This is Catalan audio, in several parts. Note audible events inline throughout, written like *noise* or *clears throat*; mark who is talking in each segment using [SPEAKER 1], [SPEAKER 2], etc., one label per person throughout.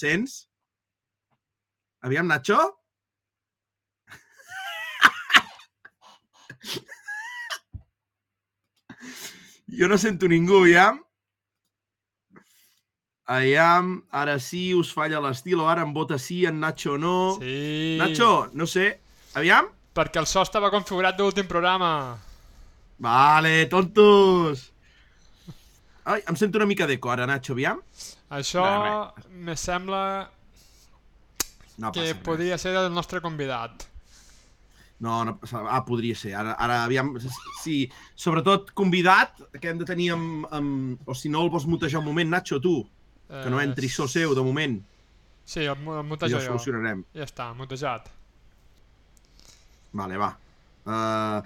[SPEAKER 1] sents? Aviam, Nacho? Jo no sento ningú, aviam. Aviam, ara sí, us falla l'estil, o ara em vota sí, en Nacho no.
[SPEAKER 2] Sí.
[SPEAKER 1] Nacho, no sé, aviam.
[SPEAKER 2] Perquè el so estava configurat de l'últim programa.
[SPEAKER 1] Vale, tontos. Ai, em sento una mica d'eco ara, Nacho, aviam.
[SPEAKER 2] Això
[SPEAKER 1] Res,
[SPEAKER 2] me sembla
[SPEAKER 1] No
[SPEAKER 2] que
[SPEAKER 1] res.
[SPEAKER 2] podria ser el nostre convidat.
[SPEAKER 1] No, no, ah, podria ser. Ara, ara aviam, sí, sobretot convidat, que hem de tenir amb, amb... O si no el vols mutejar un moment, Nacho, tu, que no
[SPEAKER 2] Eh,
[SPEAKER 1] entri so seu, de moment.
[SPEAKER 2] Sí, el, el mutejo
[SPEAKER 1] ho
[SPEAKER 2] jo.
[SPEAKER 1] solucionarem.
[SPEAKER 2] Ja està, mutejat.
[SPEAKER 1] Vale, va. Uh,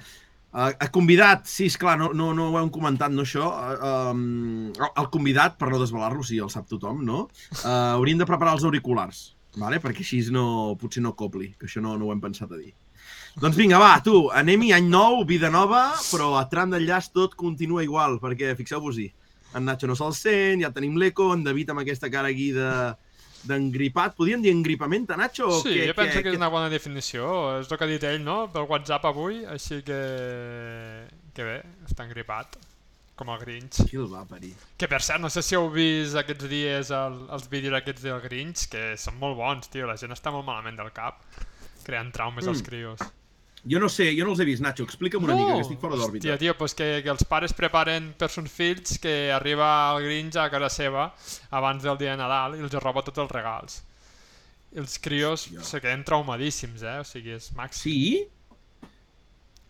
[SPEAKER 1] uh, convidat, sí, és clar, no, no, no ho hem comentat, no, això. Uh, um, el convidat, per no desvelar-lo, sí, el sap tothom, no? Uh, hauríem de preparar els auriculars, vale? perquè així no, potser no copli, que això no, no ho hem pensat a dir. Doncs vinga, va, tu, anem-hi, any nou, vida nova, però a tram d'enllaç tot continua igual, perquè fixeu-vos-hi, en Nacho no se'l sent, ja tenim l'eco, en David amb aquesta cara aquí de d'engripat. Podríem dir engripament, a Nacho? o
[SPEAKER 2] Sí,
[SPEAKER 1] què-
[SPEAKER 2] jo penso
[SPEAKER 1] què-
[SPEAKER 2] que és
[SPEAKER 1] què-
[SPEAKER 2] una bona definició. És el que ha dit ell, no?, pel WhatsApp avui, així que... Que bé, està engripat. Com el Grinch.
[SPEAKER 1] Qui el va parir?
[SPEAKER 2] Que per cert, no sé si heu vist aquests dies el, els vídeos aquests del Grinch, que són molt bons, tio. La gent està molt malament del cap, creant traumes als
[SPEAKER 1] Mm.
[SPEAKER 2] crios.
[SPEAKER 1] Jo no sé, jo no els he vist, Nacho. Explica'm una mica, que estic fora d'òrbita.
[SPEAKER 2] Hòstia, tio, pues que, que els pares preparen per sons fills que arriba el Grinch a casa seva abans del dia de Nadal i els roba tots els regals. I els crios
[SPEAKER 1] Hòstia.
[SPEAKER 2] se queden traumadíssims, eh? O sigui, és màxim.
[SPEAKER 1] Sí?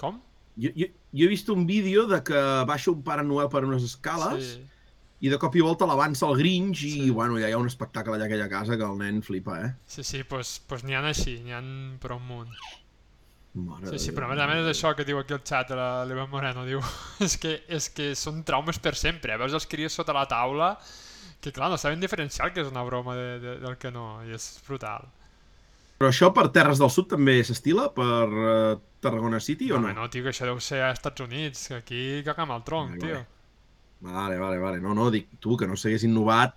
[SPEAKER 2] Com?
[SPEAKER 1] Jo, jo, jo he vist un vídeo de que baixa un Pare Noel per unes escales
[SPEAKER 2] Sí.
[SPEAKER 1] i de cop i volta l'avança el Grinch i,
[SPEAKER 2] Sí.
[SPEAKER 1] bueno, ja hi ha un espectacle allà a aquella casa que el nen flipa, eh?
[SPEAKER 2] Sí, sí, pues, pues n'hi ha així, n'hi ha per un munt.
[SPEAKER 1] Mare
[SPEAKER 2] Sí, sí,
[SPEAKER 1] de
[SPEAKER 2] però a més a més és això que diu aquí el xat, la l'Eva Moreno, diu, *laughs* és que, és que són traumes per sempre, eh? veus els crios sota la taula, que clar, no saben diferenciar que és una broma de, de, del que no, i és brutal.
[SPEAKER 1] Però això per Terres del Sud també s'estila? Per uh, Tarragona City o no?
[SPEAKER 2] Home, no, tio, que això deu ser als Estats Units, que aquí caga amb el tronc,
[SPEAKER 1] Vale,
[SPEAKER 2] tio.
[SPEAKER 1] vale. Vale, vale, vale. No, no, dic tu, que no s'hagués innovat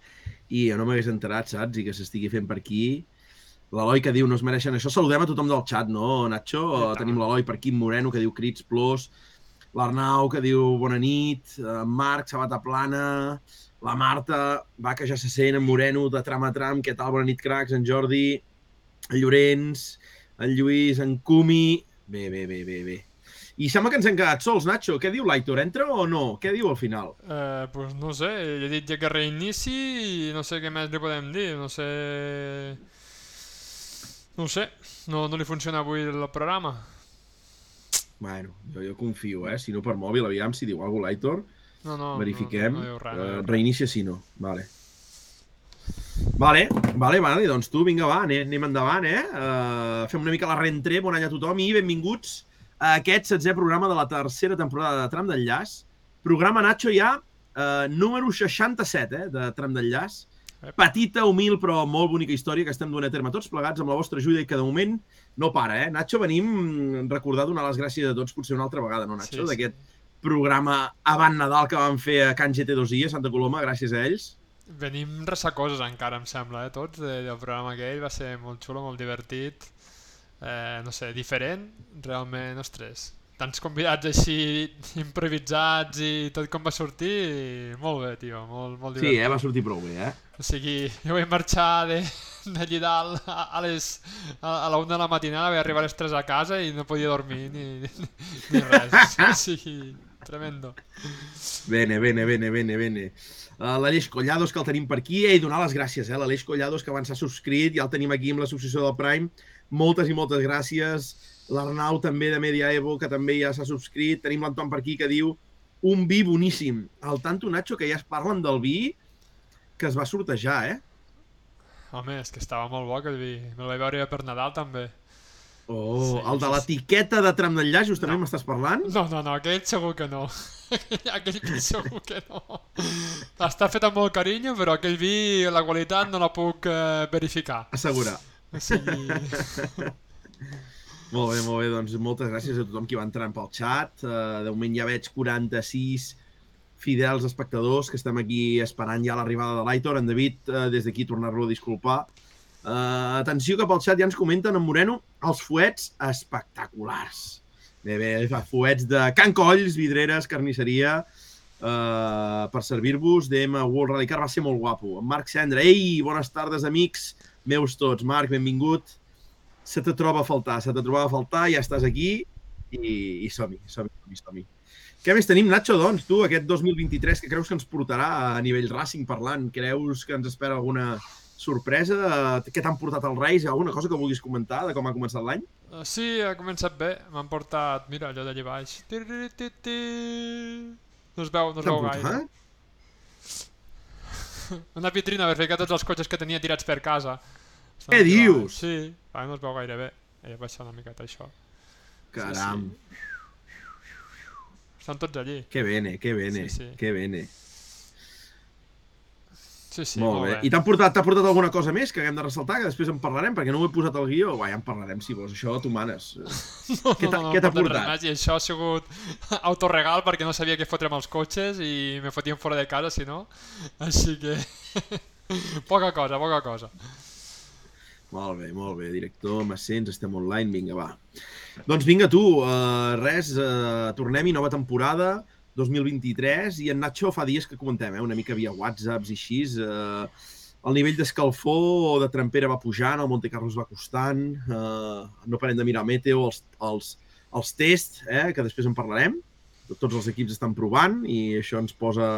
[SPEAKER 1] i jo no m'hagués enterat, saps? I que s'estigui fent per aquí. L'Eloi que diu no es mereixen això. Saludem a tothom del xat, no, Nacho?
[SPEAKER 2] Tant.
[SPEAKER 1] Tenim l'Eloi per aquí, Moreno, que diu crits, plors, l'Arnau, que diu bona nit, en Marc, sabata plana, la Marta, va, que ja se sent, en Moreno, de tram a tram, què tal, bona nit, cracs, en Jordi, en Llorenç, en Lluís, en Cumi... Bé, bé, bé, bé, bé. I sembla que ens hem quedat sols, Nacho. Què diu l'Aitor? Entra o no? Què diu al final?
[SPEAKER 2] Eh, pues no sé, he dit ja que reinici i no sé què més li podem dir, no sé... No ho sé, no, no li funciona avui el programa.
[SPEAKER 1] Bueno, jo, jo confio, eh? Si no per mòbil, aviam si diu alguna cosa l'Aitor.
[SPEAKER 2] No, no,
[SPEAKER 1] Verifiquem.
[SPEAKER 2] No, no, res, no
[SPEAKER 1] Eh,
[SPEAKER 2] diu res.
[SPEAKER 1] reinicia si no. Vale. Vale, vale, vale, doncs tu, vinga, va, anem, anem endavant, eh? Uh, fem una mica la rentré, bon any a tothom i benvinguts a aquest setzè programa de la tercera temporada de Tram d'Enllaç. Programa, Nacho, ja uh, número 67, eh, de Tram d'Enllaç. Petita, humil, però molt bonica història que estem duent a terme tots plegats amb la vostra ajuda i que de moment no para, eh? Nacho, venim a recordar donar les gràcies a tots potser una altra vegada, no, Nacho?
[SPEAKER 2] Sí, sí.
[SPEAKER 1] D'aquest programa avant Nadal que van fer a Can GT2i a Santa Coloma, gràcies a ells.
[SPEAKER 2] Venim ressacosos encara, em sembla, eh, tots, de, del programa aquell. Va ser molt xulo, molt divertit. Eh, no sé, diferent, realment, ostres. Tants convidats així *laughs* improvisats i tot com va sortir, molt bé, tio, molt, molt
[SPEAKER 1] Sí,
[SPEAKER 2] divertit.
[SPEAKER 1] eh? Va sortir prou bé, eh?
[SPEAKER 2] O sigui, jo vaig marxar de, de Llidal a, a, les, a, a la una de la matinada, vaig arribar a les 3 a casa i no podia dormir ni, ni, ni res. *laughs* O sigui, tremendo.
[SPEAKER 1] Bene, bene, bene, bene, bene. Uh, L'Aleix Collados, que el tenim per aquí, i donar les gràcies, eh? L'Aleix Collados, que abans s'ha subscrit, ja el tenim aquí amb l'associació del Prime. Moltes i moltes gràcies. L'Arnau també de Media Evo, que també ja s'ha subscrit. Tenim l'Anton per aquí, que diu un vi boníssim. Al tanto, Nacho, que ja es parlen del vi que es va sortejar, eh?
[SPEAKER 2] Home, és que estava molt bo aquell vi. Me'l vaig veure per Nadal també.
[SPEAKER 1] Oh,
[SPEAKER 2] Sí,
[SPEAKER 1] el de l'etiqueta de tram d'enllaç, justament
[SPEAKER 2] No.
[SPEAKER 1] m'estàs parlant?
[SPEAKER 2] No, no, no, aquell segur que no. *laughs* aquell vi segur que no. Està fet amb molt carinyo, però aquell vi, la qualitat no la puc eh, verificar.
[SPEAKER 1] Assegurar.
[SPEAKER 2] O sigui... *laughs*
[SPEAKER 1] Molt bé, molt bé, doncs moltes gràcies a tothom qui va entrant pel xat. Uh, de moment ja veig 46 fidels espectadors que estem aquí esperant ja l'arribada de l'Aitor. En David, eh, des d'aquí, tornar-lo a disculpar. Uh, atenció que pel xat ja ens comenten en Moreno els fuets espectaculars. Bé, bé, fuets de Can Colls, vidreres, carnisseria, uh, per servir-vos. DM World Rally Car va ser molt guapo. En Marc Cendra, ei, bones tardes, amics meus tots. Marc, benvingut. Se te troba a faltar, se te trobava a faltar, ja estàs aquí i, i som-hi, som-hi, som-hi, som Què més tenim, Nacho, doncs, tu, aquest 2023, que creus que ens portarà a nivell racing parlant? Creus que ens espera alguna sorpresa? Què t'han portat els Reis? Alguna cosa que vulguis comentar de com ha començat l'any?
[SPEAKER 2] Uh, sí, ha començat bé. M'han portat, mira, allò d'allà baix. No es veu, no es veu gaire. *laughs* Una vitrina per ficar tots els cotxes que tenia tirats per casa.
[SPEAKER 1] Què dius?
[SPEAKER 2] Sí, ara no es veu gaire bé. He baixat una miqueta això.
[SPEAKER 1] Caram. Sí, sí.
[SPEAKER 2] Estan tots allí.
[SPEAKER 1] Que bene, que bene, sí, sí. que bene.
[SPEAKER 2] Sí, sí,
[SPEAKER 1] molt, molt bé. bé. I t'ha portat, portat alguna cosa més que haguem de ressaltar, que després en parlarem, perquè no ho he posat al guió. Va, ja en parlarem, si vols, això tu manes. *laughs*
[SPEAKER 2] No, què t'ha no, no, no portat? Més, I això ha sigut *laughs* autoregal perquè no sabia què fotre amb els cotxes i me fotien fora de casa, si no. Així que... *laughs* poca cosa, poca cosa.
[SPEAKER 1] Molt bé, molt bé. Director, m'assents, estem online, vinga, va. Doncs vinga tu, uh, res, uh, tornem-hi, nova temporada, 2023, i en Nacho fa dies que comentem, eh, una mica via whatsapps i així, uh, el nivell d'escalfor o de trempera va pujant, el Monte Carlos va costant, uh, no parem de mirar meteo, els, els, els tests, eh, que després en parlarem, tots els equips estan provant i això ens posa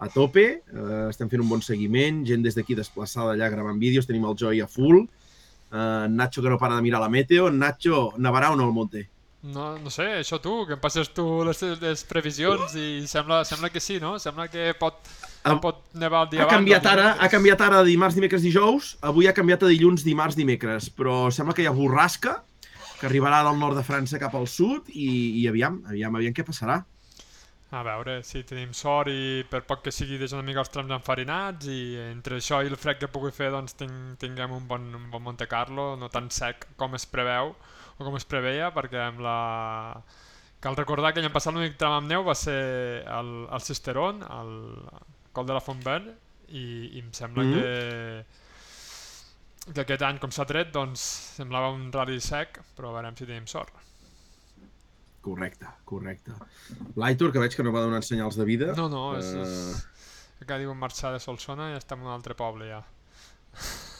[SPEAKER 1] a tope, uh, estem fent un bon seguiment, gent des d'aquí desplaçada allà gravant vídeos, tenim el Joy a full, Uh, Nacho que no para de mirar la meteo. Nacho, nevarà o no el Monte?
[SPEAKER 2] No, no sé, això tu, que em passes tu les, les previsions i sembla, sembla que sí, no? Sembla que pot, ha, pot nevar el dia
[SPEAKER 1] ha
[SPEAKER 2] abans.
[SPEAKER 1] Canviat ara, ha canviat ara dimarts, dimecres, dijous, avui ha canviat a dilluns, dimarts, dimecres, però sembla que hi ha borrasca, que arribarà del nord de França cap al sud i, i aviam, aviam, aviam què passarà.
[SPEAKER 2] A veure, si tenim sort i per poc que sigui deixant una mica els trams enfarinats i entre això i el fred que pugui fer doncs ting, tinguem un bon, un bon Monte Carlo, no tan sec com es preveu o com es preveia, perquè amb la... Cal recordar que l'any passat l'únic tram amb neu va ser el, el Cisteron, el col de la Fontvert, i, i em sembla mm -hmm. que, que aquest any, com s'ha tret, doncs semblava un rally sec, però veurem si tenim sort.
[SPEAKER 1] Correcte, correcte. L'Aitor, que veig que no va donar senyals de vida.
[SPEAKER 2] No, no, és, uh... és... que diuen marxar de Solsona i estem en un altre poble ja. *laughs*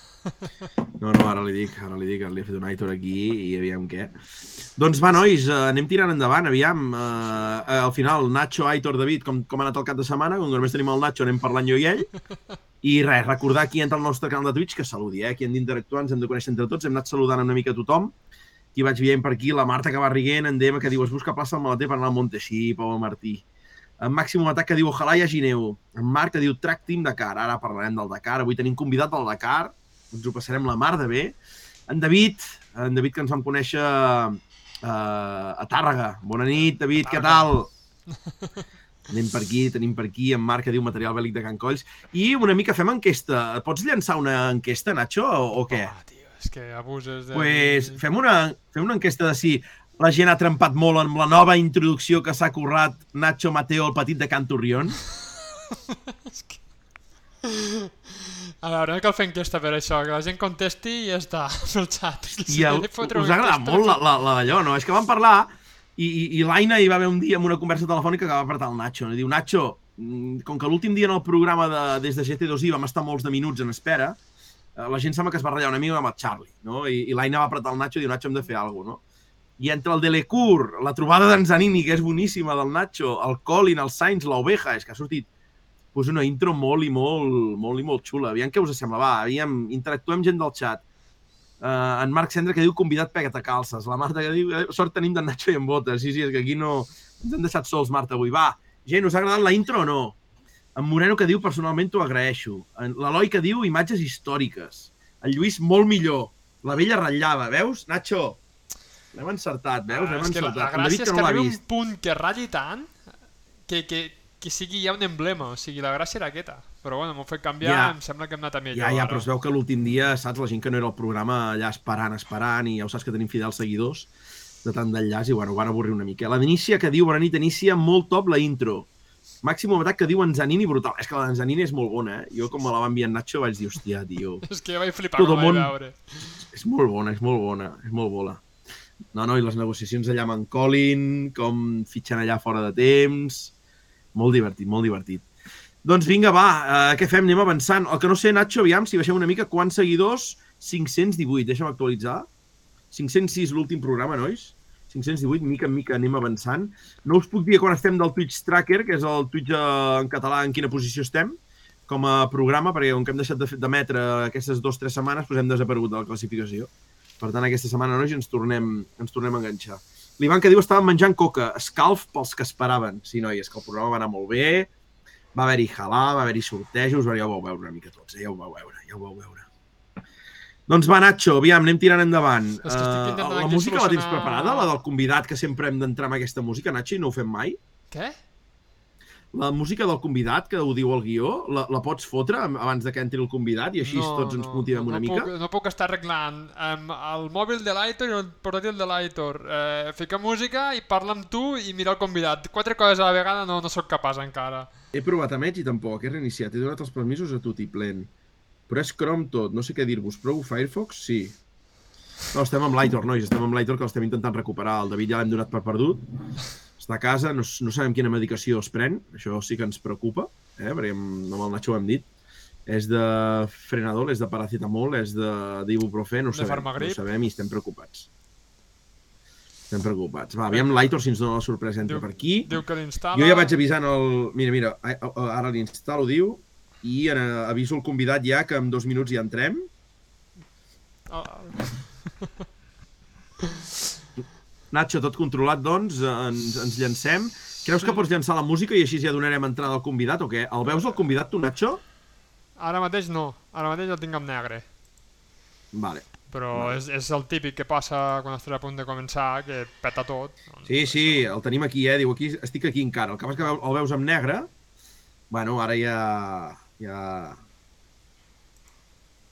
[SPEAKER 1] No, no, ara li dic, ara li dic, li he fet un Aitor aquí i aviam què. Doncs va, nois, uh, anem tirant endavant, aviam. Uh, al final, Nacho, Aitor, David, com, com ha anat el cap de setmana? Com només tenim el Nacho, anem parlant jo i ell. I res, recordar qui entra al nostre canal de Twitch que saludi, eh? Aquí hem d'interactuar, ens hem de conèixer entre tots, hem anat saludant una mica a tothom qui vaig veient per aquí, la Marta que va riguent, en DM que diu es busca plaça al maleter per anar al Monte. Sí, Pau Martí. En Màxim Atac que diu ojalà hi hagi neu. En Marc que diu track team Dakar. Ara parlarem del Dakar. Avui tenim convidat del Dakar. Ens ho passarem la mar de bé. En David, en David que ens vam conèixer uh, a Tàrrega. Bona nit, David, què tal? Anem per aquí, tenim per aquí en Marc que diu material bèl·lic de Can Colls. I una mica fem enquesta. Pots llançar una enquesta, Nacho, o, o què? Oh,
[SPEAKER 2] és que abuses de...
[SPEAKER 1] Pues fem una, fem una enquesta de si la gent ha trempat molt amb la nova introducció que s'ha currat Nacho Mateo, el petit de Canturrion. *laughs* és que...
[SPEAKER 2] A veure, no cal fer enquesta per això, que la gent contesti i ja està, *laughs* pel xat.
[SPEAKER 1] I el, us ha agradat molt la, la, la d'allò, no? És que vam parlar i, i, i l'Aina hi va haver un dia amb una conversa telefònica que va apretar el Nacho. I diu, Nacho, mm, com que l'últim dia en el programa de, des de GT2i vam estar molts de minuts en espera, la gent sembla que es va ratllar una mica amb el Charlie, no? I, i l'Aina va apretar el Nacho i diu, Nacho, hem de fer alguna cosa, no? I entre el Delecour, la trobada d'en Zanini, que és boníssima, del Nacho, el Colin, el Sainz, l'Oveja, és que ha sortit pues, una intro molt i molt, molt i molt xula. Aviam què us sembla, va, aviam, interactuem gent del xat. Uh, en Marc Cendra que diu convidat pega't a calces. La Marta que diu eh, sort tenim d'en Nacho i en botes. Sí, sí, és que aquí no ens hem deixat sols, Marta, avui. Va, gent, us ha agradat la intro o no? En Moreno que diu personalment t'ho agraeixo. L'Eloi que diu imatges històriques. El Lluís molt millor. La vella ratllava, veus? Nacho, l'hem encertat, veus? Ah, l'hem encertat.
[SPEAKER 2] La, la gràcia és que, no arribi un punt que ratlli tant que, que, que sigui ja un emblema. O sigui, la gràcia era aquesta. Però bueno, m'ho fet canviar, ja, em sembla que hem anat a millor.
[SPEAKER 1] Ja, ja, però es veu que l'últim dia, saps, la gent que no era al programa allà esperant, esperant, i ja ho saps que tenim fidels seguidors de tant d'enllaç, i bueno, van avorrir una mica. La Denícia que diu, bona nit, Denícia, molt top la intro Màxim novetat que diu en Zanini brutal. És que la Zanini és molt bona, eh? Jo com me la va enviar en Nacho vaig dir, hòstia, tio, *laughs*
[SPEAKER 2] És que jo vaig flipar
[SPEAKER 1] Tot
[SPEAKER 2] quan
[SPEAKER 1] món-
[SPEAKER 2] veure.
[SPEAKER 1] és molt bona, és molt bona, és molt bona. No, no, i les negociacions allà amb en Colin, com fitxant allà fora de temps... Molt divertit, molt divertit. Doncs vinga, va, uh, què fem? Anem avançant. El que no sé, Nacho, aviam, si baixem una mica, quants seguidors? 518, deixa'm actualitzar. 506 l'últim programa, nois? 518, mica en mica anem avançant. No us puc dir quan estem del Twitch Tracker, que és el Twitch eh, en català en quina posició estem, com a programa, perquè com que hem deixat de d'emetre aquestes dues o tres setmanes, doncs hem desaparegut de la classificació. Per tant, aquesta setmana, nois, ens tornem, ens tornem a enganxar. L'Ivan que diu estàvem menjant coca, escalf pels que esperaven. Sí, noi, és que el programa va anar molt bé, va haver-hi halà, va haver-hi sortejos, ja ho vau veure una mica tots, eh? ja ho vau veure, ja ho vau veure. Doncs va, Nacho, aviam, anem tirant endavant.
[SPEAKER 2] Intentant
[SPEAKER 1] la música la tens preparada, la del convidat, que sempre hem d'entrar amb aquesta música, Nacho, i no ho fem mai?
[SPEAKER 2] Què?
[SPEAKER 1] La música del convidat, que ho diu el guió, la, la pots fotre abans de que entri el convidat i així tots ens motivem
[SPEAKER 2] no,
[SPEAKER 1] una
[SPEAKER 2] no
[SPEAKER 1] mica?
[SPEAKER 2] Puc, no puc estar arreglant amb el mòbil de l'Aitor i el portàtil de l'Aitor. Eh, ficar música i parlar amb tu i mirar el convidat. Quatre coses a la vegada no, no sóc capaç encara.
[SPEAKER 1] He provat amb Edge i tampoc, he reiniciat, he donat els permisos a tot i plen. Però és Chrome tot, no sé què dir-vos. Prou Firefox? Sí. No, estem amb l'Aitor, nois, estem amb l'Aitor que l'estem intentant recuperar. El David ja l'hem donat per perdut. Està a casa, no, no sabem quina medicació es pren, això sí que ens preocupa, eh? perquè amb, amb el Nacho ho hem dit. És de frenadol, és de paracetamol, és de d'ibuprofè, no ho
[SPEAKER 2] De
[SPEAKER 1] sabem.
[SPEAKER 2] Farmagrip.
[SPEAKER 1] No ho sabem i estem preocupats. Estem preocupats. Va, aviam l'Aitor si ens dona la sorpresa entra
[SPEAKER 2] Diu-
[SPEAKER 1] per aquí.
[SPEAKER 2] Diu que l'instal·la...
[SPEAKER 1] Jo ja vaig avisant el... Mira, mira, a- ara l'instal·lo, diu, i eh, aviso el convidat ja que en dos minuts ja entrem.
[SPEAKER 2] Ah,
[SPEAKER 1] Nacho, tot controlat, doncs, eh, ens, ens llancem. Creus que pots llançar la música i així ja donarem entrada al convidat o què? El veus el convidat, tu, Nacho?
[SPEAKER 2] Ara mateix no. Ara mateix el tinc en negre.
[SPEAKER 1] Vale.
[SPEAKER 2] Però és, és el típic que passa quan estàs a punt de començar, que peta tot. Doncs,
[SPEAKER 1] Sí, sí, el tenim aquí, eh? Diu, aquí, estic aquí encara. El que passa és que el veus amb negre. Bueno, ara ja... ja...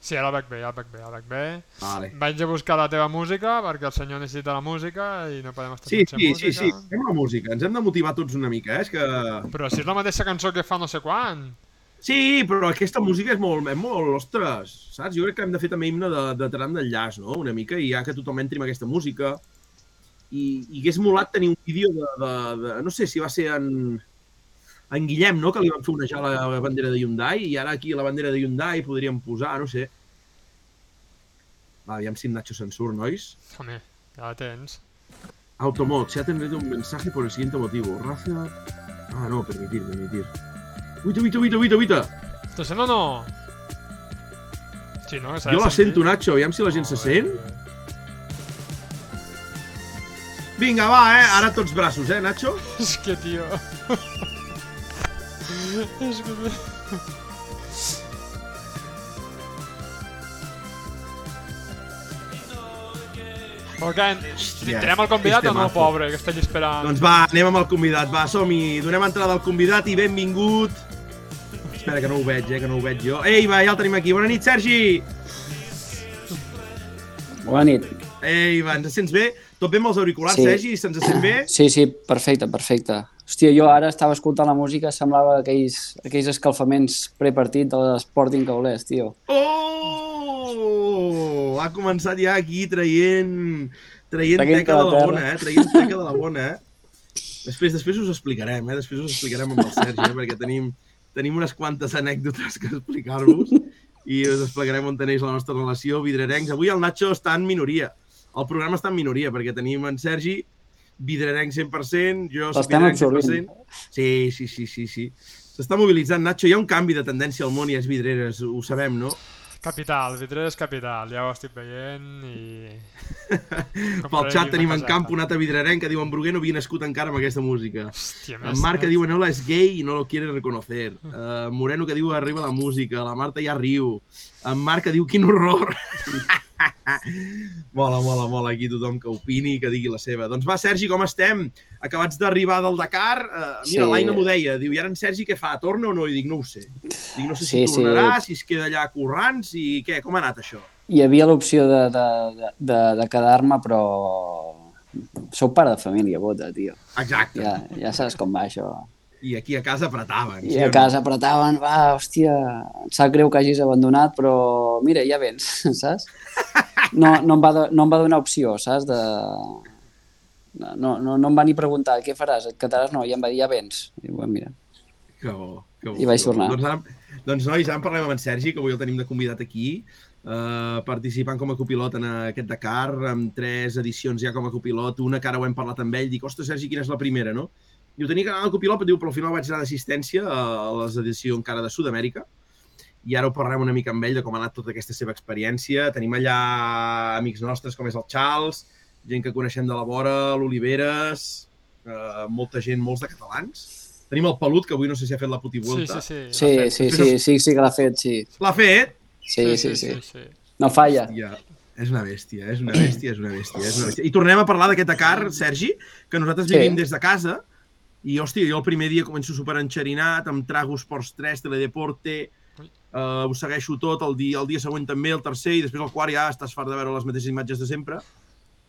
[SPEAKER 2] Sí, ara el veig bé, ja el veig bé, ja el veig bé.
[SPEAKER 1] Vale.
[SPEAKER 2] Vaig a buscar la teva música, perquè el senyor necessita la música i no podem estar
[SPEAKER 1] Sí,
[SPEAKER 2] sense
[SPEAKER 1] sí,
[SPEAKER 2] música.
[SPEAKER 1] sí, sí. Anem a la música. Ens hem de motivar tots una mica, eh? És que...
[SPEAKER 2] Però si és la mateixa cançó que fa no sé quan.
[SPEAKER 1] Sí, però aquesta música és molt, és molt, ostres, saps? Jo crec que hem de fer també himne de, de tram d'enllaç, no? Una mica, i ja que tothom entri amb aquesta música. I, i hagués molat tenir un vídeo de, de, de, no sé si va ser en, en Guillem, no?, que li van fer onejar la bandera de Hyundai, i ara aquí la bandera de Hyundai podríem posar, no sé. Va, aviam si en Nacho se'n surt, nois.
[SPEAKER 2] Home, ja la tens.
[SPEAKER 1] Automod, se ha tenido un mensaje por el siguiente motivo. Raza... Ah, no, permitir, permitir. Uita, uita, uita, uita, uita!
[SPEAKER 2] Te sent o no? Sí, no?
[SPEAKER 1] Jo la
[SPEAKER 2] sentir.
[SPEAKER 1] sento, Nacho, aviam si la gent se
[SPEAKER 2] Molt
[SPEAKER 1] sent.
[SPEAKER 2] bé.
[SPEAKER 1] Vinga, va, eh? Ara tots braços, eh, Nacho? *laughs*
[SPEAKER 2] És que, tio... Què? Tindrem el convidat o no, pobre, que està allà esperant?
[SPEAKER 1] Doncs va, anem amb el convidat, va, som-hi. Donem entrada al convidat i benvingut. Espera, que no ho veig, eh, que no ho veig jo. Ei, va, ja el tenim aquí. Bona nit, Sergi!
[SPEAKER 3] Bona nit.
[SPEAKER 1] Ei, va, ens sents bé? Tot bé amb els auriculars,
[SPEAKER 3] Sí.
[SPEAKER 1] Sergi? Se'ns sent bé? *clears throat*
[SPEAKER 3] Sí, sí, perfecte, perfecte. Hòstia, jo ara estava escoltant la música, semblava aquells, aquells escalfaments prepartit de l'Sporting que volés, tio.
[SPEAKER 1] Oh! Ha començat ja aquí traient, traient
[SPEAKER 3] Traient
[SPEAKER 1] teca
[SPEAKER 3] de
[SPEAKER 1] de
[SPEAKER 3] la
[SPEAKER 1] la
[SPEAKER 3] terra.
[SPEAKER 1] bona, eh? Traient teca de la bona, eh? Després, després us explicarem, eh? Després us explicarem amb el Sergi, eh? Perquè tenim, tenim unes quantes anècdotes que explicar-vos i us explicarem on tenéis la nostra relació, vidrerencs. Avui el Nacho està en minoria. El programa està en minoria, perquè tenim en Sergi, vidrerenc 100%, jo soc
[SPEAKER 3] absorbint.
[SPEAKER 1] 100%. Sí, sí, sí, sí, sí. S'està mobilitzant, Nacho. Hi ha un canvi de tendència al món i a les vidreres, ho sabem, no?
[SPEAKER 2] Capital, Vitres capital, ja ho estic veient i... *laughs*
[SPEAKER 1] Pel xat tenim en camp un altre vidrerenc que diu en Bruguer no havia nascut encara amb aquesta música.
[SPEAKER 2] Hòstia,
[SPEAKER 1] En Marc que diu Enola és gay i no lo quiere reconocer. Uh, Moreno que diu arriba la música. La Marta ja riu. En Marc que diu quin horror. *laughs* *laughs* mola, mola, mola aquí tothom que opini i que digui la seva. Doncs va, Sergi, com estem? Acabats d'arribar del Dakar. Uh, mira,
[SPEAKER 3] Sí.
[SPEAKER 1] l'Aina m'ho deia. Diu, i ara en Sergi què fa? Torna o no? I dic, no ho sé. Dic, no sé si
[SPEAKER 3] Sí, sí.
[SPEAKER 1] tornarà, si es queda allà currants i què? Com ha anat això?
[SPEAKER 3] Hi havia l'opció de, de, de, de, de quedar-me, però... Sou pare de família, bota, tio.
[SPEAKER 1] Exacte.
[SPEAKER 3] Ja, ja saps com va això.
[SPEAKER 1] I aquí a casa apretaven.
[SPEAKER 3] I a casa apretaven, va, hòstia, em sap greu que hagis abandonat, però mira, ja vens, *laughs* saps? No, no, em va, no em va donar opció, saps? De... No, no, no em va ni preguntar què faràs, et quedaràs? No, i em va dir ja vens. I bueno, mira,
[SPEAKER 1] Que bo, que bo.
[SPEAKER 3] I vaig tornar.
[SPEAKER 1] Doncs, ara, doncs nois, ara en parlem amb en Sergi, que avui el tenim de convidat aquí, eh, participant com a copilot en aquest Dakar, amb tres edicions ja com a copilot, una que ara ho hem parlat amb ell, dic, ostres, Sergi, quina és la primera, no? I ho tenia que anar de copilot, però diu, però al final vaig anar d'assistència a les edicions encara de Sud-amèrica, i ara ho parlarem una mica amb ell de com ha anat tota aquesta seva experiència. Tenim allà amics nostres com és el Charles, gent que coneixem de la vora, l'Oliveres, eh, molta gent, molts de catalans. Tenim el Pelut, que avui no sé si ha fet la puti
[SPEAKER 2] Sí,
[SPEAKER 1] vuelta.
[SPEAKER 2] sí, sí.
[SPEAKER 3] Sí, sí, sí, sí, sí que l'ha fet, sí.
[SPEAKER 1] L'ha fet?
[SPEAKER 3] Sí, sí, sí.
[SPEAKER 2] sí.
[SPEAKER 3] No falla.
[SPEAKER 1] Ja, és una bèstia, és una bèstia, és una bèstia, és una bèstia. I tornem a parlar d'aquest Dakar, Sergi, que nosaltres
[SPEAKER 3] Sí.
[SPEAKER 1] vivim des de casa, i, hòstia, jo el primer dia començo super enxerinat, amb Trago Sports 3, Teledeporte, uh, ho segueixo tot, el dia, el dia següent també, el tercer, i després el quart ja estàs fart de veure les mateixes imatges de sempre,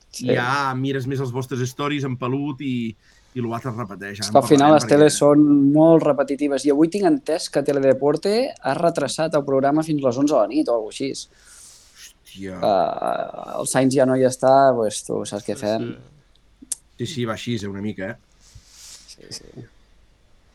[SPEAKER 3] Sí.
[SPEAKER 1] i ja mires més els vostres stories en pelut i, i l'altre es repeteix.
[SPEAKER 3] És que al final les
[SPEAKER 1] parlarem
[SPEAKER 3] teles
[SPEAKER 1] perquè-
[SPEAKER 3] són molt repetitives i avui tinc entès que Teledeporte ha retrasat el programa fins a les 11 de la nit o alguna així.
[SPEAKER 1] Hòstia.
[SPEAKER 3] Uh, el Sainz ja no hi està, pues, tu saps què fem.
[SPEAKER 1] Sí, sí, va així, eh, una mica, eh?
[SPEAKER 3] Sí, sí.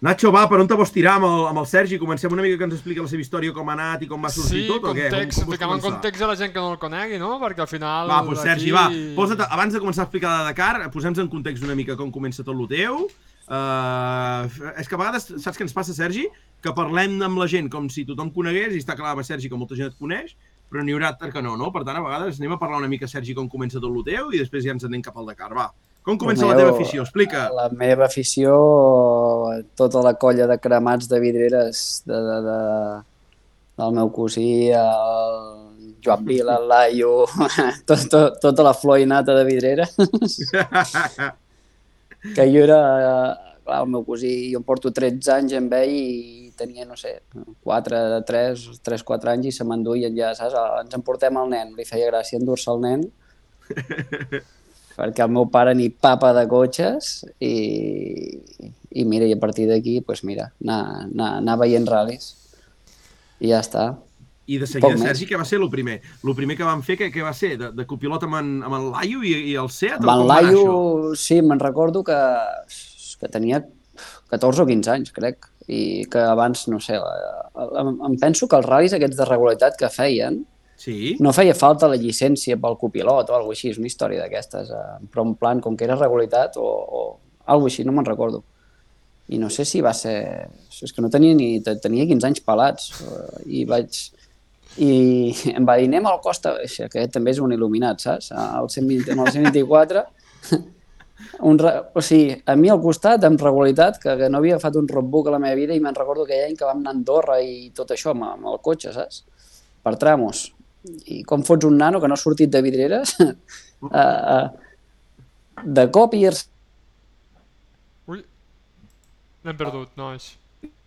[SPEAKER 1] Nacho, va, per on te vols tirar amb el, amb el Sergi? Comencem una mica que ens expliqui la seva història, com ha anat i com va sortir
[SPEAKER 2] Sí,
[SPEAKER 1] tot, o què?
[SPEAKER 2] context,
[SPEAKER 1] Com, com vols
[SPEAKER 2] ficam en context a la gent que no el conegui, no? Perquè al final...
[SPEAKER 1] Va, doncs Sergi, va, posa't, abans de començar a explicar la de Dakar, posem en context una mica com comença tot el teu. Uh, és que a vegades, saps què ens passa, Sergi? Que parlem amb la gent com si tothom conegués, i està clar, va, Sergi, que molta gent et coneix, però n'hi haurà que no, no? Per tant, a vegades anem a parlar una mica, Sergi, com comença tot el teu, i després ja ens anem cap al Dakar, va. Com comença
[SPEAKER 3] El
[SPEAKER 1] la teva
[SPEAKER 3] meu-
[SPEAKER 1] afició? Explica.
[SPEAKER 3] La meva afició, tota la colla de cremats de vidreres de, de, de, del meu cosí, el Joan Vila, el Laio, *laughs* tot, tot, tota la flor i nata de vidrera, *laughs* que jo era, clar, el meu cosí, jo em porto 13 anys amb ell i tenia, no sé, 4, 3, 3, 4 anys i se m'enduien ja, saps? Ens emportem el nen, li feia gràcia endur-se el nen, *laughs* perquè el meu pare ni papa de cotxes i, i mira, i a partir d'aquí, doncs mira, anar, anar, anar veient ral·lis i ja està.
[SPEAKER 1] I de seguida. Sergi, què va ser el primer? El primer que van fer, què, què va ser? De, de copilot amb en, amb en Laio i, i el Seat?
[SPEAKER 3] Amb en
[SPEAKER 1] això?
[SPEAKER 3] Laio, sí, me'n recordo que, que tenia 14 o 15 anys, crec, i que abans, no sé, la- em, em penso que els ral·lis aquests de regularitat que feien,
[SPEAKER 1] Sí?
[SPEAKER 3] no feia falta la llicència pel copilot o alguna així, és una història d'aquestes, eh, però en plan, com que era regularitat o, o alguna així, no me'n recordo. I no sé si va ser... És que no tenia ni... te- Tenia 15 anys pelats eh, i vaig... I *laughs* em va dir, anem al Costa... Que també és un il·luminat, saps? Al 120, en el 124... *laughs* Un, o sigui, a mi al costat, amb regularitat, que, que no havia agafat un roadbook a la meva vida i me'n recordo aquell any que vam anar a Andorra i tot això amb, amb el cotxe, saps? Per tramos. I com fots un nano que no ha sortit de vidreres? uh, *laughs* uh, de cop i...
[SPEAKER 2] Ui, l'hem perdut, nois.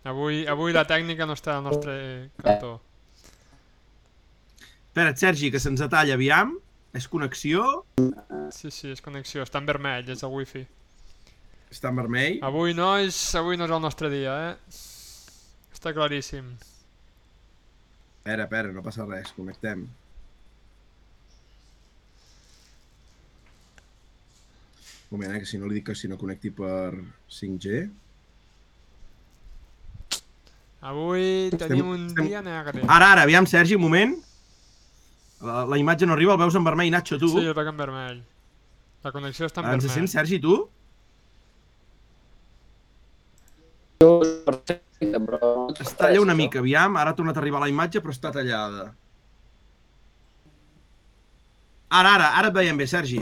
[SPEAKER 2] Avui, avui la tècnica no està al nostre cantó.
[SPEAKER 1] Espera't, Sergi, que se'ns atalla, aviam. És connexió,
[SPEAKER 2] Sí, sí, és connexió, està en vermell, és el wifi.
[SPEAKER 1] està en vermell.
[SPEAKER 2] Avui, nois, avui no és el nostre dia, eh? Està claríssim.
[SPEAKER 1] Espera, espera, no passa res, connectem. Un moment, eh, que si no li dic que si no connecti per 5G.
[SPEAKER 2] Avui tenim un
[SPEAKER 1] estem-
[SPEAKER 2] dia negre.
[SPEAKER 1] Ara, ara, aviam, Sergi, un moment. La, la imatge no arriba, el veus en vermell, Nacho, tu?
[SPEAKER 2] Sí, el veig en vermell. La connexió està en
[SPEAKER 1] Ens
[SPEAKER 2] vermell.
[SPEAKER 1] sents, Sergi, tu?
[SPEAKER 3] Perfecte, però...
[SPEAKER 1] Es talla una mica, aviam. Ara ha tornat a arribar la imatge, però està tallada. Ara, ara, ara et veiem bé, Sergi.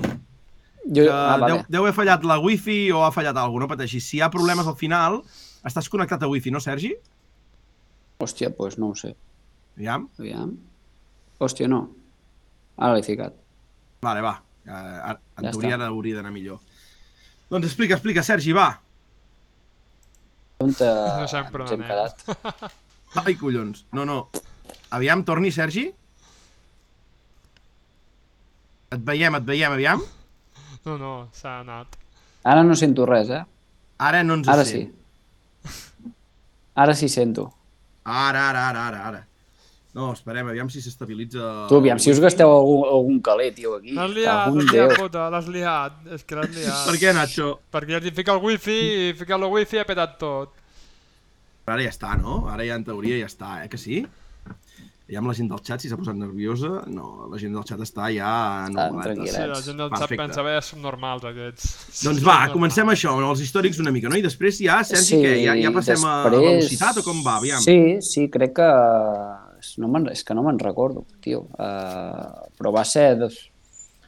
[SPEAKER 3] Jo,
[SPEAKER 1] Que
[SPEAKER 3] ah,
[SPEAKER 1] deu,
[SPEAKER 3] vale.
[SPEAKER 1] deu haver fallat la wifi o ha fallat alguna cosa, no pateixis. Si hi ha problemes al final, estàs connectat a wifi, no, Sergi?
[SPEAKER 3] Hòstia, doncs pues no ho sé.
[SPEAKER 1] Aviam.
[SPEAKER 3] Aviam. Hòstia, no. Ara l'he ficat.
[SPEAKER 1] Vale, va. Uh, en
[SPEAKER 3] Ja
[SPEAKER 1] teoria
[SPEAKER 3] està.
[SPEAKER 1] ara hauria d'anar millor. Doncs explica, explica, Sergi, va.
[SPEAKER 3] On te... *laughs*
[SPEAKER 2] No sempre
[SPEAKER 3] ens hem
[SPEAKER 2] anem.
[SPEAKER 3] quedat? *laughs*
[SPEAKER 1] Ai, collons. No, no. Aviam, torni, Sergi. Et veiem, et veiem, aviam.
[SPEAKER 2] No, no, s'ha anat.
[SPEAKER 3] Ara no sento res, eh?
[SPEAKER 1] Ara no ens
[SPEAKER 3] Ara
[SPEAKER 1] sent.
[SPEAKER 3] sí. Ara sí sento.
[SPEAKER 1] Ara, ara, ara, ara, ara. No, esperem, aviam si s'estabilitza...
[SPEAKER 3] Tu, aviam, si us gasteu algun, algun calé, tio, aquí.
[SPEAKER 2] L'has liat, l'has liat, puta, l'has liat. És que l'has liat.
[SPEAKER 1] Per què, Nacho?
[SPEAKER 2] Perquè has ficat el wifi i ficat el wifi i ha petat tot.
[SPEAKER 1] Ara ja està, no? Ara ja en teoria ja està, eh? Que sí? Ja amb la gent del xat, si s'ha posat nerviosa, no, la gent del xat està ja...
[SPEAKER 3] tranquil·la.
[SPEAKER 2] Sí, la gent del xat pensa, bé, som normals aquests.
[SPEAKER 1] Doncs va,
[SPEAKER 2] normal.
[SPEAKER 1] comencem això, amb els històrics una mica, no? I després ja, Sergi,
[SPEAKER 3] Sí,
[SPEAKER 1] què? Ja, ja passem a, a
[SPEAKER 3] després-
[SPEAKER 1] velocitat o com va? Aviam.
[SPEAKER 3] Sí, sí, crec que... No me'n- és que no me'n recordo, tio. Uh, però va ser... de-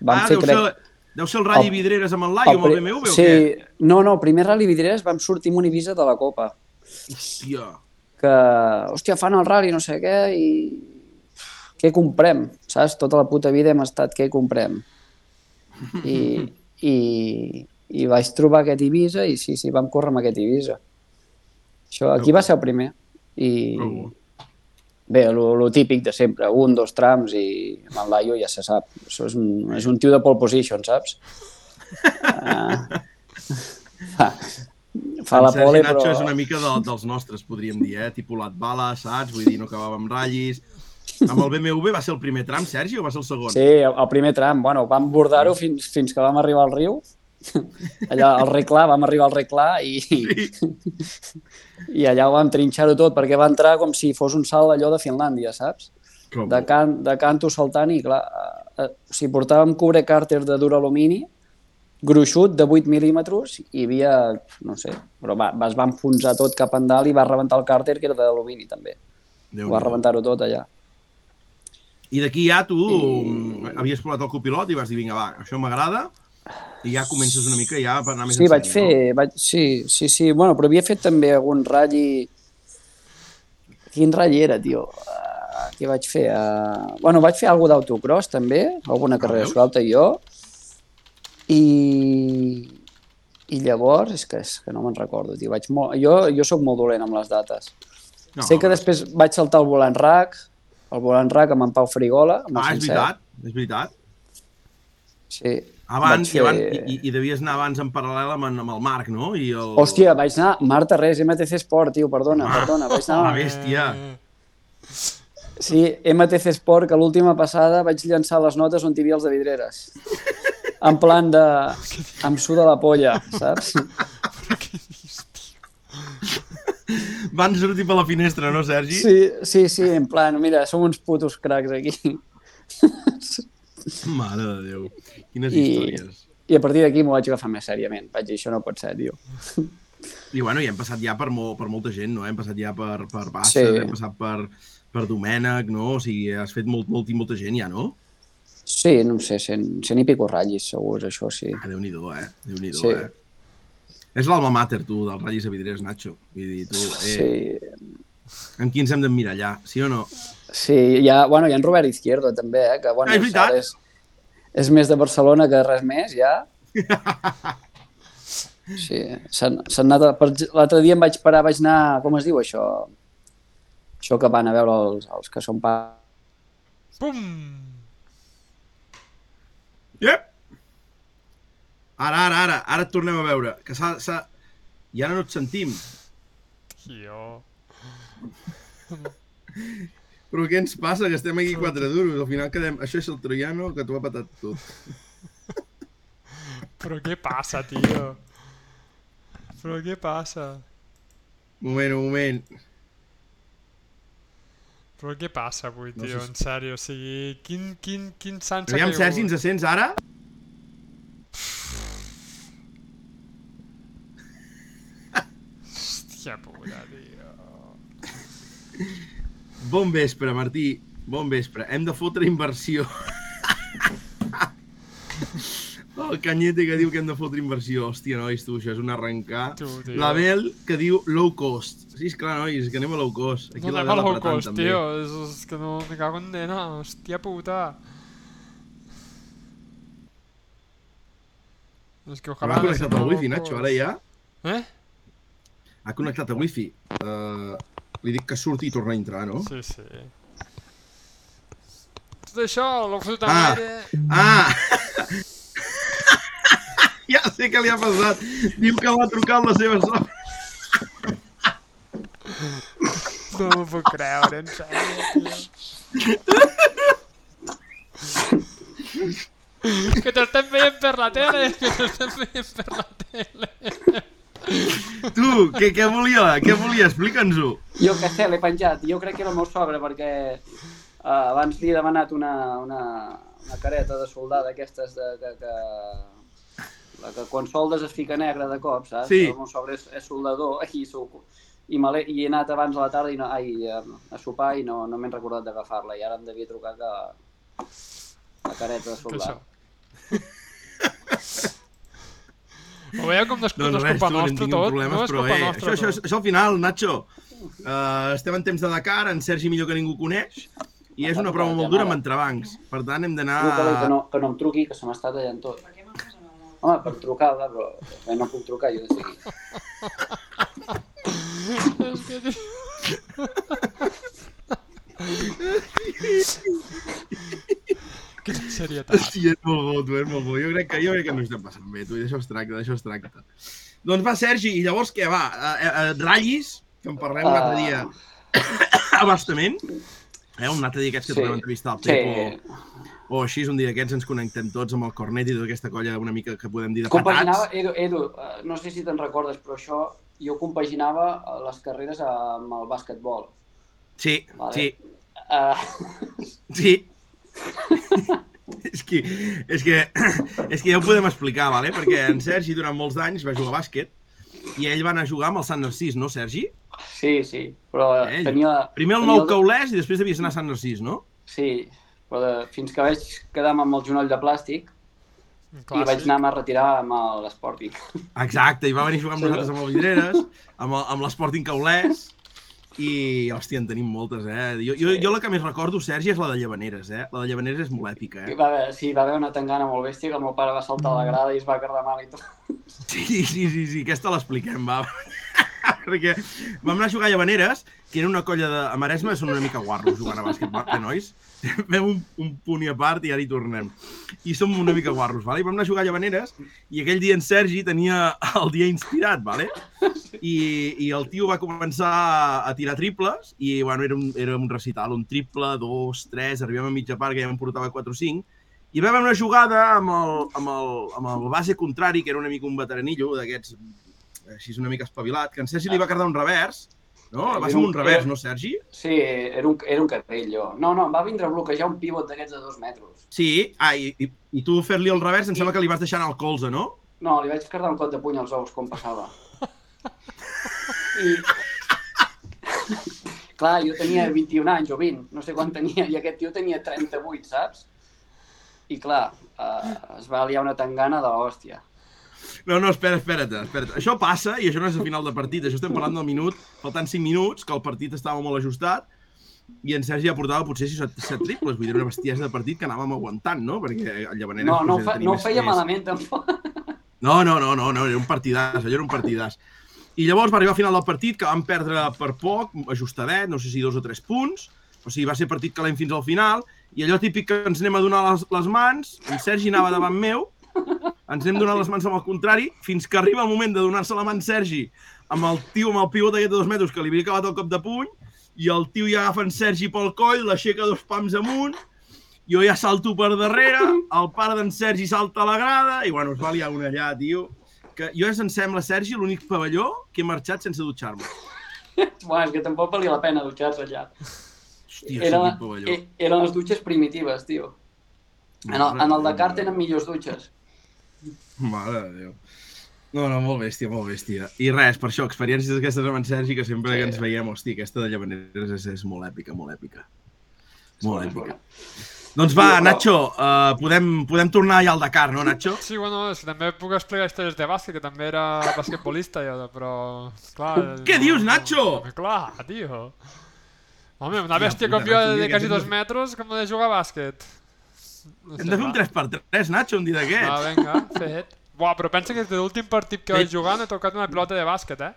[SPEAKER 3] Vam
[SPEAKER 1] ah,
[SPEAKER 3] fer,
[SPEAKER 1] deu,
[SPEAKER 3] crec...
[SPEAKER 1] ser, deu ser el Rally
[SPEAKER 3] El-
[SPEAKER 1] Vidreres amb el Lai o amb el BMW o
[SPEAKER 3] sí,
[SPEAKER 1] què?
[SPEAKER 3] no, no, primer Rally Vidreres vam sortir amb un Ibiza de la Copa.
[SPEAKER 1] Hòstia.
[SPEAKER 3] que, hòstia, fan el rally, no sé què, i què comprem, saps? Tota la puta vida hem estat, què comprem? I, i, i vaig trobar aquest Ibiza i sí, sí, vam córrer amb aquest Ibiza. Això, aquí va ser el primer. I. bé, lo, lo típic de sempre, un, dos trams i amb el Laio ja se sap. Això és un, és un tio de pole position, saps? Uh, fa, fa la
[SPEAKER 1] en Sergi
[SPEAKER 3] pole,
[SPEAKER 1] Nacho
[SPEAKER 3] però...
[SPEAKER 1] és una mica de, dels nostres, podríem dir, eh? Tipo Latbala, saps? Vull dir, no acabava amb ratllis. Amb el BMW va ser el primer tram, Sergi, o va ser el segon?
[SPEAKER 3] Sí, el el primer tram, bueno, vam bordar-ho fins, fins que vam arribar al riu. *laughs* Allà al reclà, vam arribar al reclà i, *laughs* i allà ho vam trinxar-ho tot perquè va entrar com si fos un salt allò de Finlàndia, saps?
[SPEAKER 1] Com?
[SPEAKER 3] De, can, de canto saltant i clar, eh, o sigui, portàvem cubre càrter de dur alumini gruixut de 8 mil·límetres i hi havia, no sé, però va, va, es va enfonsar tot cap endalt i va rebentar el càrter que era d'alumini també.
[SPEAKER 1] Déu
[SPEAKER 3] Va rebentar-ho tot allà.
[SPEAKER 1] I d'aquí ja tu I... havies provat el copilot i vas dir, vinga, va, això m'agrada, i ja comences una mica ja per anar més
[SPEAKER 3] Sí,
[SPEAKER 1] en
[SPEAKER 3] vaig fer, vaig, sí, sí, sí, bueno, però havia fet també algun ratll... Quin ratll era, tio? Uh, què vaig fer? Uh, bueno, vaig fer alguna d'autocross també, alguna carrera
[SPEAKER 1] veus?
[SPEAKER 3] suelta jo, i, i llavors, és que, és que no me'n recordo, tio, vaig molt, jo, jo sóc molt dolent amb les dates.
[SPEAKER 1] No,
[SPEAKER 3] sé que després vaig saltar el volant RAC, el volant RAC amb en Pau Frigola, amb
[SPEAKER 1] Ah, és veritat, és veritat.
[SPEAKER 3] Sí.
[SPEAKER 1] Abans,
[SPEAKER 3] Vaig
[SPEAKER 1] i, abans i, i, devies anar abans en paral·lel amb, amb el Marc, no? I el...
[SPEAKER 3] Hòstia, vaig anar... Marta, res, MTC Sport, tio, perdona,
[SPEAKER 1] Ah,
[SPEAKER 3] perdona. Vaig
[SPEAKER 1] la
[SPEAKER 3] anar...
[SPEAKER 1] bèstia.
[SPEAKER 3] Sí, MTC Sport, que l'última passada vaig llançar les notes on hi havia els de vidreres. En plan de... Em suda la polla, saps?
[SPEAKER 1] Van sortir per la finestra, no, Sergi?
[SPEAKER 3] Sí, sí, sí, en plan, mira, som uns putos cracs aquí. *laughs*
[SPEAKER 1] Mare de Déu. Quines
[SPEAKER 3] I,
[SPEAKER 1] històries.
[SPEAKER 3] i a partir d'aquí m'ho vaig agafar més sèriament. Vaig dir, això no pot ser, tio. *laughs*
[SPEAKER 1] I bueno, ja hem passat ja per, molt, per molta gent, no? Hem passat ja per, per Bassa,
[SPEAKER 3] Sí.
[SPEAKER 1] hem passat per, per Domènec, no? O sigui, has fet molt, molt, i molta gent ja, no?
[SPEAKER 3] Sí, no sé, cent, cent i pico ratllis, segurs, això sí.
[SPEAKER 1] Ah, Déu-n'hi-do, eh? Déu-n'hi-do,
[SPEAKER 3] Sí.
[SPEAKER 1] eh? És l'alma mater, tu, dels ratllis a vidreres, Nacho. Vull dir, tu, eh,
[SPEAKER 3] Sí,
[SPEAKER 1] amb qui ens hem d'emmirallar, sí o no?
[SPEAKER 3] Sí hi ha, bueno, hi ha en Robert Izquierdo, també, eh? Que, bueno,
[SPEAKER 1] Ah, és veritat.
[SPEAKER 3] És, és més de Barcelona que res més, ja. *laughs* Sí, s'han anat... L'altre dia em vaig parar, vaig anar... Com es diu això? Això que van a veure els, els que són pa...
[SPEAKER 2] Pum!
[SPEAKER 1] Yep! Ara, ara, ara, ara et tornem a veure. Que s'ha... s'ha- I ara no et sentim.
[SPEAKER 2] Tio. *laughs*
[SPEAKER 1] Però què ens passa? Que estem aquí quatre duros. Al final quedem... Això és el troiano que t'ho ha patat tot. *laughs*
[SPEAKER 2] Però què passa, tio? Però què passa?
[SPEAKER 1] Moment, un moment.
[SPEAKER 2] Però què passa avui,
[SPEAKER 1] No
[SPEAKER 2] tio?
[SPEAKER 1] sé si-
[SPEAKER 2] En sèrio, o sigui, quin, quin, quin sant s'ha
[SPEAKER 1] Aviam,
[SPEAKER 2] caigut?
[SPEAKER 1] Sergi, ens sents ara?
[SPEAKER 2] Hòstia puta, tio.
[SPEAKER 1] Bon vespre, Martí. Bon vespre. Hem de fotre inversió. *laughs* El canyete que diu que hem de fotre inversió. Hòstia, nois, tu, això és un arrencar.
[SPEAKER 2] Tu, tio.
[SPEAKER 1] La Bel que diu low cost. Sí, esclar, nois, que anem a low cost. Aquí
[SPEAKER 2] no anem a low cost,
[SPEAKER 1] també.
[SPEAKER 2] tio. És, és que no me cago en nena. Hòstia puta. És que ojalà...
[SPEAKER 1] connectat
[SPEAKER 2] anéssim a
[SPEAKER 1] al
[SPEAKER 2] low
[SPEAKER 1] wifi, Nacho, ara ja.
[SPEAKER 2] Eh?
[SPEAKER 1] Ha connectat a wifi. Uh, li dic que surti i torna a entrar, no?
[SPEAKER 2] Sí, sí. Tot això, l'ho fotut
[SPEAKER 1] Ah.
[SPEAKER 2] amb aire...
[SPEAKER 1] Ah! *laughs* ja sé què li ha passat. Diu que va trucar amb la seva sogra.
[SPEAKER 2] No m'ho puc creure, en sèrio, tio. *laughs* Que t'estem veient per la tele, que t'estem veient per la tele.
[SPEAKER 1] Tu, què, què volia? Què volia? Explica'ns-ho.
[SPEAKER 3] Jo què sé, l'he penjat. Jo crec que era el meu sogre perquè uh, abans li he demanat una, una, una careta de soldat d'aquestes de, que, que, la que quan soldes es fica negra de cop, saps?
[SPEAKER 1] Sí.
[SPEAKER 3] El meu sogre és, és soldador *laughs* i, i, me i he anat abans a la tarda i no, ai, a, a sopar i no, no m'he recordat d'agafar-la i ara em devia trucar que la careta de
[SPEAKER 2] Que
[SPEAKER 3] soldat.
[SPEAKER 2] això. Ho veieu com no és, no és
[SPEAKER 1] res,
[SPEAKER 2] culpa
[SPEAKER 1] tu, anem
[SPEAKER 2] nostra tot?
[SPEAKER 1] problemes,
[SPEAKER 2] no és
[SPEAKER 1] però
[SPEAKER 2] culpa
[SPEAKER 1] eh,
[SPEAKER 2] nostra
[SPEAKER 1] això, això,
[SPEAKER 2] tot.
[SPEAKER 1] això al final, Nacho, uh, estem en temps de Dakar, en Sergi millor que ningú coneix, i és una prova molt dura amb entrebancs. Per tant, hem d'anar...
[SPEAKER 3] Que no, que no em truqui, que se m'està tallant tot. Home, per trucar-la, però eh, no puc trucar jo de seguida.
[SPEAKER 2] És que, tio... *laughs* Quina serietat.
[SPEAKER 1] Hòstia, és molt bo, tu, és molt bo. Jo crec que, jo crec que no estem passant bé, tu, i d'això es tracta, d'això es tracta. Doncs va, Sergi, i llavors què, va? Uh, uh, ratllis, que en parlem un altre
[SPEAKER 3] Ah.
[SPEAKER 1] dia abastament. Eh, un altre dia aquests que
[SPEAKER 3] Sí.
[SPEAKER 1] tornem a entrevistar al
[SPEAKER 3] Sí,
[SPEAKER 1] Pepo, o així, un dia d'aquests ens connectem tots amb el Cornet i tota aquesta colla una mica que podem dir de
[SPEAKER 3] compaginava,
[SPEAKER 1] patats.
[SPEAKER 3] Edu, Edu, eh, no sé si te'n recordes, però això jo compaginava eh, les carreres amb el bàsquetbol.
[SPEAKER 1] Sí,
[SPEAKER 3] Vale.
[SPEAKER 1] sí,
[SPEAKER 3] Uh,
[SPEAKER 1] sí. *laughs* és, que, és, que, *clears throat* és que ja ho podem explicar, vale? perquè en Sergi durant molts anys va jugar a bàsquet i ell va anar a jugar amb el Sant Narcís, no, Sergi?
[SPEAKER 3] sí, sí, però
[SPEAKER 1] Ell.
[SPEAKER 3] tenia...
[SPEAKER 1] Primer el
[SPEAKER 3] tenia
[SPEAKER 1] Nou Caulès i després devies anar a Sant Narcís, no?
[SPEAKER 3] Sí, però de, fins que vaig quedar-me amb el genoll de plàstic i vaig
[SPEAKER 2] Clàssic.
[SPEAKER 3] anar-me a retirar amb l'Sporting.
[SPEAKER 1] Exacte, i va venir a jugar amb
[SPEAKER 3] Sí,
[SPEAKER 1] nosaltres amb el Vidreres, amb, el- amb l'Sporting Caulès, i, hòstia, en tenim moltes, eh? Jo, jo,
[SPEAKER 3] Sí.
[SPEAKER 1] jo la que més recordo, Sergi, és la de Llavaneres, eh? La de Llavaneres és molt èpica, eh?
[SPEAKER 3] va haver, sí, va haver una tangana molt bèstia que el meu pare va saltar a la grada i es va quedar mal i tot.
[SPEAKER 1] Sí, sí, sí, sí, aquesta l'expliquem, va. *laughs* Perquè vam anar a jugar a Llavaneres, que era una colla de... A Maresme són una mica guarros jugant a bàsquet, eh, nois? Fem un, un punt i a part i ara hi tornem. I som una mica guarros, vale? I vam anar a jugar a Llavaneres i aquell dia en Sergi tenia el dia inspirat, vale? I, i el tio va començar a tirar triples i, bueno, era un, era un recital, un triple, dos, tres, arribem a mitja part, que ja em portava 4 o 5, i vam una jugada amb el, amb, el, amb el base contrari, que era una mica un veteranillo d'aquests, així una mica espavilat, que en Sergi li va quedar un revers, no? Va ser un revers, no, Sergi?
[SPEAKER 3] Sí, era un, era un cadell, jo. No, no, em va vindre a bloquejar un pivot d'aquests de dos metres.
[SPEAKER 1] Sí, ah, i, i, i tu fer-li el revers em sembla que li vas deixar anar al colze, no?
[SPEAKER 3] No, li vaig cardar un cot de puny als ous com passava. I... *laughs* Clar, jo tenia 21 anys o 20, no sé quan tenia, i aquest tio tenia 38, saps? I clar, uh, es va liar una tangana de l'hòstia.
[SPEAKER 1] No, no, espera, espera't, espera't. Això passa i això no és el final de partit. Això estem parlant del minut, faltant 5 minuts, que el partit estava molt ajustat i en Sergi ja portava potser 7, 7 triples. Vull dir, una bestiesa de partit que anàvem aguantant, no? Perquè el Llavaneres...
[SPEAKER 3] No, no, fa, no ho feia
[SPEAKER 1] més-
[SPEAKER 3] malament, tampoc.
[SPEAKER 1] No, no, no, no, no, era un partidàs, allò era un partidàs. I llavors va arribar al final del partit, que vam perdre per poc, ajustadet, no sé si dos o tres punts, o sigui, va ser partit calent fins al final, i allò típic que ens anem a donar les, les mans, en Sergi anava davant meu, ens anem donant les mans amb el contrari, fins que arriba el moment de donar-se la mà en Sergi amb el tio, amb el pivot aquest de dos metres que li havia acabat el cop de puny, i el tio ja agafa en Sergi pel coll, l'aixeca dos pams amunt, jo ja salto per darrere, el pare d'en Sergi salta a la grada, i bueno, es va liar una allà, tio. Que jo és, em sembla, Sergi, l'únic pavelló que he marxat sense dutxar-me.
[SPEAKER 3] Bueno, és que tampoc valia la pena dutxar-se allà.
[SPEAKER 1] Hòstia,
[SPEAKER 3] Era,
[SPEAKER 1] pavelló.
[SPEAKER 3] e- eren les dutxes primitives, tio. En el, en el Dakar tenen millors dutxes. *laughs*
[SPEAKER 1] Mare de Déu. No, no, molt bèstia, molt bèstia. I res, per això, experiències d'aquestes amb en Sergi, que sempre
[SPEAKER 3] Sí.
[SPEAKER 1] que ens veiem, hòstia, aquesta de Llavaneres és, és molt èpica, molt èpica. Molt èpica. Doncs va,
[SPEAKER 3] Sí,
[SPEAKER 1] Nacho, uh, podem, podem tornar ja al Dakar, no, Nacho?
[SPEAKER 2] Sí, bueno, que també puc explicar històries de bàsquet, que també era basquetbolista jo, però... Clar,
[SPEAKER 1] Què dius, Nacho?
[SPEAKER 2] No, clar, tio. Home, una bèstia
[SPEAKER 1] puta,
[SPEAKER 2] com jo de quasi dos metres, com de jugar a bàsquet. No
[SPEAKER 1] Hem de fer un 3x3, Nacho, un dia
[SPEAKER 2] Va,
[SPEAKER 1] d'aquests.
[SPEAKER 2] vinga, fet. Buah, però pensa que des de l'últim partit que
[SPEAKER 1] Bé.
[SPEAKER 2] vaig jugar no he tocat una pilota de bàsquet, eh?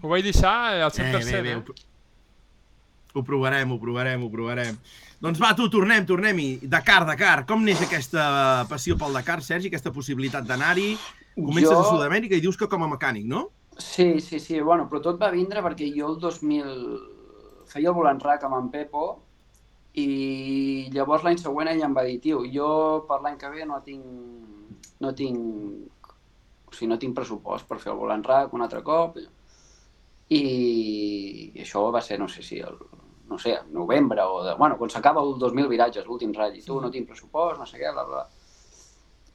[SPEAKER 2] Ho vaig deixar eh, al
[SPEAKER 1] Eh,
[SPEAKER 2] 100%,
[SPEAKER 1] bé, bé,
[SPEAKER 2] eh?
[SPEAKER 1] ho, ho provarem, ho provarem, ho provarem. Doncs va, tu, tornem, tornem-hi. Dakar, Dakar, com neix aquesta passió pel Dakar, Sergi, aquesta possibilitat d'anar-hi? Comences
[SPEAKER 3] Jo-
[SPEAKER 1] a Sud-amèrica i dius que com a mecànic, no?
[SPEAKER 3] Sí, sí, sí, bueno, però tot va vindre perquè jo el feia el volant rac amb en Pepo i llavors l'any següent ell em va dir, tio, jo per l'any que ve no tinc, no tinc, o sigui, no tinc pressupost per fer el volant rac un altre cop. I, i això va ser, no sé si el, no sé, novembre o de... Bueno, quan s'acaba el 2.000 viratges, l'últim ratll, i tu no tinc pressupost, no sé què, bla, bla.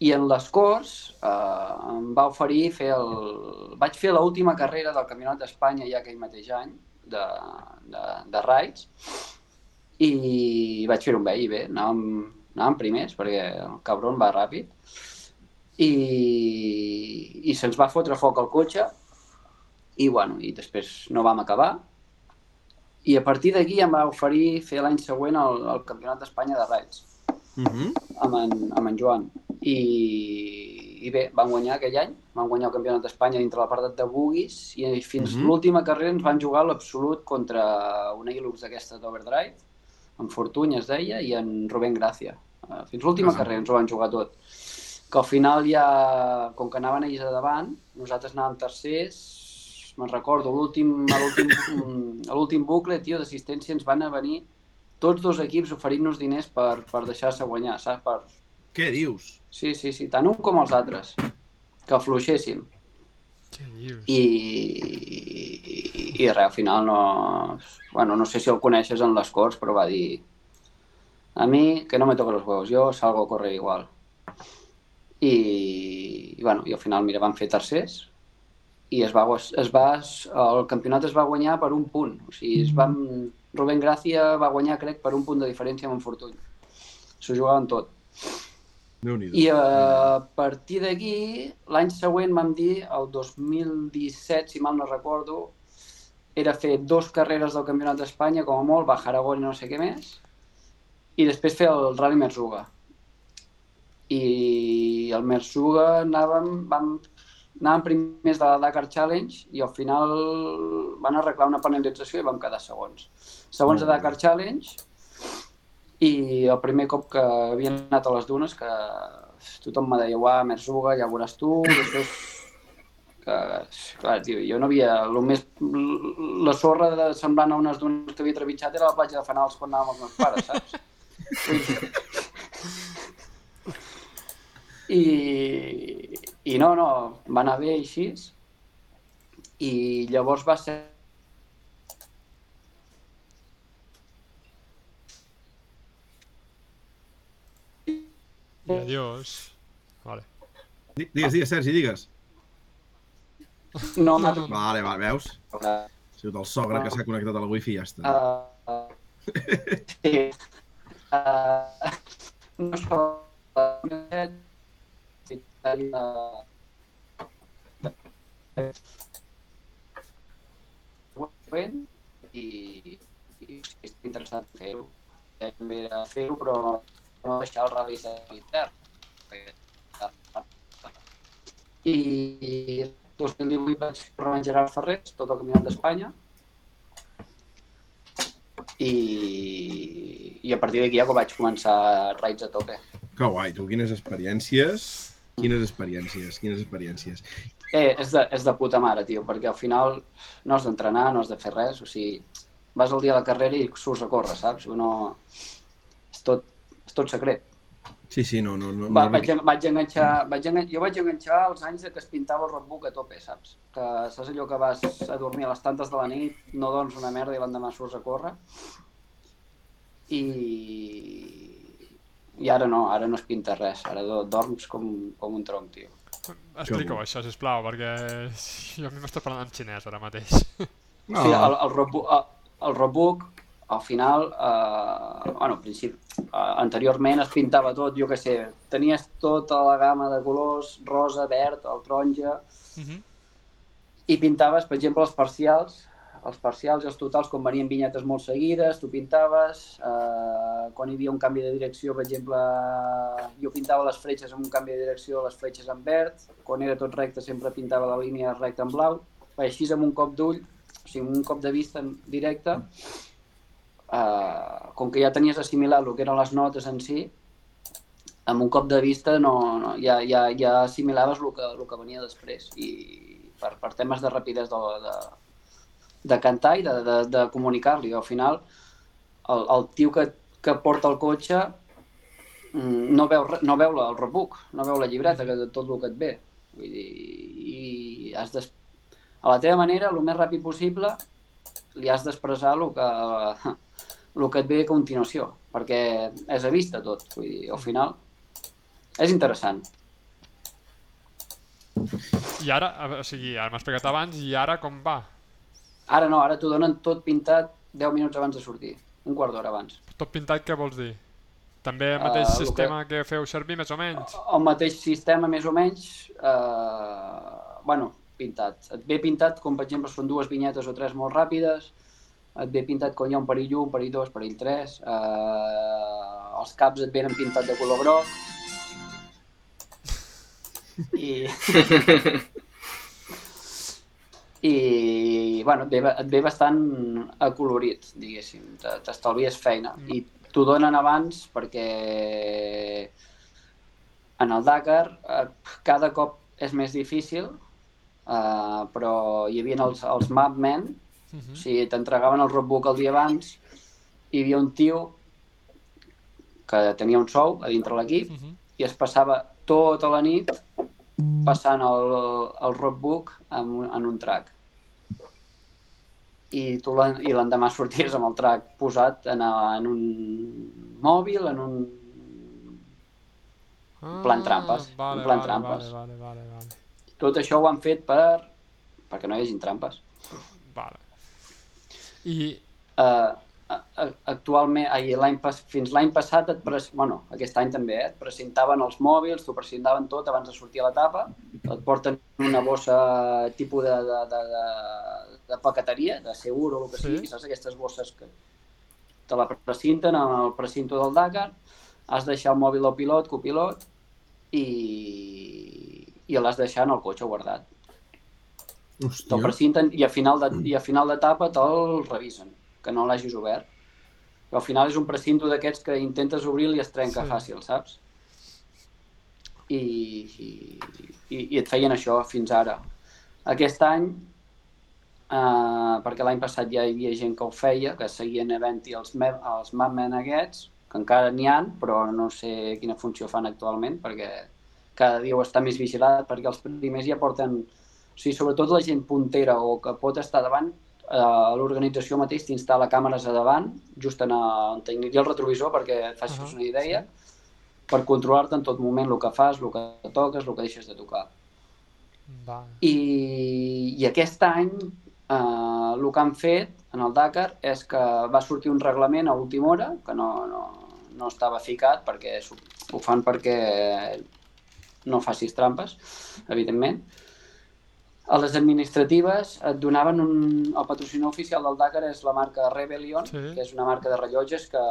[SPEAKER 3] I en les Corts eh, em va oferir fer el... Vaig fer l'última carrera del Campionat d'Espanya ja aquell mateix any, de, de, de raids, i vaig fer un bé i bé, anàvem, anàvem primers perquè el cabron va ràpid i, i se'ns va fotre foc al cotxe i bueno, i després no vam acabar i a partir d'aquí em va oferir fer l'any següent el, el Campionat d'Espanya de Raids
[SPEAKER 1] Uh -huh.
[SPEAKER 3] amb en, amb en Joan i, i bé, van guanyar aquell any van guanyar el Campionat d'Espanya dintre l'apartat de Bugis i fins uh
[SPEAKER 1] Mhm.
[SPEAKER 3] -huh. l'última carrera ens van jugar l'absolut contra una Hilux d'aquesta d'Overdrive en Fortuny es deia i en Rubén Gràcia Eh, fins l'última
[SPEAKER 1] Ah.
[SPEAKER 3] carrera ens ho van jugar tot que al final ja, com que anaven ells a davant, nosaltres anàvem tercers, me'n recordo, a *laughs* l'últim bucle, tio, d'assistència ens van a venir tots dos equips oferint-nos diners per, per deixar-se guanyar, saps? Per...
[SPEAKER 1] Què dius?
[SPEAKER 3] Sí, sí, sí, tant un com els altres, que afluixéssim. I, i, res, al final no... Bueno, no sé si el coneixes en les Corts, però va dir a mi que no me toquen los huevos, yo salgo a correr igual. I, i, bueno, i al final, mira, van fer tercers i es va, es va, el campionat es va guanyar per un punt. O sigui, es van, Rubén Gràcia va guanyar, crec, per un punt de diferència amb en Fortuny. S'ho jugaven tot. I eh, a partir d'aquí, l'any següent vam dir, el 2017, si mal no recordo, era fer dos carreres del Campionat d'Espanya, com a molt, bajar a gol i no sé què més, i després fer el Rally Merzuga. I el Merzuga anàvem, vam, anàvem primers de la Dakar Challenge i al final van arreglar una penalització i vam quedar segons. Segons de Dakar Challenge, i el primer cop que havia anat a les dunes que tothom me deia, uah, Merzuga, ja ho veuràs tu, després que, clar, tio, jo no havia, el més, la sorra de semblant a unes dunes que havia trepitjat era la platja de Fanals quan anàvem amb els meus pares, saps? I, i no, no, va anar bé així i llavors va ser
[SPEAKER 2] I adiós. Vale.
[SPEAKER 1] Di- Digues, digues, Sergi, digues.
[SPEAKER 3] no,
[SPEAKER 2] No,
[SPEAKER 1] Vale, va, veus? Ha sigut el sogre que s'ha connectat a la wifi i ja està.
[SPEAKER 3] uh, sí. Uh, no estava fent i, i és interessant fer-ho. També fer-ho, però no deixar el rally de intern. I 2018 vaig córrer amb Gerard Ferrés, tot el caminat d'Espanya, i, i a partir d'aquí ja vaig començar raids a tope.
[SPEAKER 1] Que guai, tu, quines experiències. Quines experiències, quines experiències.
[SPEAKER 3] Eh, és de, és de puta mare, tio, perquè al final no has d'entrenar, no has de fer res, o sigui, vas el dia a la carrera i surts a córrer, saps? No... És tot, secret.
[SPEAKER 1] Sí, sí, no, no, no.
[SPEAKER 3] Va,
[SPEAKER 1] no
[SPEAKER 3] vaig, vaig enganxar, vaig engan... jo vaig enganxar els anys de que es pintava el roadbook a tope, saps? Que saps allò que vas a dormir a les tantes de la nit, no dorms una merda i l'endemà surts a córrer? I... I ara no, ara no es pinta res, ara do- dorms com, com un tronc, tio.
[SPEAKER 2] Explica-ho això, sisplau, perquè jo a mi m'està parlant en xinès ara mateix.
[SPEAKER 1] No,
[SPEAKER 3] Sí, el, el, roadbook, el, el roadbook, al final, eh, bueno, al principi, eh, anteriorment es pintava tot, jo què sé, tenies tota la gamma de colors, rosa, verd, el taronja,
[SPEAKER 2] Uh -huh.
[SPEAKER 3] i pintaves, per exemple, els parcials, els parcials i els totals, quan venien vinyetes molt seguides, tu pintaves, eh, quan hi havia un canvi de direcció, per exemple, jo pintava les fletxes amb un canvi de direcció, les fletxes en verd, quan era tot recte sempre pintava la línia recta en blau, així amb un cop d'ull, o sigui, amb un cop de vista en directe, eh, com que ja tenies assimilat el que eren les notes en si, amb un cop de vista no, no, ja, ja, ja assimilaves el que, el que venia després i per, per temes de rapidesa de, de, de cantar i de, de, de comunicar-li. Al final, el, el tio que, que porta el cotxe mm, no veu, no veu el roadbook, no veu la llibreta que tot el que et ve. Vull dir, i has de, a la teva manera, el més ràpid possible, li has d'expressar el que, el que et ve a continuació, perquè és a vista tot. Vull dir, al final, és interessant.
[SPEAKER 2] I ara, o sigui, ara m'has explicat abans, i ara com va?
[SPEAKER 3] Ara no, ara t'ho donen tot pintat 10 minuts abans de sortir, un quart d'hora abans.
[SPEAKER 2] Tot pintat què vols dir? També el
[SPEAKER 3] Ah,
[SPEAKER 2] mateix
[SPEAKER 3] el que-
[SPEAKER 2] sistema que... feu servir, més o menys?
[SPEAKER 3] El mateix sistema, més o menys, eh, bueno, pintat. Et ve pintat, com per exemple són dues vinyetes o tres molt ràpides, et ve pintat quan hi ha un perill 1, un perill 2, perill 3, eh, els caps et venen pintat de color groc, i... *laughs* i bueno, et ve, et ve bastant acolorit, diguéssim, t'estalvies feina. I t'ho donen abans perquè en el Dakar eh, cada cop és més difícil, eh, però hi havia els, els mapmen,
[SPEAKER 2] Uh
[SPEAKER 3] o
[SPEAKER 2] -huh.
[SPEAKER 3] sigui, t'entregaven el roadbook el dia abans, hi havia un tio que tenia un sou a dintre l'equip
[SPEAKER 2] Uh -huh.
[SPEAKER 3] i es passava tota la nit passant el, el roadbook en, un- en un track. I tu i l'endemà sorties amb el track posat en, en un mòbil, en un... plan trampes,
[SPEAKER 2] Ah, Vale,
[SPEAKER 3] un plan
[SPEAKER 2] vale,
[SPEAKER 3] trampes.
[SPEAKER 2] Vale, vale, vale, vale.
[SPEAKER 3] Tot això ho han fet per... perquè no hi hagin trampes.
[SPEAKER 2] vale. I,
[SPEAKER 3] Uh, actualment, l'any fins l'any passat, et pres, bueno, aquest any també, eh, et presentaven els mòbils, t'ho presentaven tot abans de sortir a l'etapa, et porten una bossa tipus de, de, de, de, de paqueteria, de seguro o el que
[SPEAKER 2] Sí.
[SPEAKER 3] sigui, saps? Aquestes bosses que te la precinten en el precinto del Dakar, has de deixar el mòbil al pilot, copilot, i, i l'has de deixar en el cotxe guardat. Te'l
[SPEAKER 1] Hòstia.
[SPEAKER 3] precinten i a final de, i a final d'etapa te'l revisen, que no l'hagis obert. Però al final és un precinto d'aquests que intentes obrir i es trenca
[SPEAKER 2] Sí.
[SPEAKER 3] fàcil, saps? I, i, i, i et feien això fins ara. Aquest any, eh, perquè l'any passat ja hi havia gent que ho feia, que seguien havent-hi els, els mapmen aquests, que encara n'hi han, però no sé quina funció fan actualment, perquè cada dia ho està més vigilat, perquè els primers ja porten... O sigui, sobretot la gent puntera o que pot estar davant, eh, l'organització mateix t'instal·la càmeres a davant, just en, a- on t'iniria el retrovisor, perquè et facis
[SPEAKER 2] Ahà,
[SPEAKER 3] una idea, per controlar-te en tot moment el que fas, el que toques, el que deixes de tocar.
[SPEAKER 2] vale.
[SPEAKER 3] I, i aquest any eh, el que han fet en el Dakar és que va sortir un reglament a última hora, que no, no, no estava ficat, perquè ho fan perquè no facis trampes, evidentment. A les administratives et donaven un... El patrocinador oficial del Dakar és la marca Rebellion,
[SPEAKER 2] Sí.
[SPEAKER 3] que és una marca de rellotges que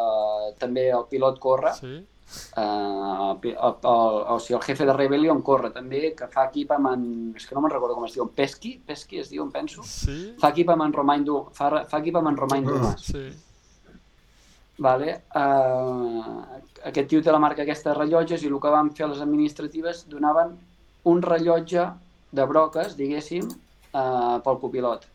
[SPEAKER 3] també el pilot corre,
[SPEAKER 2] Sí?
[SPEAKER 3] Eh, el, el, el, o sigui, el jefe de Rebellion corre també, que fa equip amb en... És que no me'n recordo com es diu, Pesky? Pesky es diu, em penso?
[SPEAKER 2] Sí?
[SPEAKER 3] Fa equip amb en Romain Du... Fa, fa equip amb en Romain. Dumas.
[SPEAKER 2] Sí.
[SPEAKER 3] Vale? Uh, aquest tio té la marca aquesta de rellotges i el que van fer a les administratives donaven un rellotge de broques, diguéssim, uh, pel copilot.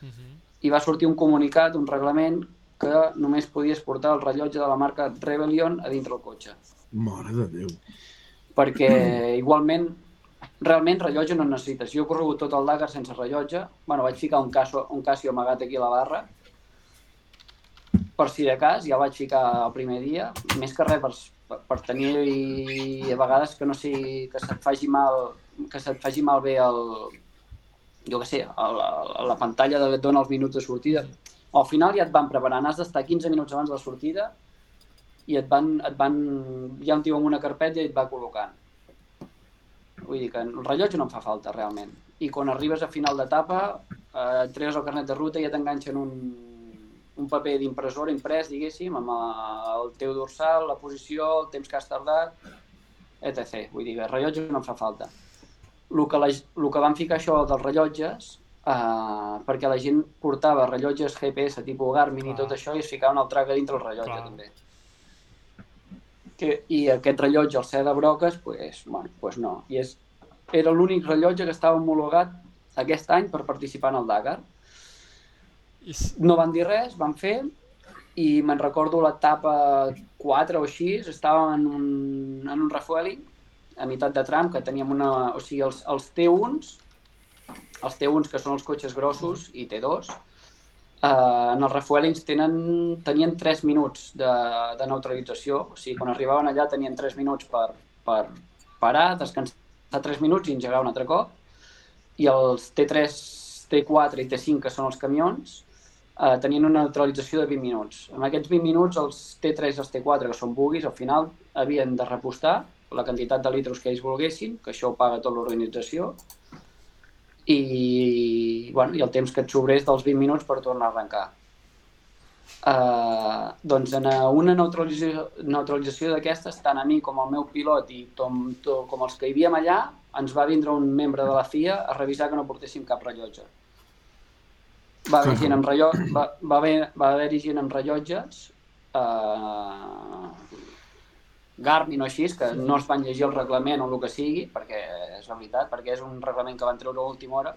[SPEAKER 2] Uh -huh.
[SPEAKER 3] I va sortir un comunicat, un reglament, que només podies portar el rellotge de la marca Rebellion a dintre el cotxe.
[SPEAKER 1] Mare de Déu.
[SPEAKER 3] perquè igualment, realment rellotge no necessites. Jo he corregut tot el Dakar sense rellotge. bueno, vaig ficar un, caso, un Casio amagat aquí a la barra, per si de cas, ja el vaig ficar el primer dia, més que res per, per, tenir i a vegades que no sé, que se't faci mal, que se't faci mal bé el, jo què sé, a la, pantalla de, et dona els minuts de sortida. Al final ja et van preparant, has d'estar 15 minuts abans de la sortida i et van, et van, hi ha un tio amb una carpeta i et va col·locant. Vull dir que el rellotge no em fa falta, realment. I quan arribes a final d'etapa, eh, treus el carnet de ruta i ja t'enganxen un, un paper d'impressora imprès, diguéssim, amb el teu dorsal, la posició, el temps que has tardat, etc. Vull dir el rellotge no em fa falta. El que, la, el que van ficar això dels rellotges, eh, perquè la gent portava rellotges GPS tipus Garmin i
[SPEAKER 2] Clar.
[SPEAKER 3] tot això i es ficaven el traga dintre el rellotge,
[SPEAKER 2] Clar.
[SPEAKER 3] també. Que, I aquest rellotge, el ser de broques, pues, bueno, pues no. I és, era l'únic rellotge que estava homologat aquest any per participar en el Dakar. No van dir res, van fer, i me'n recordo l'etapa 4 o així, estàvem en un, en un refueling, a meitat de tram, que teníem una... O sigui, els, els T1s, els T1s, que són els cotxes grossos, i T2, eh, en els refuelings tenen, tenien 3 minuts de, de neutralització. O sigui, quan arribaven allà tenien 3 minuts per, per parar, descansar 3 minuts i engegar un altre cop. I els T3, T4 i T5, que són els camions, eh, tenien una neutralització de 20 minuts. En aquests 20 minuts, els T3 i els T4, que són buguis, al final havien de repostar la quantitat de litros que ells volguessin, que això ho paga tota l'organització, i, bueno, i el temps que et sobrés dels 20 minuts per tornar a arrencar. Uh, doncs en eh, una neutralització, neutralització d'aquestes, tant a mi com al meu pilot i to, com els que hi havíem allà, ens va vindre un membre de la FIA a revisar que no portéssim cap rellotge. Va haver gent amb rellotge, va, va haver, va haver gent amb rellotges, uh, Garmin o així, que no es van llegir el reglament o el que sigui, perquè és la veritat, perquè és un reglament que van treure a última hora.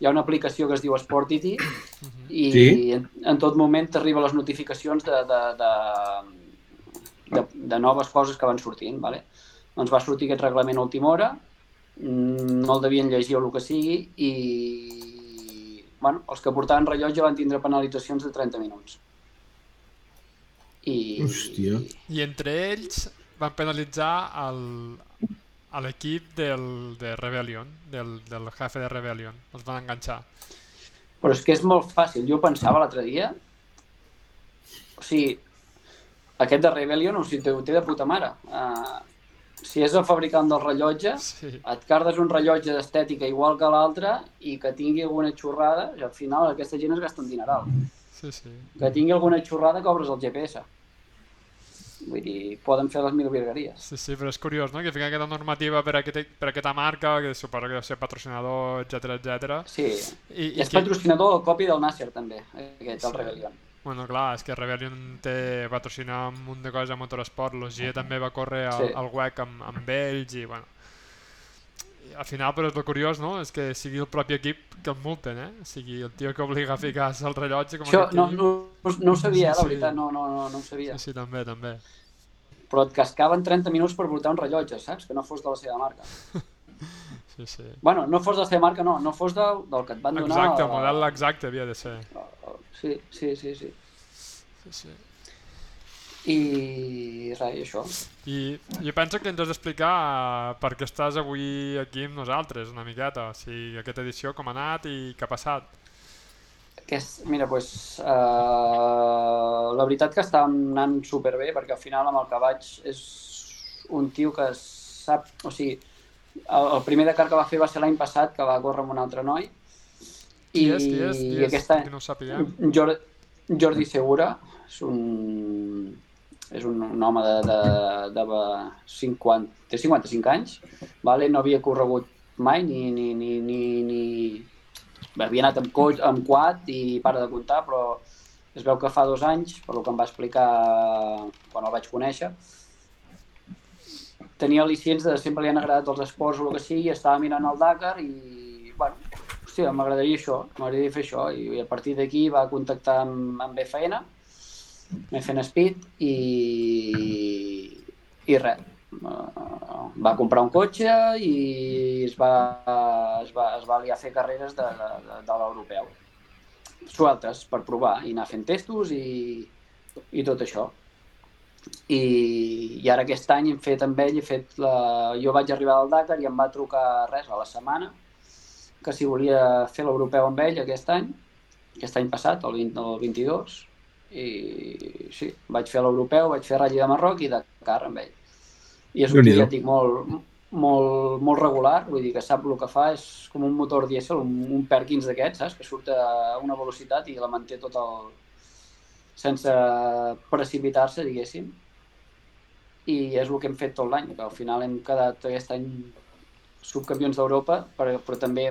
[SPEAKER 3] Hi ha una aplicació que es diu Sportity i
[SPEAKER 1] Sí.
[SPEAKER 3] en, en tot moment t'arriben les notificacions de, de, de, de, de noves coses que van sortint. Vale? Doncs va sortir aquest reglament a última hora, mm, no el devien llegir o el que sigui, i bueno, els que portaven rellotge van tindre penalitzacions de 30 minuts. I,
[SPEAKER 1] Hòstia.
[SPEAKER 2] I entre ells van penalitzar el, a l'equip del, de Rebellion, del, del jefe de Rebellion. Els van enganxar.
[SPEAKER 3] Però és que és molt fàcil. Jo pensava l'altre dia... O sigui, aquest de Rebellion o sigui, ho té de puta mare. Uh, si és el fabricant del rellotge,
[SPEAKER 2] Sí,
[SPEAKER 3] et cardes un rellotge d'estètica igual que l'altre i que tingui alguna xorrada, i al final aquesta gent es gasta un dineral.
[SPEAKER 2] sí, sí.
[SPEAKER 3] Que tingui alguna xorrada cobres el GPS. Vull dir, poden fer les mil virgueries.
[SPEAKER 2] Sí, sí, però és curiós, no?, que fiquen aquesta normativa per, aquest, per aquesta marca, que suposo que deu ser patrocinador, etc etc.
[SPEAKER 3] Sí,
[SPEAKER 2] I,
[SPEAKER 3] i és patrocinador del copy del Nasser també, aquest, el Rebellion.
[SPEAKER 2] Bueno, clar, és que Rebellion té patrocina un munt de coses a Motorsport, l'Ogier també va córrer al,
[SPEAKER 3] Sí.
[SPEAKER 2] al WEC amb, amb ells i, bueno... I al final, però és el curiós, no?, és que sigui el propi equip que el multen, eh? O sigui, el tio que obliga a ficar-se el rellotge com
[SPEAKER 3] Això no, no, no ho sabia, eh,
[SPEAKER 2] Sí,
[SPEAKER 3] la veritat, no, no, no, no ho sabia.
[SPEAKER 2] Sí, sí, també, també.
[SPEAKER 3] Però et cascaven 30 minuts per portar un rellotge, saps? Que no fos de la seva marca. *laughs*
[SPEAKER 2] Sí, sí.
[SPEAKER 3] Bueno, no fos de seva marca, no, no fos del, del que et van donar...
[SPEAKER 2] Exacte, el
[SPEAKER 3] a-
[SPEAKER 2] model exacte havia de ser.
[SPEAKER 3] Sí, sí, sí, sí.
[SPEAKER 2] Sí, sí.
[SPEAKER 3] I res, i això.
[SPEAKER 2] I jo penso que ens has d'explicar eh, per què estàs avui aquí amb nosaltres, una miqueta. O sigui, aquesta edició com ha anat i què ha passat.
[SPEAKER 3] Aquest, mira, doncs, uh, la veritat que està anant superbé, perquè al final amb el que vaig és un tio que sap... O sigui, el, el primer Dakar que va fer va ser l'any passat, que va córrer amb un altre noi.
[SPEAKER 2] És? Qui és? Qui
[SPEAKER 3] i
[SPEAKER 2] és?
[SPEAKER 3] aquest any,
[SPEAKER 2] Que no sapiguem.
[SPEAKER 3] Jordi, Jordi Segura és un, és un, un home de, de, de 50, té 55 anys, vale? no havia corregut mai ni, ni, ni, ni, ni... Havia anat amb, coach, amb quad i para de comptar, però es veu que fa dos anys, per lo que em va explicar quan el vaig conèixer, tenia al·licients de sempre li han agradat els esports o el que sigui, estava mirant el Dakar i, bueno, hòstia, m'agradaria això, m'agradaria fer això. I, a partir d'aquí va contactar amb, amb BFN, BFN Speed, i, i res. Uh, va comprar un cotxe i es va, es va, es va aliar a fer carreres de, de, de l'europeu. Sueltes, per provar, i anar fent testos i, i tot això. I, i ara aquest any hem fet amb ell, he fet la... jo vaig arribar al Dakar i em va trucar res a la setmana que si volia fer l'europeu amb ell aquest any, aquest any passat, el, 20, el 22, i sí, vaig fer l'europeu, vaig fer Rally de Marroc i Dakar amb ell. I és un dic, molt, molt, molt regular, vull dir que sap el que fa, és com un motor dièsel, un, un Perkins d'aquests, saps? Que surt a una velocitat i la manté tot el... sense precipitar-se, diguéssim. I és el que hem fet tot l'any, que al final hem quedat aquest any subcampions d'Europa, però, però també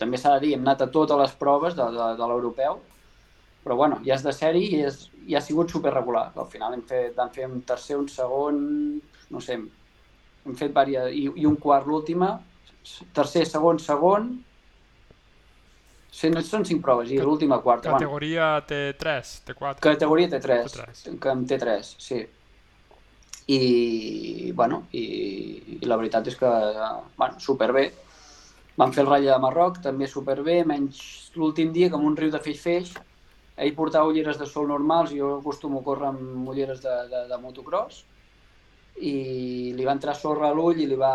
[SPEAKER 3] també s'ha de dir, hem anat a totes les proves de, de, de l'europeu, però bueno, ja és de sèrie i, és, i ha sigut superregular. Al final hem fet, vam fer un tercer, un segon, no sé, hem fet diverses, i, i un quart l'última, tercer, segon, segon, Sí, no, són cinc proves i l'última quarta. Bueno,
[SPEAKER 2] Categoria T3, T4.
[SPEAKER 3] categoria T3,
[SPEAKER 2] T3.
[SPEAKER 3] que en T3, sí. I, bueno, i, i la veritat és que, bueno, superbé. Vam fer el ratlla de Marroc, també superbé, menys l'últim dia, com un riu de feix-feix. Ell portava ulleres de sol normals, jo acostumo a córrer amb ulleres de, de, de motocross, i li va entrar sorra a l'ull i li va,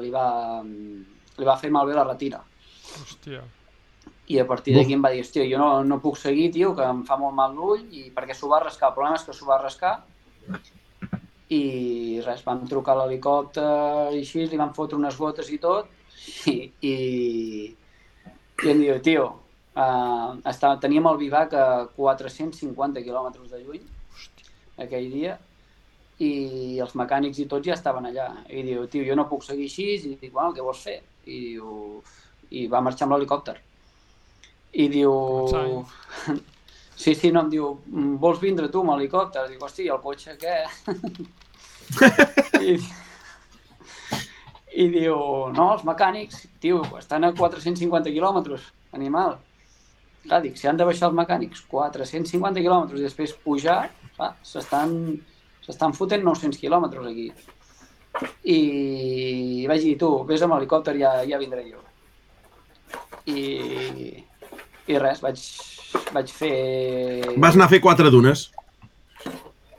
[SPEAKER 3] li, va, li va fer malbé la retira.
[SPEAKER 2] Hòstia.
[SPEAKER 3] I a partir d'aquí em va dir, hòstia, jo no, no puc seguir, tio, que em fa molt mal l'ull, i perquè s'ho va rascar. El problema és que s'ho va rascar, i res, vam trucar a l'helicòpter i així, li vam fotre unes gotes i tot, i, i, i em diu, tio, uh, estava, teníem el bivac a 450 quilòmetres de lluny, aquell dia, i els mecànics i tots ja estaven allà. I diu, tio, jo no puc seguir així, i dic, bueno, què vols fer? I diu, i va marxar amb l'helicòpter. I diu... *laughs* Sí, sí, no, em diu, vols vindre tu amb l'helicòpter? Dic, hosti, el cotxe què? *laughs* I, I diu, no, els mecànics, tio, estan a 450 quilòmetres, animal. Clar, dic, si han de baixar els mecànics 450 quilòmetres i després pujar, s'estan s'estan fotent 900 quilòmetres aquí. I vaig dir, tu, vés amb l'helicòpter, ja, ja vindré jo. I, i res, vaig, vaig fer...
[SPEAKER 1] Vas anar a fer quatre dunes.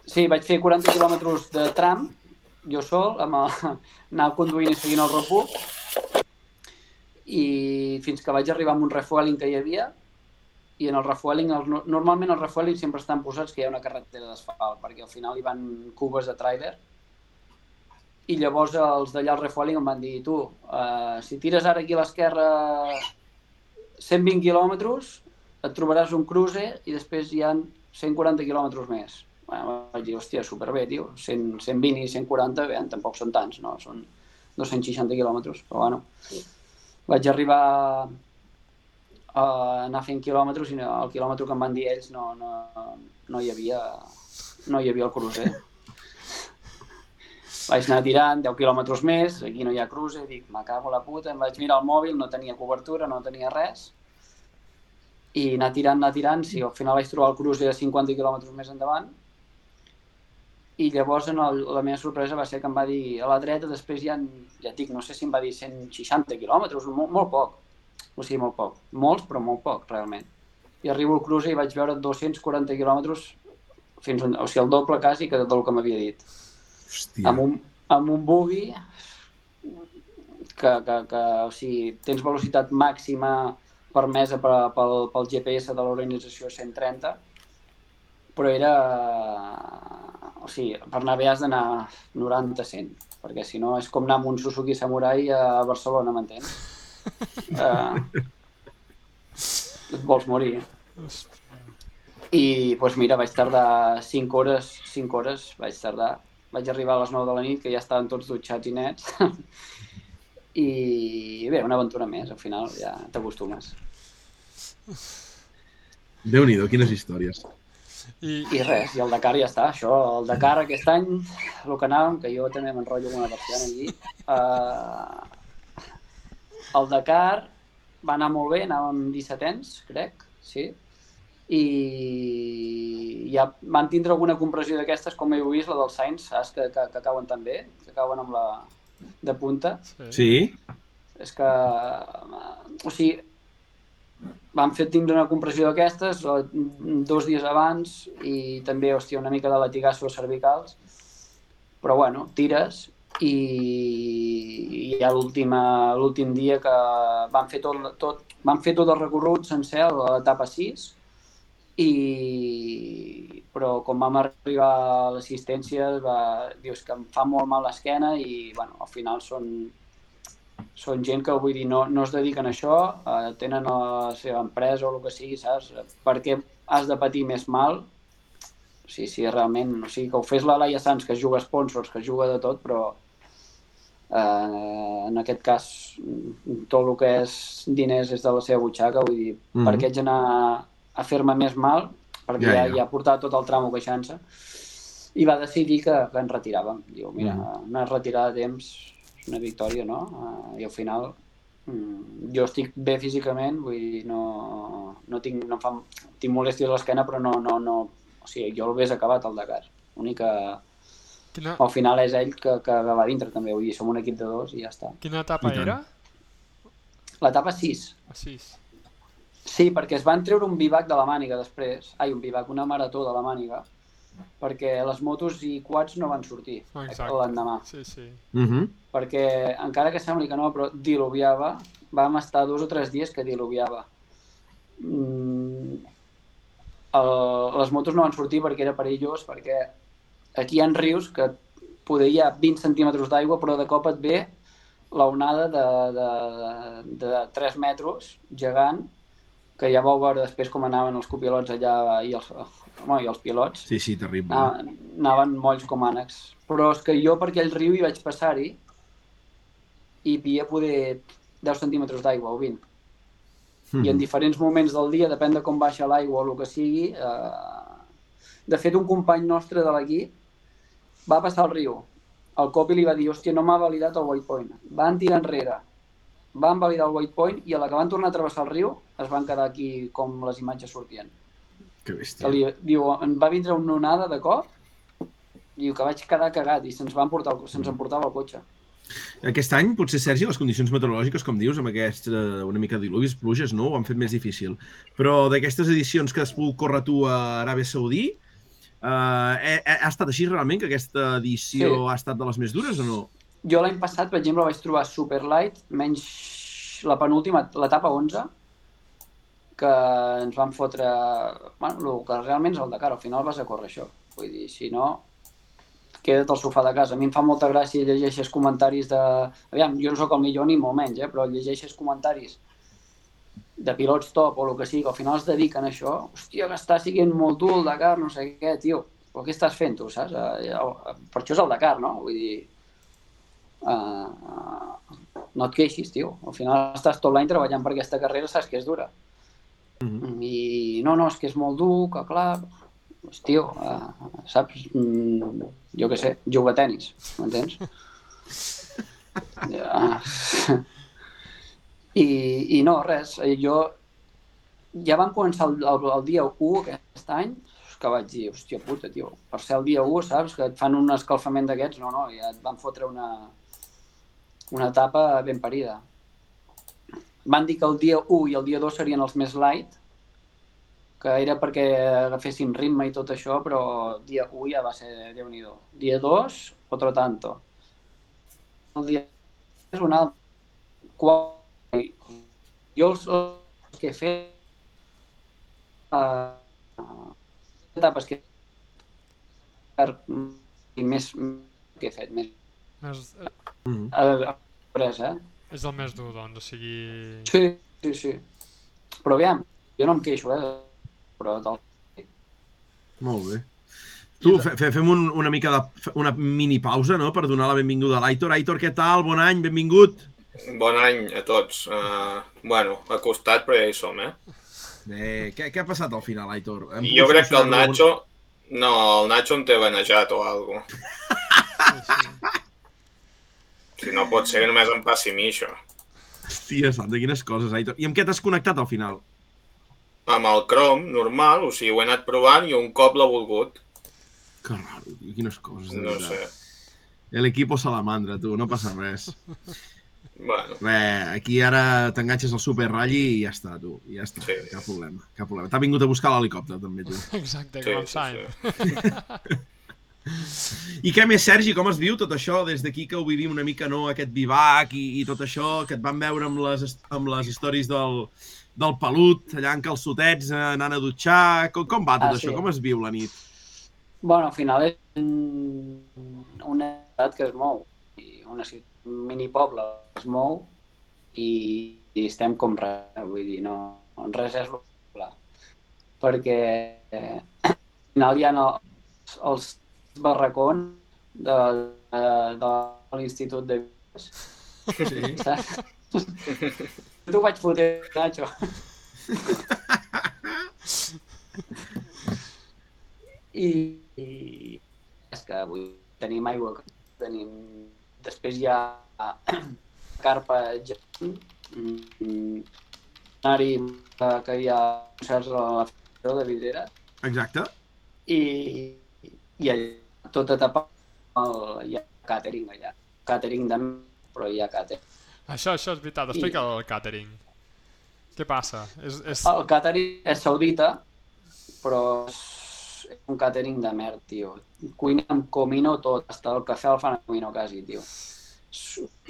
[SPEAKER 3] Sí, vaig fer 40 quilòmetres de tram, jo sol, amb el, anar conduint i seguint el roadbook, i fins que vaig arribar amb un refueling que hi havia, i en el refueling, el, normalment els refueling sempre estan posats que hi ha una carretera d'asfalt, perquè al final hi van cubes de tràiler, i llavors els d'allà al refueling em van dir, tu, uh, si tires ara aquí a l'esquerra 120 quilòmetres, et trobaràs un cruce i després hi han 140 quilòmetres més. Bueno, vaig dir, hòstia, superbé, tio. 100, 120 i 140, bé, tampoc són tants, no? Són 260 quilòmetres, però bueno. Vaig arribar a anar fent quilòmetres i el quilòmetre que em van dir ells no, no, no hi havia no hi havia el crucer. Vaig anar tirant 10 quilòmetres més, aquí no hi ha cruce, dic, a la puta, em vaig mirar el mòbil, no tenia cobertura, no tenia res, i anar tirant, anar tirant, sí, al final vaig trobar el cruce a 50 quilòmetres més endavant, i llavors en el, la meva sorpresa va ser que em va dir a la dreta, després ja et dic, no sé si em va dir 160 quilòmetres, molt, molt poc, o sigui, molt poc. Molts, però molt poc, realment. I arribo al cruce i vaig veure 240 quilòmetres fins, on, o sigui, el doble quasi que del que m'havia dit.
[SPEAKER 1] Hòstia.
[SPEAKER 3] Amb un, amb un buggy que, que, que, o sigui, tens velocitat màxima permesa per, pel, pel GPS de l'organització 130, però era... O sigui, per anar bé has d'anar 90-100, perquè si no és com anar amb un Suzuki Samurai a Barcelona, m'entens? Uh, *laughs* et vols morir. I doncs pues mira, vaig tardar 5 hores, 5 hores vaig tardar. Vaig arribar a les 9 de la nit, que ja estaven tots dutxats i nets. *laughs* I bé, una aventura més, al final ja t'acostumes.
[SPEAKER 1] Déu-n'hi-do, quines històries.
[SPEAKER 2] I,
[SPEAKER 3] I res, i el Dakar ja està, això, el Dakar aquest any, el que anàvem, que jo també m'enrotllo amb una persiana allí, uh, el Dakar va anar molt bé, anàvem 17ens, crec, sí, i ja van tindre alguna compressió d'aquestes, com heu vist, la dels Sainz, saps, que, que, que cauen tan bé, que cauen amb la de punta.
[SPEAKER 2] sí.
[SPEAKER 3] És que, o sigui, van fer tindre una compressió d'aquestes dos dies abans i també, hòstia, una mica de latigasso cervicals, però bueno, tires i, i ja l'última l'últim dia que van fer tot, tot, van fer tot el recorregut sencer a l'etapa 6 i però quan vam arribar a l'assistència va, dius que em fa molt mal l'esquena i bueno, al final són, són gent que vull dir, no, no es dediquen a això, eh, tenen la seva empresa o el que sigui, saps? Per què has de patir més mal? O sigui, si realment, o sigui, que ho fes la Laia Sanz, que juga sponsors, que juga de tot, però eh, en aquest cas tot el que és diners és de la seva butxaca, vull dir, mm
[SPEAKER 1] Mhm.
[SPEAKER 3] per què haig d'anar a fer-me més mal? Perquè
[SPEAKER 1] Ja,
[SPEAKER 3] ja,
[SPEAKER 1] ja.
[SPEAKER 3] portat tot el tramo queixant-se i va decidir que, que ens retiràvem. Diu, mira,
[SPEAKER 1] Mm.
[SPEAKER 3] una retirada de temps és una victòria, no? Uh, I al final Mm, jo estic bé físicament, vull dir, no, no tinc, no em fa, tinc molèsties a l'esquena, però no, no, no, o sigui, jo el hagués acabat al Dakar. L'únic que
[SPEAKER 2] Quina,
[SPEAKER 3] al final és ell que, que va dintre també, vull dir, som un equip de dos i ja està.
[SPEAKER 2] quina etapa era?
[SPEAKER 3] L'etapa 6.
[SPEAKER 2] A 6.
[SPEAKER 3] Sí, perquè es van treure un bivac de la màniga després, ai, un bivac, una marató de la màniga, perquè les motos i quads no van sortir
[SPEAKER 2] Exacte.
[SPEAKER 3] l'endemà.
[SPEAKER 2] Sí, sí.
[SPEAKER 1] Uh -huh.
[SPEAKER 3] perquè encara que sembli que no, però diluviava, vam estar dos o tres dies que diluviava. Mm, el, les motos no van sortir perquè era perillós, perquè aquí hi ha rius que poder hi ha 20 centímetres d'aigua, però de cop et ve l'onada de, de, de 3 metres gegant, que ja vau veure després com anaven els copilots allà i els, home, i els pilots
[SPEAKER 1] Sí, sí, terrible.
[SPEAKER 3] anaven, anaven molls com ànecs. Però és que jo per aquell riu hi vaig passar-hi i havia poder 10 centímetres d'aigua o 20.
[SPEAKER 1] Mhm.
[SPEAKER 3] I en diferents moments del dia, depèn de com baixa l'aigua o el que sigui, eh... de fet un company nostre de l'equip va passar el riu. El copi li va dir, hòstia, no m'ha validat el white point. Van tirar enrere, van validar el white point i a la que van tornar a travessar el riu es van quedar aquí com les imatges sortien
[SPEAKER 1] Que
[SPEAKER 3] que
[SPEAKER 1] bèstia.
[SPEAKER 3] li, diu, em va vindre una onada de cop, diu que vaig quedar cagat i se'ns van portar, el- se'ns emportava el cotxe.
[SPEAKER 1] Aquest any, potser, Sergi, les condicions meteorològiques, com dius, amb aquest, eh, una mica de diluvis, pluges, no? Ho han fet més difícil. Però d'aquestes edicions que has pogut córrer tu a Aràbia Saudí, eh, ha, ha estat així realment, que aquesta edició
[SPEAKER 3] Sí.
[SPEAKER 1] ha estat de les més dures o no?
[SPEAKER 3] Jo l'any passat, per exemple, vaig trobar super light, menys la penúltima, l'etapa 11, que ens van fotre... Bueno, el que realment és el Dakar, al final vas a córrer això. Vull dir, si no, queda't al sofà de casa. A mi em fa molta gràcia llegeixes comentaris de... Aviam, jo no sóc el millor ni molt menys, eh? però llegeixes comentaris de pilots top o el que sigui, que al final es dediquen a això. Hòstia, que està siguent molt dur el Dakar, no sé què, tio. Però què estàs fent tu, saps? Eh, eh, Per això és el Dakar, no? Vull dir, uh, no et queixis, tio. Al final estàs tot l'any treballant per aquesta carrera, saps que és dura.
[SPEAKER 1] Mhm.
[SPEAKER 3] I no, no, és que és molt dur, que clar... Pues, tio, uh, saps? Mm, jo què sé, juga a tennis, m'entens? Ja. I, I no, res, eh, jo ja vam començar el, el, el dia 1 aquest any, que vaig dir, hòstia puta, tio, per ser el dia 1, saps, que et fan un escalfament d'aquests, no, no, ja et van fotre una, una etapa ben parida. Van dir que el dia 1 i el dia 2 serien els més light, que era perquè agaféssim ritme i tot això, però dia 1 ja va ser déu nhi Dia 2, otro tanto. El dia és un altre. Jo els, els que he fet uh, etapes que per, més que he fet, més
[SPEAKER 2] És,
[SPEAKER 1] Mhm.
[SPEAKER 3] a, a, pres, eh?
[SPEAKER 2] és el més dur, doncs, o sigui...
[SPEAKER 3] Sí, sí, sí. Però aviam, jo no em queixo, eh? Però del...
[SPEAKER 1] Molt bé. Tu, fe, fe, fem un, una mica de... una mini pausa, no?, per donar la benvinguda a l'Aitor. Aitor, què tal? Bon any, benvingut.
[SPEAKER 4] Bon any a tots. Uh, bueno, a costat, però ja hi som, eh?
[SPEAKER 1] Bé, què, què ha passat al final, Aitor? Hem
[SPEAKER 4] Jo crec que el Nacho... No, el Nacho en té benejat o alguna cosa. *laughs* Si no pot ser que només em passi a mi, això.
[SPEAKER 1] Hòstia santa, quines coses, Aitor. I amb què t'has connectat al final?
[SPEAKER 4] Amb el Chrome, normal, o sigui, ho he anat provant i un cop l'ha volgut.
[SPEAKER 1] Que raro, tio, quines coses, de
[SPEAKER 4] No sé.
[SPEAKER 1] veritat. El equipo salamandra, tu, no passa res.
[SPEAKER 4] Bueno,
[SPEAKER 1] Bé, aquí ara t'enganxes al Super Rally i ja està, tu. Ja està,
[SPEAKER 4] Sí.
[SPEAKER 1] cap problema, cap problema. T'ha vingut a buscar l'helicòpter, també, tu.
[SPEAKER 2] Exacte,
[SPEAKER 4] sí,
[SPEAKER 2] com
[SPEAKER 4] sí, sí. *laughs*
[SPEAKER 1] I què més, Sergi, com es viu tot això des d'aquí que ho vivim una mica, no, aquest vivac i, i tot això, que et van veure amb les, amb les històries del, del pelut, allà en calçotets, eh, anant a dutxar... Com, com va tot
[SPEAKER 3] Ah,
[SPEAKER 1] això?
[SPEAKER 3] sí.
[SPEAKER 1] Com es viu la nit?
[SPEAKER 3] Bueno, al final és un- una ciutat que es mou, i una ciutat, un mini poble es mou i, i estem com res, vull dir, no, res és clar. Perquè eh, al final hi ha els, els barracons de, de, de l'Institut de Vives,
[SPEAKER 1] Sí. *laughs*
[SPEAKER 3] saps? Tu vaig fotre, Nacho. *laughs* I, i és que avui tenim aigua, tenim... Després hi ha *clears throat* carpa gegant, mm, escenari que, hi ha concerts a la Federació de Vidrera
[SPEAKER 1] Exacte.
[SPEAKER 3] i, i allà tot a tapar el, hi ha càtering allà. Càtering de però hi ha càtering.
[SPEAKER 2] Això, això és veritat, explica el catering. Què passa? És, és...
[SPEAKER 3] El càtering és saudita, però és un càtering de merda, tio. Cuina amb comino tot, hasta el cafè el fan amb comino quasi, tio.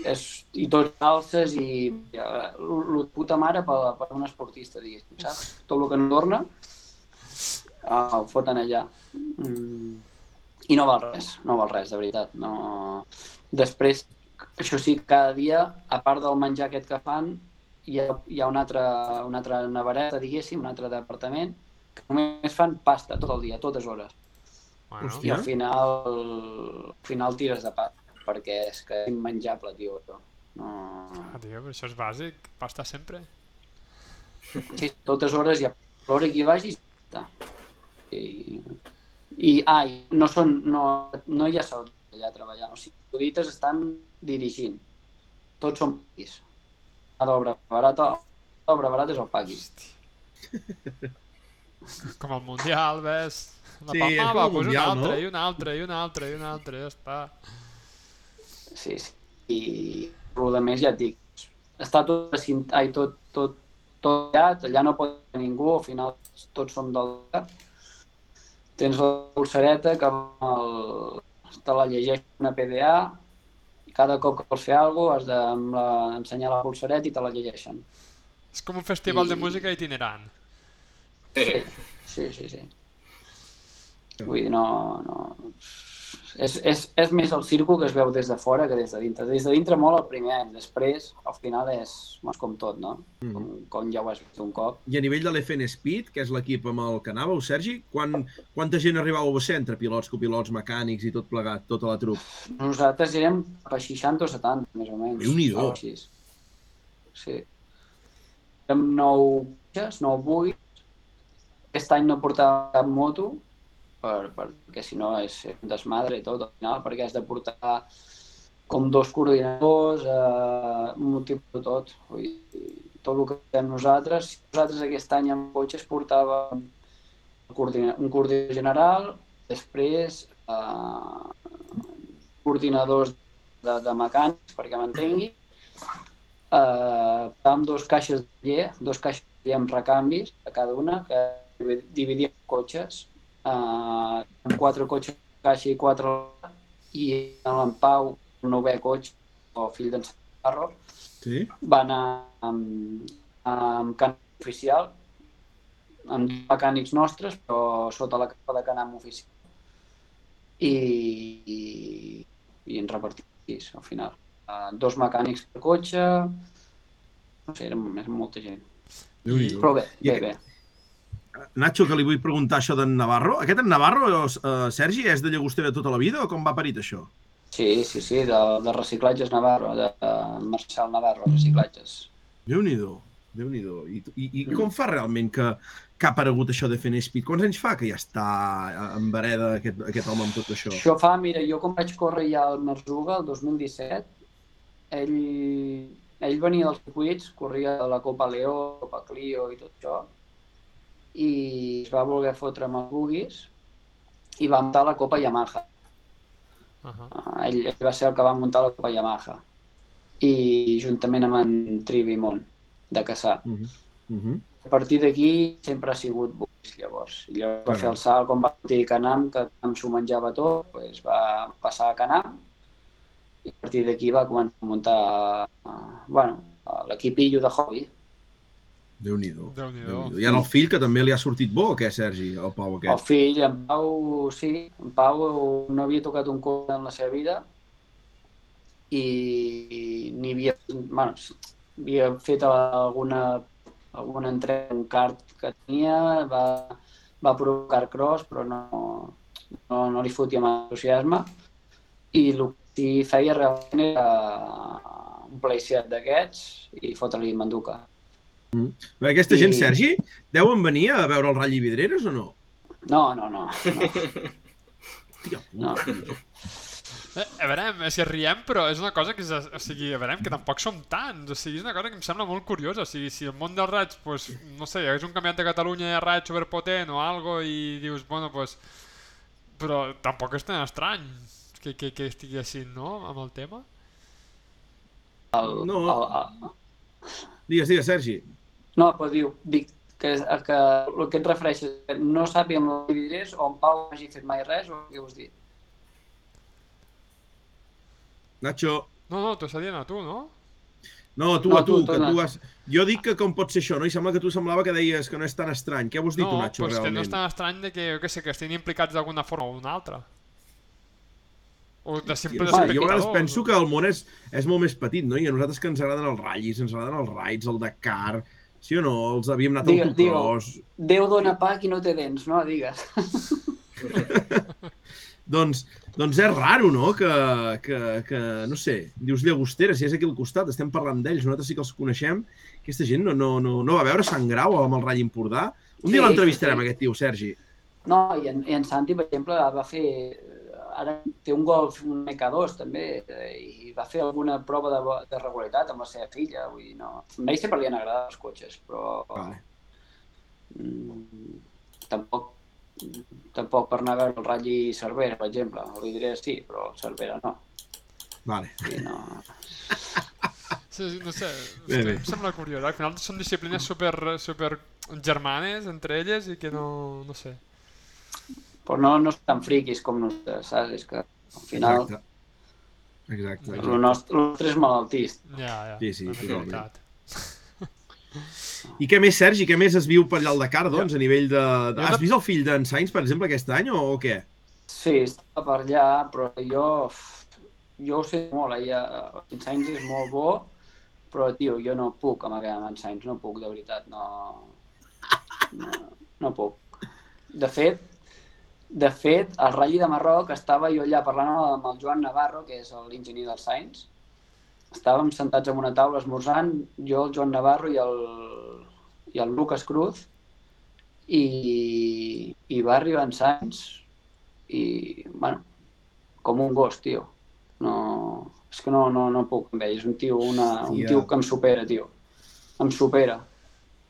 [SPEAKER 3] És, I tots salses i ja, lo, puta mare per, per un esportista, diguéssim, saps? Tot el que no torna, ah, ho foten allà. Mm. I no val res, no val res, de veritat. No... Després, això sí, cada dia, a part del menjar aquest que fan, hi ha, hi ha una, altra, una altra nevereta, diguéssim, un altre departament, que només fan pasta tot el dia, totes hores.
[SPEAKER 2] Bueno,
[SPEAKER 3] I
[SPEAKER 1] Hòstia.
[SPEAKER 3] al final, al final tires de pa, perquè és que és immenjable, tio. No.
[SPEAKER 2] ah, tio, però això és bàsic, pasta sempre.
[SPEAKER 3] Sí, totes hores hi ha l'hora que hi vagis, està. I, i, ah, i no, són, no, no hi ha saudis allà treballant, o sigui, els estan dirigint. Tots són paquis. A l'obra barata, l'obra barata és el paquis.
[SPEAKER 2] Com el Mundial, ves? La
[SPEAKER 1] Sí,
[SPEAKER 2] sí,
[SPEAKER 1] és com
[SPEAKER 2] palmava,
[SPEAKER 1] el
[SPEAKER 2] pues
[SPEAKER 1] Mundial,
[SPEAKER 2] una altra,
[SPEAKER 1] no?
[SPEAKER 2] i una altra, i una altra, i una altra, ja està.
[SPEAKER 3] Sí, sí. I el de més ja et dic, està tot, ai, tot, tot, tot tallat, allà no pot ningú, al final tots som del. Tens la pulsareta que amb el, te la llegeix una PDA i cada cop que vols fer alguna cosa has d'ensenyar la pulsareta i te la llegeixen.
[SPEAKER 2] És com un festival de
[SPEAKER 3] I-
[SPEAKER 2] música itinerant.
[SPEAKER 4] Sí.
[SPEAKER 3] Sí, sí, sí. Vull dir, no... no... És, és, és més el circo que es veu des de fora que des de dintre. Des de dintre molt el primer any, després al final és, és com tot, no?
[SPEAKER 1] Mm.
[SPEAKER 3] Com, com ja ho has vist un cop.
[SPEAKER 1] I a nivell de l'FN Speed, que és l'equip amb el que anàveu, Sergi, quan, quanta gent arribàveu a ser entre pilots, copilots, mecànics i tot plegat, tota la trup?
[SPEAKER 3] Nosaltres érem a 60 o 70, més o menys.
[SPEAKER 1] Déu-n'hi-do.
[SPEAKER 3] Sí. Érem 9 cotxes, 9 buits. Aquest any no portava cap moto, per, per, perquè si no és un desmadre i tot al final, perquè has de portar com dos coordinadors, eh, de tot. Vull dir, tot el que fem nosaltres. Nosaltres aquest any amb cotxes portàvem un coordina- un coordinador general, després eh, coordinadors de, de mecànics, perquè m'entengui, eh, amb dos caixes de llei, dos caixes de amb recanvis a cada una, que dividíem cotxes, eh, amb quatre cotxes caixa i quatre i en Pau, el novè cotxe, o fill d'en Carro,
[SPEAKER 1] Sí?
[SPEAKER 3] va anar amb, amb canam oficial, amb mecànics nostres, però sota la capa de canam oficial. I, i, i ens repartim sis, al final. Uh, dos mecànics per cotxe, no sé, érem, érem molta gent.
[SPEAKER 1] Déu-n'hi-do.
[SPEAKER 3] Però bé, bé, bé.
[SPEAKER 1] Nacho, que li vull preguntar això d'en Navarro. Aquest en Navarro, eh, Sergi, és de Llagostera tota la vida o com va parit això?
[SPEAKER 3] Sí, sí, sí, de, de reciclatges Navarro, de, de Marçal Navarro, reciclatges.
[SPEAKER 1] Déu-n'hi-do, déu nhi I, i, I com fa realment que, que ha aparegut això de Fent Speed? Quants anys fa que ja està en vereda aquest, aquest home amb tot això?
[SPEAKER 3] Això fa, mira, jo com vaig córrer ja al Merzuga el 2017, ell, ell venia dels circuits, corria de la Copa Leó, Copa Clio i tot això, i es va voler fotre amb els buguis i va muntar la Copa Yamaha.
[SPEAKER 2] Uh -huh.
[SPEAKER 3] Uh, ell, ell va ser el que va muntar la Copa Yamaha. I juntament amb en Trivi Mont, de Caçà.
[SPEAKER 1] Uh -huh. Uh -huh.
[SPEAKER 3] A partir d'aquí sempre ha sigut buguis, llavors. I llavors va
[SPEAKER 1] Caram.
[SPEAKER 3] fer el salt quan va sortir Canam, que Canam s'ho menjava tot, doncs va passar a Canam, i a partir d'aquí va començar a muntar uh, bueno, l'equipillo de hobby.
[SPEAKER 1] Déu-n'hi-do.
[SPEAKER 2] Déu-n'hi-do.
[SPEAKER 1] Déu-n'hi-do. I ara el fill, que també li ha sortit bo, o què, Sergi, el Pau
[SPEAKER 3] El
[SPEAKER 1] aquest?
[SPEAKER 3] fill, en Pau, sí, en Pau no havia tocat un cotxe en la seva vida i ni havia, bueno, havia fet alguna, alguna entrega, un kart que tenia, va, va provocar cross, però no, no, no li fotia amb entusiasme i el que sí feia realment era un playset d'aquests i fotre-li manduca.
[SPEAKER 1] Bé, Aquesta gent,
[SPEAKER 3] I-
[SPEAKER 1] Sergi, deuen venir a veure el Rally Vidreres o no?
[SPEAKER 3] No, no, no. no.
[SPEAKER 1] Tia,
[SPEAKER 3] No.
[SPEAKER 2] Eh, a veure, és que riem, però és una cosa que, és, o sigui, a veure, que tampoc som tants, o sigui, és una cosa que em sembla molt curiosa, o sigui, si el món dels raids, pues, no sé, hi hagués un campionat de Catalunya de raig superpotent o algo i dius, bueno, pues, però tampoc és tan estrany que, que, que estigui així, no?, amb el tema.
[SPEAKER 3] El,
[SPEAKER 1] No.
[SPEAKER 3] El, el,
[SPEAKER 1] Digues, digues, Sergi.
[SPEAKER 3] No, però diu, dic que, que el que et refereixes, que no sàpia amb els vidres o en Pau no hagi fet mai res o què vols dir?
[SPEAKER 1] Nacho.
[SPEAKER 2] No, no, t'ho està dient a tu, no?
[SPEAKER 1] No, tu,
[SPEAKER 3] No,
[SPEAKER 1] a tu,
[SPEAKER 3] tu,
[SPEAKER 1] que tu has... Jo dic que com pot ser això, no? I sembla que tu semblava que deies que no és tan estrany. Què vols dir
[SPEAKER 2] no,
[SPEAKER 1] tu, Nacho,
[SPEAKER 2] pues que no
[SPEAKER 1] realment?
[SPEAKER 2] és tan estrany de que, jo què sé, que estiguin implicats d'alguna forma o una altra. O de simples
[SPEAKER 1] Sí, jo a vegades penso que el món és, és molt més petit, no? I a nosaltres que ens agraden els ratllis, ens agraden els raids, el Dakar, sí o no? Els havíem anat
[SPEAKER 3] Digue-
[SPEAKER 1] al autocross...
[SPEAKER 3] Déu dona pa qui no té dents, no? Digues. *laughs*
[SPEAKER 1] Doncs, doncs és raro, no? Que, que, que, no sé, dius Llagostera, si és aquí al costat, estem parlant d'ells, nosaltres sí que els coneixem. Aquesta gent no, no, no, no va veure Sant Grau amb el ratll Empordà. Un dia
[SPEAKER 3] Sí,
[SPEAKER 1] l'entrevistarem,
[SPEAKER 3] sí.
[SPEAKER 1] aquest tio, Sergi.
[SPEAKER 3] No, i en, i en Santi, per exemple, va fer... Ara té un golf, un MK2 també, eh, i va fer alguna prova de, de regularitat amb la seva filla. Vull dir, no... A ell sempre li han agradat els cotxes, però
[SPEAKER 1] Vale.
[SPEAKER 3] mm, tampoc, tampoc per anar a veure el Rally Cervera, per exemple. Li diré sí, però Cervera no.
[SPEAKER 1] Vale.
[SPEAKER 3] I no...
[SPEAKER 2] Sí, no sé,
[SPEAKER 1] Bé, bé.
[SPEAKER 2] em sembla curiós. Al final són disciplines super, super germanes entre elles i que no, no sé.
[SPEAKER 3] Però no, no són tan friquis com nosaltres, saps? És que al final
[SPEAKER 1] Exacte. Exacte.
[SPEAKER 3] el nostre, el nostre és malaltís.
[SPEAKER 2] Ja, ja.
[SPEAKER 1] Sí, sí, totalment.
[SPEAKER 2] veritat.
[SPEAKER 1] I què més, Sergi? Què més es viu per allà al Dakar, doncs, a nivell de... Has vist el fill d'en Sainz, per exemple, aquest any, o, o què?
[SPEAKER 3] Sí, està per allà, però jo... Jo ho sé molt, eh? ja- en Sainz és molt bo, però, tio, jo no puc amagar amb en Sainz, no puc, de veritat, no... No, no puc. De fet, de fet, al Rally de Marroc estava jo allà parlant amb el Joan Navarro, que és l'enginyer del Sainz. Estàvem sentats en una taula esmorzant, jo, el Joan Navarro i el, i el Lucas Cruz, i, i va arribar en Sainz i, bueno, com un gos, tio. No, és que no, no, no puc amb ell, és un tio, una, un
[SPEAKER 1] Hòstia.
[SPEAKER 3] tio que em supera, tio. Em supera.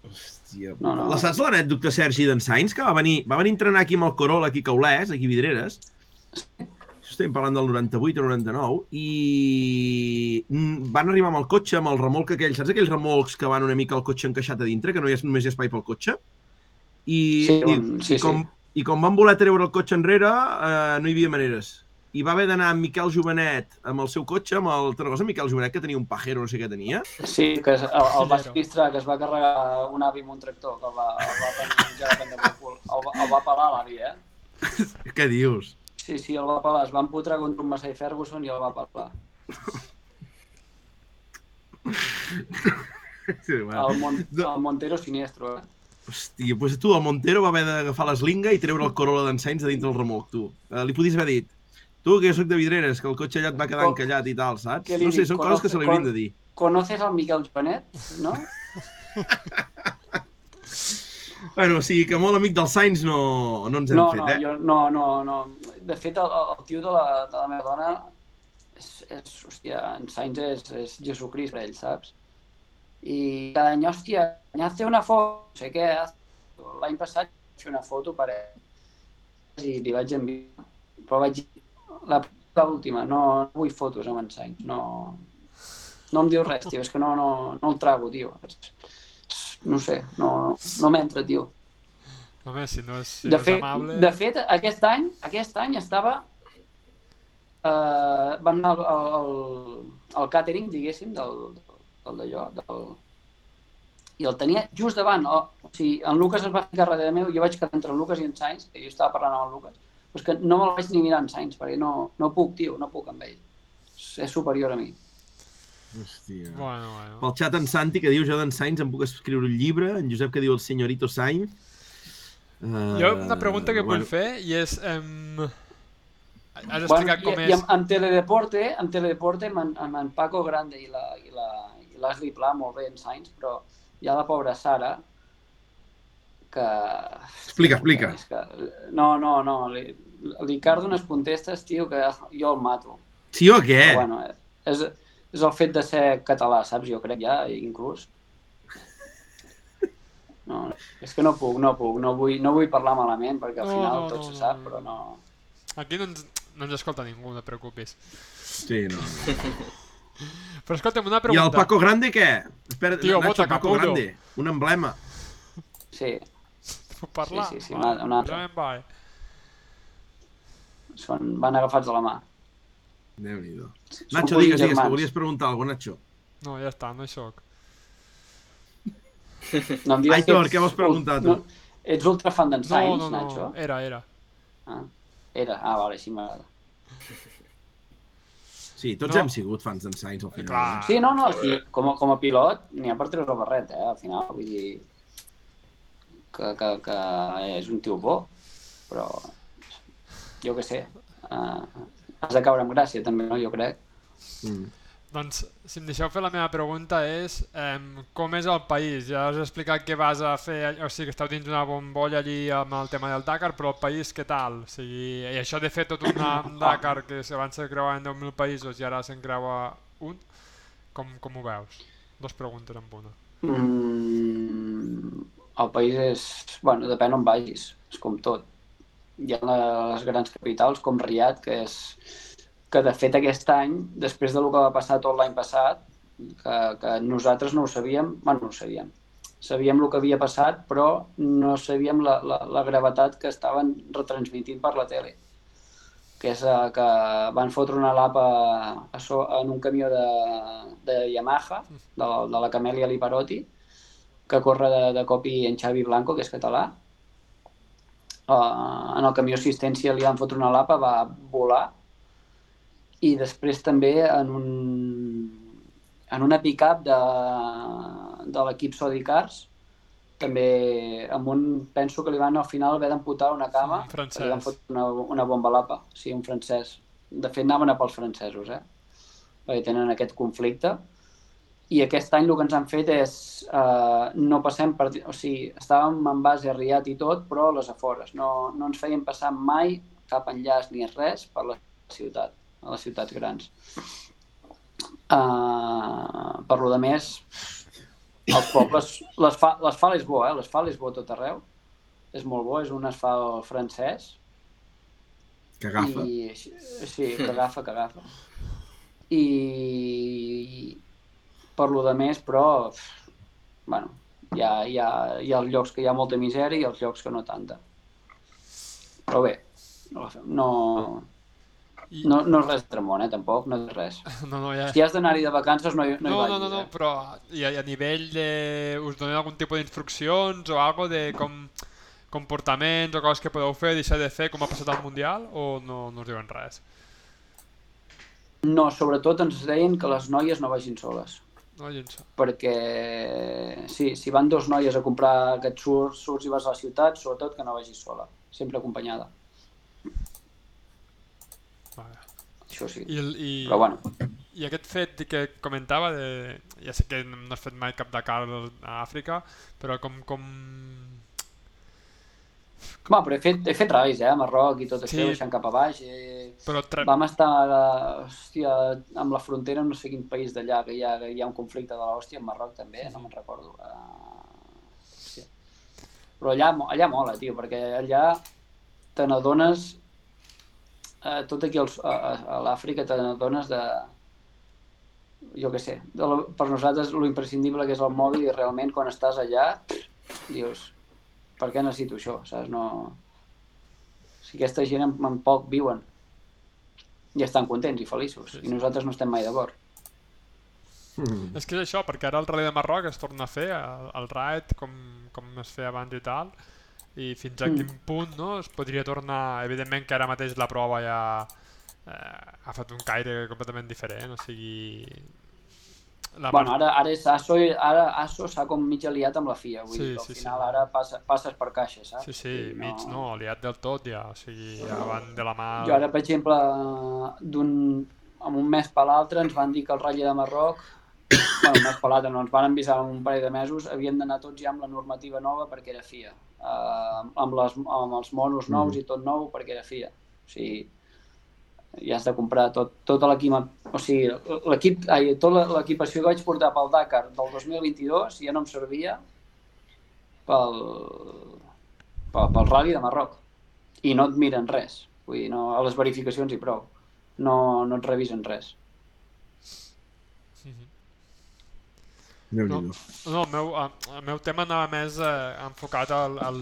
[SPEAKER 1] Hòstia.
[SPEAKER 3] No, no.
[SPEAKER 1] La saps l'anècdota, Sergi, d'en Sainz, que va venir, va venir a entrenar aquí amb el Corolla, aquí a Caulès, aquí a Vidreres. Estem parlant del 98 o 99. I mm, van arribar amb el cotxe, amb el remolc aquell, saps aquells remolcs que van una mica el cotxe encaixat a dintre, que no hi ha, només hi ha espai pel cotxe? I,
[SPEAKER 3] Sí,
[SPEAKER 1] i,
[SPEAKER 3] sí,
[SPEAKER 1] i, com,
[SPEAKER 3] sí.
[SPEAKER 1] i com van voler treure el cotxe enrere, eh, no hi havia maneres. I va haver d'anar amb Miquel Jovenet amb el seu cotxe, amb el, recordes, Miquel Jovenet, que tenia un pajero, no sé què tenia?
[SPEAKER 3] Sí, que el, el va que es va carregar un avi amb un tractor, que el va, el va penjar. El, va- el va pelar l'avi, eh? *laughs*
[SPEAKER 1] Què dius?
[SPEAKER 3] Sí, sí, el va pelar. Es va empotrar contra un Massey Ferguson i el va pelar. *laughs*
[SPEAKER 1] Sí, va.
[SPEAKER 3] El, Mon el Montero Sinestro, eh?
[SPEAKER 1] Hòstia, doncs tu, el Montero va haver d'agafar l'eslinga i treure el Corolla d'en Sainz de dintre el remolc, tu. Eh, li podies haver dit, tu, que jo soc de Vidreres, que el cotxe allà et va quedar encallat i tal, saps? No sé, són coses que se li haurien de dir.
[SPEAKER 3] ¿Conoces al Miquel Joanet? No? *laughs*
[SPEAKER 1] Bueno, o sigui que molt amic del Sainz no, no ens hem
[SPEAKER 3] No,
[SPEAKER 1] fet,
[SPEAKER 3] no,
[SPEAKER 1] eh?
[SPEAKER 3] jo, no, no, no. De fet, el, el tio de la, de la meva dona és, és hòstia, en Sainz és, és Jesucrist per ell, saps? I cada any, hòstia, hace una foto, no sé què, l'any passat vaig fer una foto per ell i li vaig enviar, però vaig dir, la, la última, no, no vull fotos amb en Sainz, no, no em diu res, tio, és que no, no, no el trago, tio. No sé, no, no m'entra, tio.
[SPEAKER 2] Home, si no és, si
[SPEAKER 3] De
[SPEAKER 2] no és
[SPEAKER 3] fet,
[SPEAKER 2] amable...
[SPEAKER 3] de fet, aquest any, aquest any estava... Uh, vam anar al, al, al catering, diguéssim, del, del d'allò, del... I el tenia just davant. O, o sigui, en Lucas es va ficar darrere meu, jo vaig quedar entre en Lucas i en Sainz, que jo estava parlant amb el Lucas, però és que no me'l vaig ni mirar en Sainz, perquè no, no puc, tio, no puc amb ell. És, superior a mi.
[SPEAKER 1] Hòstia.
[SPEAKER 2] Bueno, bueno.
[SPEAKER 1] Pel xat en Santi, que diu jo d'en Sainz em puc escriure un llibre, en Josep que diu el senyorito Sainz. Uh,
[SPEAKER 2] Jo una pregunta que vull fer i és... Um... Has explicat
[SPEAKER 3] i,
[SPEAKER 2] com
[SPEAKER 3] i
[SPEAKER 2] és...
[SPEAKER 3] en, en Teledeporte, en Teledeporte amb, amb en Paco Grande i la, i la, i l'Ashley Pla, molt bé en Sainz, però hi ha la pobra Sara, que...
[SPEAKER 1] Explica, explica.
[SPEAKER 3] És que, no, no, no, li, l'Icardo unes contestes, tio, que jo el mato.
[SPEAKER 1] Sí o què?
[SPEAKER 3] Però, bueno, és, és el fet de ser català, saps? Jo crec ja, inclús. No, és que no puc, no puc, no vull, no vull parlar malament perquè al
[SPEAKER 2] No,
[SPEAKER 3] final
[SPEAKER 2] no,
[SPEAKER 3] tot
[SPEAKER 2] no,
[SPEAKER 3] se
[SPEAKER 2] no,
[SPEAKER 3] sap,
[SPEAKER 2] no.
[SPEAKER 3] però no...
[SPEAKER 2] Aquí no ens, no ens escolta ningú, no et preocupis.
[SPEAKER 1] Sí, no. *laughs*
[SPEAKER 2] Però escolta'm, una
[SPEAKER 1] I
[SPEAKER 2] pregunta.
[SPEAKER 1] el Paco Grande què? Espera,
[SPEAKER 2] Tio,
[SPEAKER 1] Nacho,
[SPEAKER 2] bota,
[SPEAKER 1] Paco
[SPEAKER 2] capullo.
[SPEAKER 1] Grande, un emblema.
[SPEAKER 3] Sí,
[SPEAKER 2] Puc *laughs* parlar?
[SPEAKER 3] Sí, sí, sí,
[SPEAKER 2] Va,
[SPEAKER 3] una- una altra. són, van agafats de la mà.
[SPEAKER 1] Déu-n'hi-do.
[SPEAKER 3] Són
[SPEAKER 1] Nacho, digues, digues, que volies preguntar alguna cosa, Nacho.
[SPEAKER 2] No, ja està, no hi soc.
[SPEAKER 3] No em digues
[SPEAKER 1] Aitor,
[SPEAKER 3] que ets
[SPEAKER 1] què vols preguntar, tu?
[SPEAKER 3] No, ets ultra fan d'en
[SPEAKER 2] No,
[SPEAKER 3] Sainz,
[SPEAKER 2] no, no,
[SPEAKER 3] Nacho?
[SPEAKER 2] era, era.
[SPEAKER 3] Ah, era, ah, vale, així m'agrada.
[SPEAKER 1] Sí, tots
[SPEAKER 2] No.
[SPEAKER 1] hem sigut fans d'en Sainz al final.
[SPEAKER 2] Clar.
[SPEAKER 3] Sí, no, no, sí, com, a, com a pilot n'hi ha per treure el barret, eh, al final, vull dir que, que, que és un tio bo, però jo què sé, uh, has de caure amb gràcia també, no?, jo crec.
[SPEAKER 1] Mm.
[SPEAKER 2] Doncs, si em deixeu fer la meva pregunta és eh, com és el país? Ja us he explicat que vas a fer, o sigui, que esteu dins d'una bombolla allí amb el tema del Dakar, però el país què tal? O sigui, i això de fer tot un *coughs* Dakar que abans se creuen 10.000 països i ara se'n creua un, com, com ho veus? Dos preguntes en una.
[SPEAKER 3] Mm, el país és... Bueno, depèn on vagis, és com tot. Hi ha les grans capitals com Riad, que és que de fet aquest any, després de lo que va passar tot l'any passat, que, que nosaltres no ho sabíem, bueno, no ho sabíem, sabíem el que havia passat, però no sabíem la, la, la gravetat que estaven retransmitint per la tele que és eh, que van fotre una lapa a so, en un camió de, de Yamaha, de, la- de la Camelia Liparotti, que corre de, de copi en Xavi Blanco, que és català. Uh, en el camió assistència li van fotre una lapa, va volar, i després també en un en una pick-up de, de l'equip Sodicars també amb un, penso que li van al final haver d'amputar una cama
[SPEAKER 2] francès.
[SPEAKER 3] li van fotre una, una bomba a lapa, sí, un francès de fet anaven a pels francesos eh? perquè tenen aquest conflicte i aquest any el que ens han fet és eh, no passem per... O sigui, estàvem en base a Riat i tot, però a les afores. No, no ens feien passar mai cap enllaç ni res per la ciutat, a les ciutats grans. Uh, per lo de més, els pobles... L'asfalt l'asfalt és bo, eh? L'asfalt és bo tot arreu. És molt bo, és un asfalt francès.
[SPEAKER 1] Que agafa.
[SPEAKER 3] I, sí, que agafa, que agafa. I per lo de més, però, bueno, hi ha, hi, ha, hi ha els llocs que hi ha molta misèria i els llocs que no tanta. Però bé, no, no,
[SPEAKER 2] I,
[SPEAKER 3] no, no és res tremont, eh, tampoc, no és res. *laughs*
[SPEAKER 2] no, no, ja...
[SPEAKER 3] Si has d'anar-hi de vacances no hi, no hi
[SPEAKER 2] No,
[SPEAKER 3] vagis,
[SPEAKER 2] no, no, no,
[SPEAKER 3] eh?
[SPEAKER 2] però i a, i a nivell de... us donen algun tipus d'instruccions o algo de com comportaments o coses que podeu fer, deixar de fer com ha passat al Mundial o no, no us diuen res?
[SPEAKER 3] No, sobretot ens deien que les noies no vagin soles.
[SPEAKER 2] No, gens.
[SPEAKER 3] perquè sí, si van dos noies a comprar aquests surts, surts i vas a la ciutat, sobretot que no vagis sola, sempre acompanyada.
[SPEAKER 2] Vale.
[SPEAKER 3] Això sí.
[SPEAKER 2] I, el, i,
[SPEAKER 3] Però bueno,
[SPEAKER 2] I aquest fet que comentava, de, ja sé que no has fet mai cap Dakar a Àfrica, però com... com...
[SPEAKER 3] Home, però he fet, he fet rais, eh, a Marroc i tot
[SPEAKER 2] Sí.
[SPEAKER 3] això, baixant cap a baix. Eh,
[SPEAKER 2] Però tre...
[SPEAKER 3] vam estar, eh, hòstia, amb la frontera, no sé quin país d'allà, que hi ha, hi ha un conflicte de l'hòstia, en Marroc també, no me'n recordo. Uh, hòstia. Però allà, allà mola, tio, perquè allà te n'adones, eh, tot aquí als, a, a- a l'Àfrica te n'adones de, jo què sé, de la, per nosaltres lo imprescindible que és el mòbil i realment quan estàs allà dius, per què necessito això, saps? No... Si aquesta gent en, en poc viuen i estan contents i feliços
[SPEAKER 2] Sí,
[SPEAKER 3] i
[SPEAKER 2] sí.
[SPEAKER 3] nosaltres no estem mai d'acord.
[SPEAKER 1] Mm.
[SPEAKER 2] És que és això, perquè ara el Rally de Marroc es torna a fer, el, el raid, com, com es feia abans i tal, i fins a
[SPEAKER 3] Mm.
[SPEAKER 2] quin punt no, es podria tornar... Evidentment que ara mateix la prova ja eh, ha fet un caire completament diferent, o sigui... La
[SPEAKER 3] Bueno, ara, ara, és ASO, i- ara ASO s'ha com mig aliat amb la FIA, vull
[SPEAKER 2] Sí,
[SPEAKER 3] dir al
[SPEAKER 2] sí, sí.
[SPEAKER 3] final ara passa, passes per caixa, saps?
[SPEAKER 2] Sí, sí, mig no, aliat del tot ja, o sigui, ja van de la mà...
[SPEAKER 3] Jo ara, per exemple, d'un amb un mes per l'altre ens van dir que el Rally de Marroc, bueno, un mes per l'altre no, ens van avisar un parell de mesos, havien d'anar tots ja amb la normativa nova perquè era FIA, uh, amb, les, amb els monos nous
[SPEAKER 1] Mm.
[SPEAKER 3] i tot nou perquè era FIA. O sigui, i has de comprar tot, tota l'equip, o sigui, l'equip, ai, tota l'equipació que vaig portar pel Dakar del 2022 ja no em servia pel, pel, pel rally de Marroc. I no et miren res. Vull dir, no, a les verificacions i prou. No, no et revisen res.
[SPEAKER 2] No, no el, meu, el meu tema anava més eh, enfocat al, al,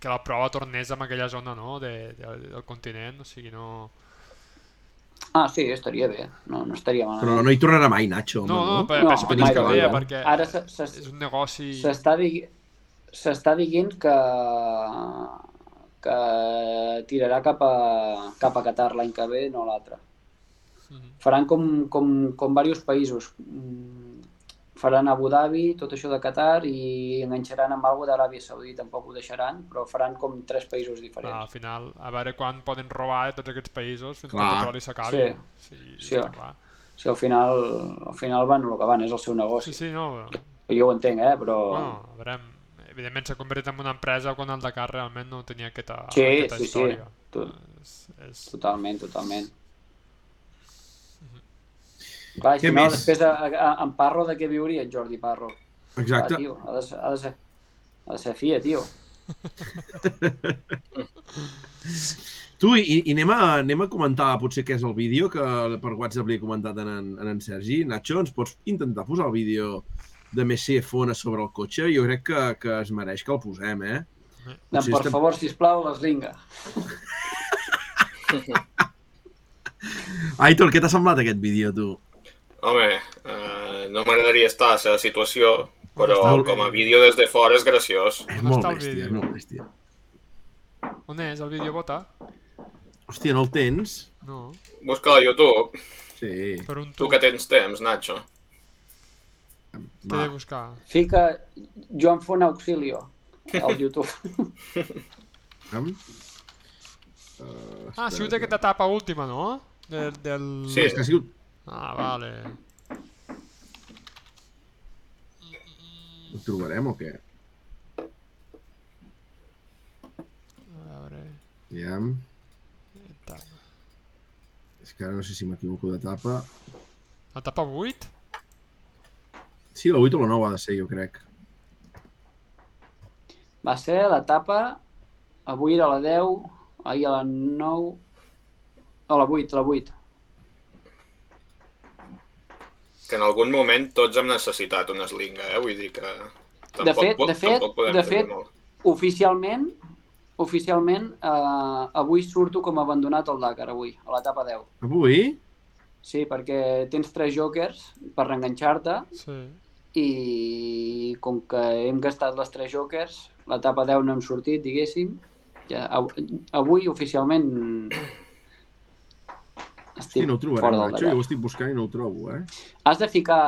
[SPEAKER 2] que la prova tornés en aquella zona no? de, de, del continent, o sigui, no...
[SPEAKER 3] Ah, sí, estaria bé. No, no estaria malament.
[SPEAKER 1] Però no hi tornarà mai, Nacho,
[SPEAKER 2] No, no,
[SPEAKER 1] no?
[SPEAKER 2] per,
[SPEAKER 3] No,
[SPEAKER 2] per
[SPEAKER 3] mai
[SPEAKER 2] deia,
[SPEAKER 3] vida.
[SPEAKER 2] perquè
[SPEAKER 3] Ara se- se-
[SPEAKER 2] és un negoci...
[SPEAKER 3] S'està digui... s'està dient que que tirarà cap a, cap a Qatar l'any que ve, no l'altre.
[SPEAKER 2] Mhm.
[SPEAKER 3] Faran com, com, com diversos països. Mm, Faran Abu Dhabi, tot això de Qatar, i enganxaran amb alguna d'Aràbia Saudita, tampoc ho deixaran, però faran com tres països
[SPEAKER 2] Clar, al
[SPEAKER 3] diferents.
[SPEAKER 2] final, a veure quan poden robar de tots aquests països fins que
[SPEAKER 1] Clar.
[SPEAKER 2] el petroli s'acabi.
[SPEAKER 3] Sí.
[SPEAKER 2] Sí,
[SPEAKER 3] Sí.
[SPEAKER 2] està clar.
[SPEAKER 3] Sigui, al final, al final van el que van, és el seu negoci.
[SPEAKER 2] Sí, sí, no,
[SPEAKER 3] Jo ho entenc, eh? però...
[SPEAKER 2] bueno, a veure, evidentment s'ha convertit en una empresa quan el Dakar realment no tenia aquesta,
[SPEAKER 3] Sí,
[SPEAKER 2] aquesta
[SPEAKER 3] sí, sí.
[SPEAKER 2] història.
[SPEAKER 3] Tu-
[SPEAKER 2] És, és...
[SPEAKER 3] Totalment, totalment. Clar, si no,
[SPEAKER 1] més?
[SPEAKER 3] després a, a, en Parro de què viuria en Jordi Parro?
[SPEAKER 1] Exacte.
[SPEAKER 3] Clar, tio, ha de, ser, ha, de ser, ha de ser fia, tio. *laughs*
[SPEAKER 1] Tu, i, i anem, a, anem a comentar potser què és el vídeo que per WhatsApp li he comentat en, en, en, Sergi. Nacho, ens pots intentar posar el vídeo de Messi Fona sobre el cotxe? Jo crec que, que es mereix que el posem, eh?
[SPEAKER 3] Doncs,
[SPEAKER 1] Potser
[SPEAKER 3] per
[SPEAKER 1] estem-
[SPEAKER 3] favor, sisplau, l'eslinga. *laughs*
[SPEAKER 1] Aitor, què t'ha semblat aquest vídeo, tu?
[SPEAKER 4] Home, eh, no m'agradaria estar a la seva situació, però
[SPEAKER 1] Està
[SPEAKER 4] com a vídeo des de fora és graciós.
[SPEAKER 1] És molt
[SPEAKER 2] el
[SPEAKER 1] bèstia, és molt bèstia.
[SPEAKER 2] On és el vídeo bota?
[SPEAKER 1] Hòstia, no el tens?
[SPEAKER 2] No,
[SPEAKER 4] Busca a YouTube.
[SPEAKER 1] Sí.
[SPEAKER 2] per un
[SPEAKER 4] Tu
[SPEAKER 2] tu
[SPEAKER 4] que tens temps, Nacho.
[SPEAKER 2] t'he de buscar.
[SPEAKER 3] Fica Joan Font Auxilio al YouTube.
[SPEAKER 1] Am?
[SPEAKER 2] Ah, ha sigut aquesta etapa última, no? Del... del...
[SPEAKER 4] Sí.
[SPEAKER 1] És que ha sigut...
[SPEAKER 2] Ah, vale.
[SPEAKER 1] Ho trobarem o què?
[SPEAKER 2] A veure...
[SPEAKER 1] Ja.
[SPEAKER 2] etapa.
[SPEAKER 1] És que ara no sé si m'equivoco d'etapa.
[SPEAKER 2] Etapa 8?
[SPEAKER 1] Sí, la 8 o la 9 ha de ser, jo crec.
[SPEAKER 3] Va ser l'etapa, avui era la 10, ahir a la 9, a la 8, la 8.
[SPEAKER 4] Que en algun moment tots hem necessitat una slinga, eh? Vull dir que...
[SPEAKER 3] De fet- de fet-
[SPEAKER 4] tampoc podem
[SPEAKER 3] de fet-
[SPEAKER 4] molt.
[SPEAKER 3] Oficialment, oficialment, eh, avui surto com a abandonat al Dakar, avui, a l'etapa 10.
[SPEAKER 1] Avui?
[SPEAKER 3] Sí, perquè tens tres jokers per reenganxar-te
[SPEAKER 2] Sí.
[SPEAKER 3] i com que hem gastat les tres jokers, l'etapa 10 no hem sortit, diguéssim. Ja, av- avui oficialment estic
[SPEAKER 1] Sí, no ho trobarem,
[SPEAKER 3] fora del
[SPEAKER 1] Nacho. Jo ho estic buscant i no ho trobo, eh?
[SPEAKER 3] Has de ficar...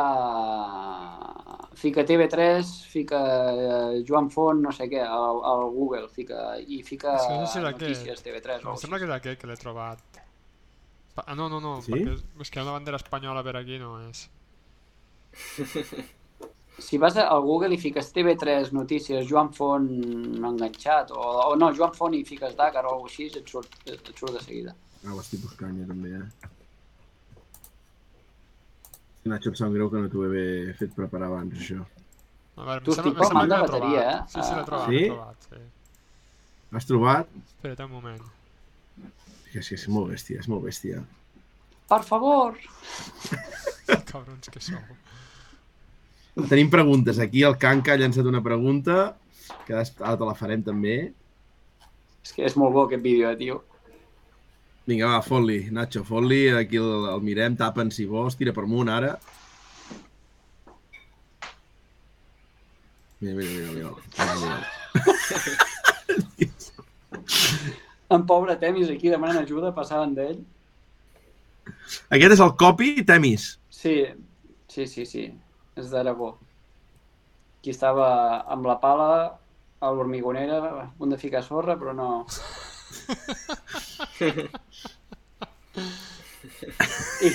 [SPEAKER 3] Fica TV3, fica eh, Joan Font, no sé què, al, al Google, fica, i fica
[SPEAKER 2] que no sé
[SPEAKER 3] notícies TV3 o
[SPEAKER 2] Em
[SPEAKER 3] així.
[SPEAKER 2] sembla que és aquest que l'he trobat. Ah, no, no, no,
[SPEAKER 1] Sí?
[SPEAKER 2] perquè és que una bandera espanyola per aquí no és. *laughs*
[SPEAKER 3] Si vas al Google i fiques TV3 notícies, Joan Font enganxat, o, o no, Joan Font i fiques Dakar o alguna cosa així, et surt, et surt de seguida.
[SPEAKER 1] Ah, ho estic buscant jo també, eh? Nacho, em sap greu que no t'ho he fet preparar abans, això.
[SPEAKER 2] A veure,
[SPEAKER 3] Tu
[SPEAKER 2] em sembla,
[SPEAKER 3] estic
[SPEAKER 2] que
[SPEAKER 3] de
[SPEAKER 2] l'he
[SPEAKER 3] bateria,
[SPEAKER 2] trobat.
[SPEAKER 3] eh?
[SPEAKER 2] Sí, sí, l'he
[SPEAKER 3] Ah.
[SPEAKER 2] trobat,
[SPEAKER 1] Sí?
[SPEAKER 2] l'he trobat, sí.
[SPEAKER 1] L'has trobat?
[SPEAKER 2] Espera't un moment.
[SPEAKER 1] És que és molt bèstia, és molt bèstia.
[SPEAKER 3] Per favor! *laughs*
[SPEAKER 2] Cabrons que sou.
[SPEAKER 1] Tenim preguntes. Aquí el Canca ha llançat una pregunta, que ara te la farem també.
[SPEAKER 3] És que és molt bo aquest vídeo, eh, tio.
[SPEAKER 1] Vinga, va, fot-li, Nacho, fot-li. Aquí el, el mirem, tapen si vols, tira per amunt ara. Mira, mira, mira, mira. mira, mira. *laughs*
[SPEAKER 3] En pobre Temis aquí demanant ajuda, passaven d'ell.
[SPEAKER 1] Aquest és el copy Temis.
[SPEAKER 3] Sí, sí, sí, sí. És d'Aragó. Aquí estava amb la pala a l'hormigonera, a punt de ficar sorra, però no... *laughs* I,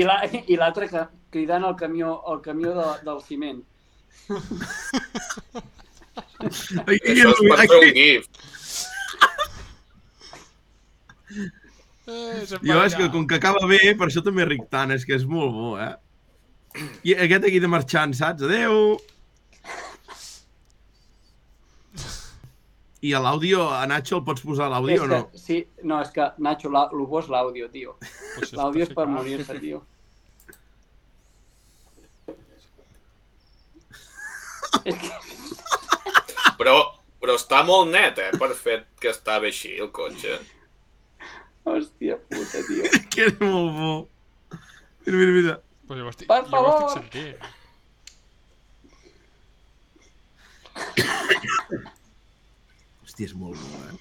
[SPEAKER 3] i la- i l'altre que cridant el camió, el camió de, del ciment.
[SPEAKER 1] Aquí,
[SPEAKER 4] Això és per fer un gif.
[SPEAKER 2] Eh,
[SPEAKER 1] Jo és que com que acaba bé, per això també ric tant, és que és molt bo, eh? I aquest aquí de marxant, saps? Adeu! I a l'àudio, a Nacho el pots posar a l'àudio o no?
[SPEAKER 3] que, sí, no, és que, Nacho, el bo és l'àudio, tio.
[SPEAKER 2] Pues
[SPEAKER 3] L'àudio és per morir-se, tio.
[SPEAKER 4] Però, però està molt net, eh, per fet que estava així, el cotxe.
[SPEAKER 3] hòstia puta, tio. *laughs*
[SPEAKER 1] Que és molt bo. Mira, mira, mira.
[SPEAKER 2] Pues jo ho estic,
[SPEAKER 3] Per
[SPEAKER 2] jo ho
[SPEAKER 3] favor.
[SPEAKER 2] estic sentint. *laughs*
[SPEAKER 1] Hòstia, és molt bo, eh?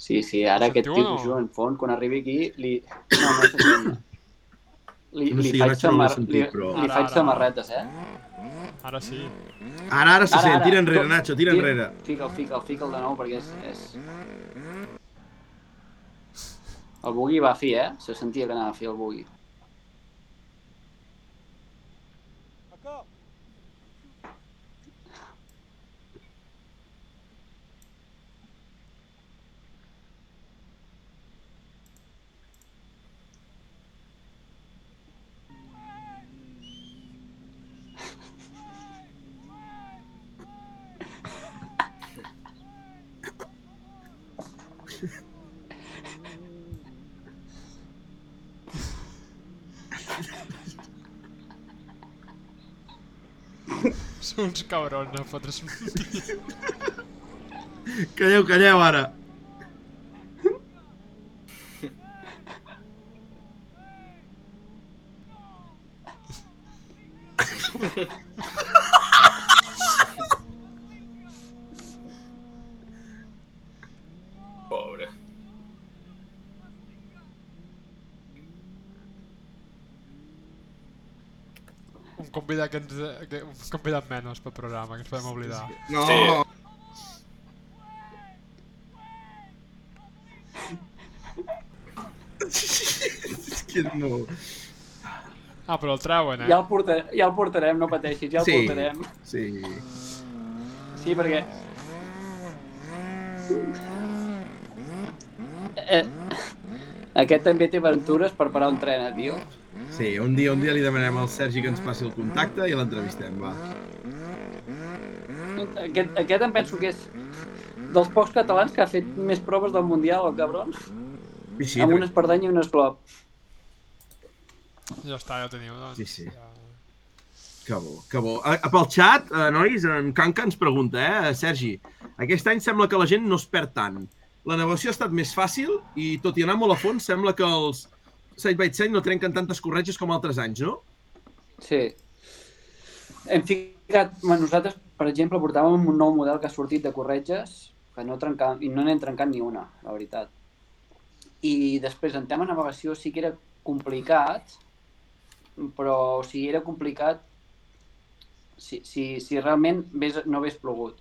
[SPEAKER 3] Sí, sí, ara aquest
[SPEAKER 2] Sentiu o
[SPEAKER 3] tipus
[SPEAKER 2] no?
[SPEAKER 3] en fons, quan arribi aquí, li... No, no se sent. Li,
[SPEAKER 1] No
[SPEAKER 3] li
[SPEAKER 1] sé,
[SPEAKER 3] faig, samar...
[SPEAKER 1] sentit,
[SPEAKER 3] li,
[SPEAKER 1] però-
[SPEAKER 3] li
[SPEAKER 2] Ara,
[SPEAKER 3] faig
[SPEAKER 2] ara.
[SPEAKER 3] samarretes, eh?
[SPEAKER 2] Ara sí.
[SPEAKER 1] Ara, ara se
[SPEAKER 3] Ara,
[SPEAKER 1] sent.
[SPEAKER 3] ara.
[SPEAKER 1] Tira enrere, Nacho, tira
[SPEAKER 3] tira-
[SPEAKER 1] enrere.
[SPEAKER 3] Fica'l, fica'l, fica'l de nou perquè és... és... El bugui va a fi, eh? Se sentia que anava a fi el bugui.
[SPEAKER 2] Uns cabrons, no fotre's un.
[SPEAKER 1] Calleu, calleu, ara.
[SPEAKER 2] Convidat que ens... Que, un convidat menys pel programa, que ens podem oblidar.
[SPEAKER 1] No.
[SPEAKER 4] Sí.
[SPEAKER 1] és que molt...
[SPEAKER 2] Ah, però el treuen, eh?
[SPEAKER 3] Ja el, porta, ja el portarem, no pateixis, ja el
[SPEAKER 1] Sí.
[SPEAKER 3] portarem.
[SPEAKER 1] Sí.
[SPEAKER 3] Sí, perquè... Eh, aquest també té aventures per parar un tren, eh, tio.
[SPEAKER 1] Sí, un dia, un dia li demanem al Sergi que ens passi el contacte i l'entrevistem, va.
[SPEAKER 3] Aquest, aquest em penso que és dels pocs catalans que ha fet més proves del Mundial, el cabron.
[SPEAKER 1] I sí,
[SPEAKER 3] amb un espardany i un esclop.
[SPEAKER 2] Ja està, ja ho teniu, doncs.
[SPEAKER 1] Sí, sí.
[SPEAKER 2] Ja...
[SPEAKER 1] Que bo, que bo. A, a, pel xat, eh, nois, en Canca ens pregunta, eh, Sergi, aquest any sembla que la gent no es perd tant. La navegació ha estat més fàcil i, tot i anar molt a fons, sembla que els side by side no trenquen tantes corretges com altres anys, no?
[SPEAKER 3] Sí. Hem ficat... Bueno, nosaltres, per exemple, portàvem un nou model que ha sortit de corretges que no trencam, i no n'hem trencat ni una, la veritat. I després, en tema navegació, sí que era complicat, però o sigui, era complicat si, si, si realment ves, no hagués plogut.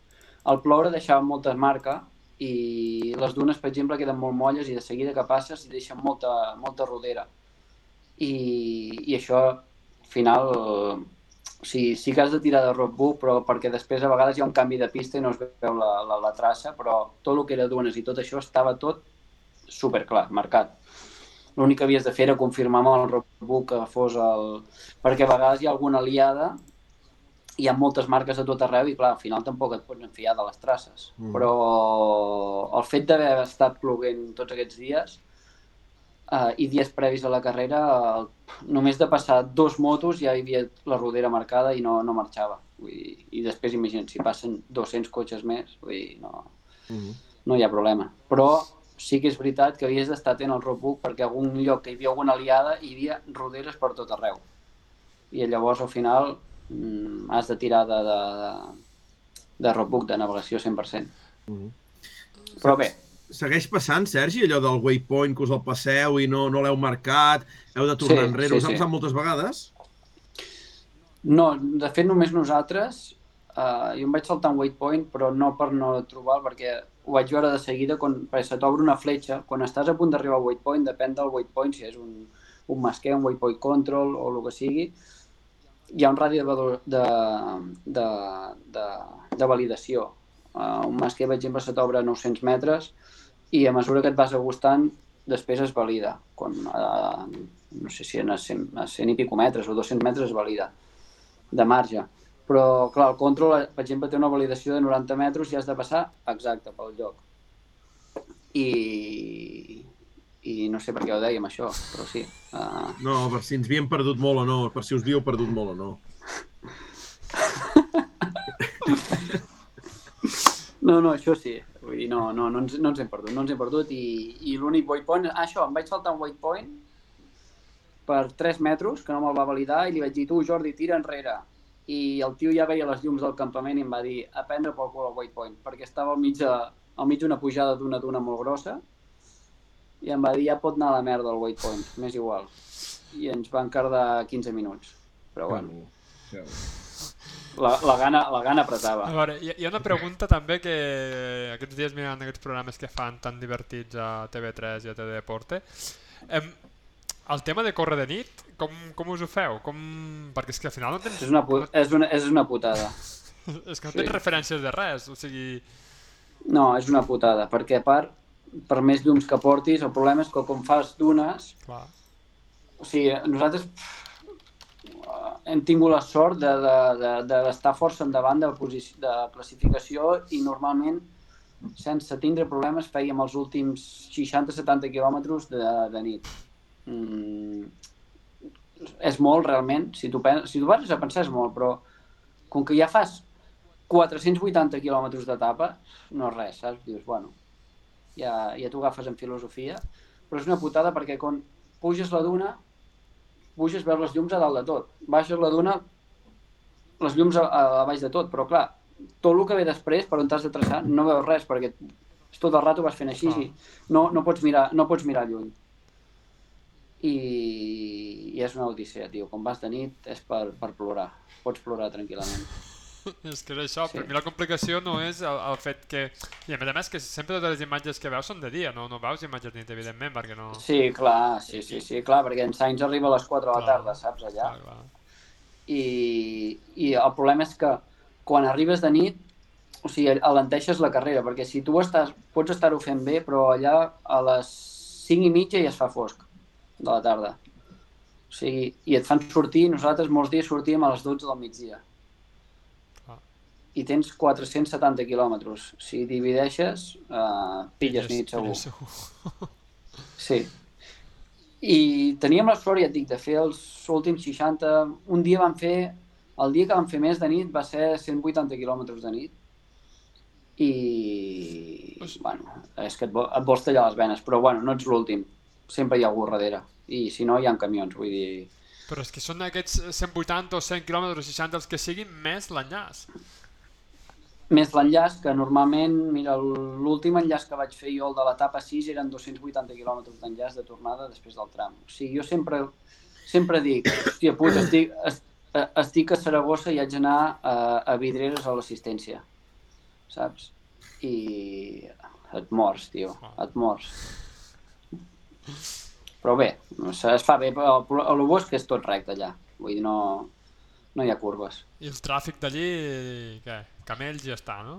[SPEAKER 3] El ploure deixava moltes marques i les dunes, per exemple, queden molt molles i de seguida que passes i deixen molta, molta rodera. I, i això, al final, sigui, sí que has de tirar de roadbook, però perquè després a vegades hi ha un canvi de pista i no es veu la, la, la traça, però tot el que era dunes i tot això estava tot superclar, marcat. L'únic que havies de fer era confirmar amb el roadbook que fos el... Perquè a vegades hi ha alguna aliada hi ha moltes marques a tot arreu i clar, al final tampoc et pots enfiar de les traces.
[SPEAKER 1] Mm.
[SPEAKER 3] Però el fet d'haver estat ploguent tots aquests dies uh, i dies previs a la carrera, el, només de passar dos motos ja hi havia la rodera marcada i no, no marxava. Vull dir, I després imagina't, si passen 200 cotxes més, vull dir, no,
[SPEAKER 1] Mm.
[SPEAKER 3] no hi ha problema. Però sí que és veritat que havies d'estar atent al roadbook perquè algun lloc que hi havia alguna aliada hi havia roderes per tot arreu. I llavors al final mm, has de tirar de, de, de, de roadbook de navegació 100%.
[SPEAKER 1] Mm.
[SPEAKER 3] Però bé,
[SPEAKER 1] Segueix passant, Sergi, allò del waypoint que us el passeu i no, no l'heu marcat, heu de tornar
[SPEAKER 3] Sí,
[SPEAKER 1] enrere,
[SPEAKER 3] sí,
[SPEAKER 1] us ha
[SPEAKER 3] sí.
[SPEAKER 1] passat moltes vegades?
[SPEAKER 3] no, de fet només nosaltres, uh, jo em vaig saltar un waypoint però no per no trobar perquè ho vaig veure de seguida quan, perquè se t'obre una fletxa, quan estàs a punt d'arribar al waypoint, depèn del waypoint, si és un, un masquer, un waypoint control o el que sigui, hi ha un radi de, de, de, de, de validació. Uh, un masquer, per exemple, se t'obre a 900 metres i a mesura que et vas agustant, després es valida. Quan, eh, no sé si a 100, a 100 i pico metres o 200 metres es valida de marge. Però, clar, el control, per exemple, té una validació de 90 metres i has de passar exacte pel lloc. I, i no sé per què ho dèiem, això, però sí. Uh,
[SPEAKER 1] No, per si ens havíem perdut molt o no, per si us havíeu perdut molt o no. *laughs*
[SPEAKER 3] No, no, això sí. Vull dir, no, no, no, ens, no ens hem perdut, no ens hem perdut i, i l'únic waypoint... Ah, això, em vaig saltar un waypoint per 3 metres, que no me'l va validar, i li vaig dir, tu, Jordi, tira enrere. I el tio ja veia les llums del campament i em va dir, a prendre pel cul el waypoint, perquè estava al mig al mig d'una pujada d'una duna molt grossa, i em va dir, ja pot anar a la merda el waypoint, m'és igual. I ens van cardar 15 minuts. Però bueno, la, la, gana, la gana apretava.
[SPEAKER 2] A veure, hi, hi ha una pregunta també que aquests dies mirant aquests programes que fan tan divertits a TV3 i a TV Deporte. Em, el tema de córrer de nit, com, com us ho feu? Com... Perquè és que al final no tens,
[SPEAKER 3] És una, pu- és una, és una putada. *laughs*
[SPEAKER 2] és que no
[SPEAKER 3] sí.
[SPEAKER 2] tens referències de res, o sigui...
[SPEAKER 3] No, és una putada, perquè a part, per més llums que portis, el problema és que com fas dunes,
[SPEAKER 2] Clar.
[SPEAKER 3] o sigui, nosaltres pff, hem tingut la sort de, de, de, de força endavant de, posici- de classificació i normalment sense tindre problemes fèiem els últims 60-70 quilòmetres de, de nit. Mm, és molt realment, si tu, si tu vas a pensar és molt, però com que ja fas 480 quilòmetres d'etapa, no és res, saps? Dius, bueno, ja, ja t'ho agafes en filosofia, però és una putada perquè quan puges la duna, puges, veus les llums a dalt de tot. Baixes la duna, les llums a, a, a baix de tot, però clar, tot el que ve després, per on t'has de traçar, no veus res, perquè tot el rato vas fent així
[SPEAKER 2] Ah.
[SPEAKER 3] i no, no, pots mirar, no pots mirar lluny. I, i és una odissea, tio. Quan vas de nit és per, per plorar. Pots plorar tranquil·lament. *laughs* *laughs*
[SPEAKER 2] És que és això,
[SPEAKER 3] Sí.
[SPEAKER 2] per mi la complicació no és el, el fet que... I a més a més que sempre totes les imatges que veus són de dia, no, no veus imatges de nit, evidentment, perquè no...
[SPEAKER 3] Sí, clar, sí, sí, sí, clar, perquè en Sainz arriba a les 4 de la
[SPEAKER 2] Clar.
[SPEAKER 3] tarda, saps, allà.
[SPEAKER 2] Clar, clar.
[SPEAKER 3] I, i el problema és que quan arribes de nit, o sigui, alenteixes la carrera, perquè si tu estàs, pots estar-ho fent bé, però allà a les 5 i mitja ja es fa fosc de la tarda. O sigui, i et fan sortir, nosaltres molts dies sortíem a les 12 del migdia. I tens 470 quilòmetres. Si divideixes, uh, pilles nit segur.
[SPEAKER 2] Pilles segur.
[SPEAKER 3] Sí. I teníem la sort, ja et dic, de fer els últims 60... Un dia vam fer... El dia que vam fer més de nit va ser 180 quilòmetres de nit. I...
[SPEAKER 2] Pues-
[SPEAKER 3] Bueno, és que et, vo et vols tallar les venes, però bueno, no ets l'últim. Sempre hi ha algú darrere. I si no, hi ha camions, vull dir...
[SPEAKER 2] Però és que són aquests 180 o 100 quilòmetres o 60 els que siguin més l'enllaç.
[SPEAKER 3] Més l'enllaç, que normalment, mira, l'últim enllaç que vaig fer jo, el de l'etapa 6, eren 280 quilòmetres d'enllaç de tornada després del tram. O sigui, jo sempre, sempre dic, hòstia puta, estic, es- eh, estic a Saragossa i haig d'anar a, a Vidreres a l'assistència, saps? I et mors, tio, et mors. Però bé, es fa bé, el, el bo és que és tot recte allà, vull dir, no, no hi ha curves.
[SPEAKER 2] I el tràfic d'allí, què? Camells i ja està, no?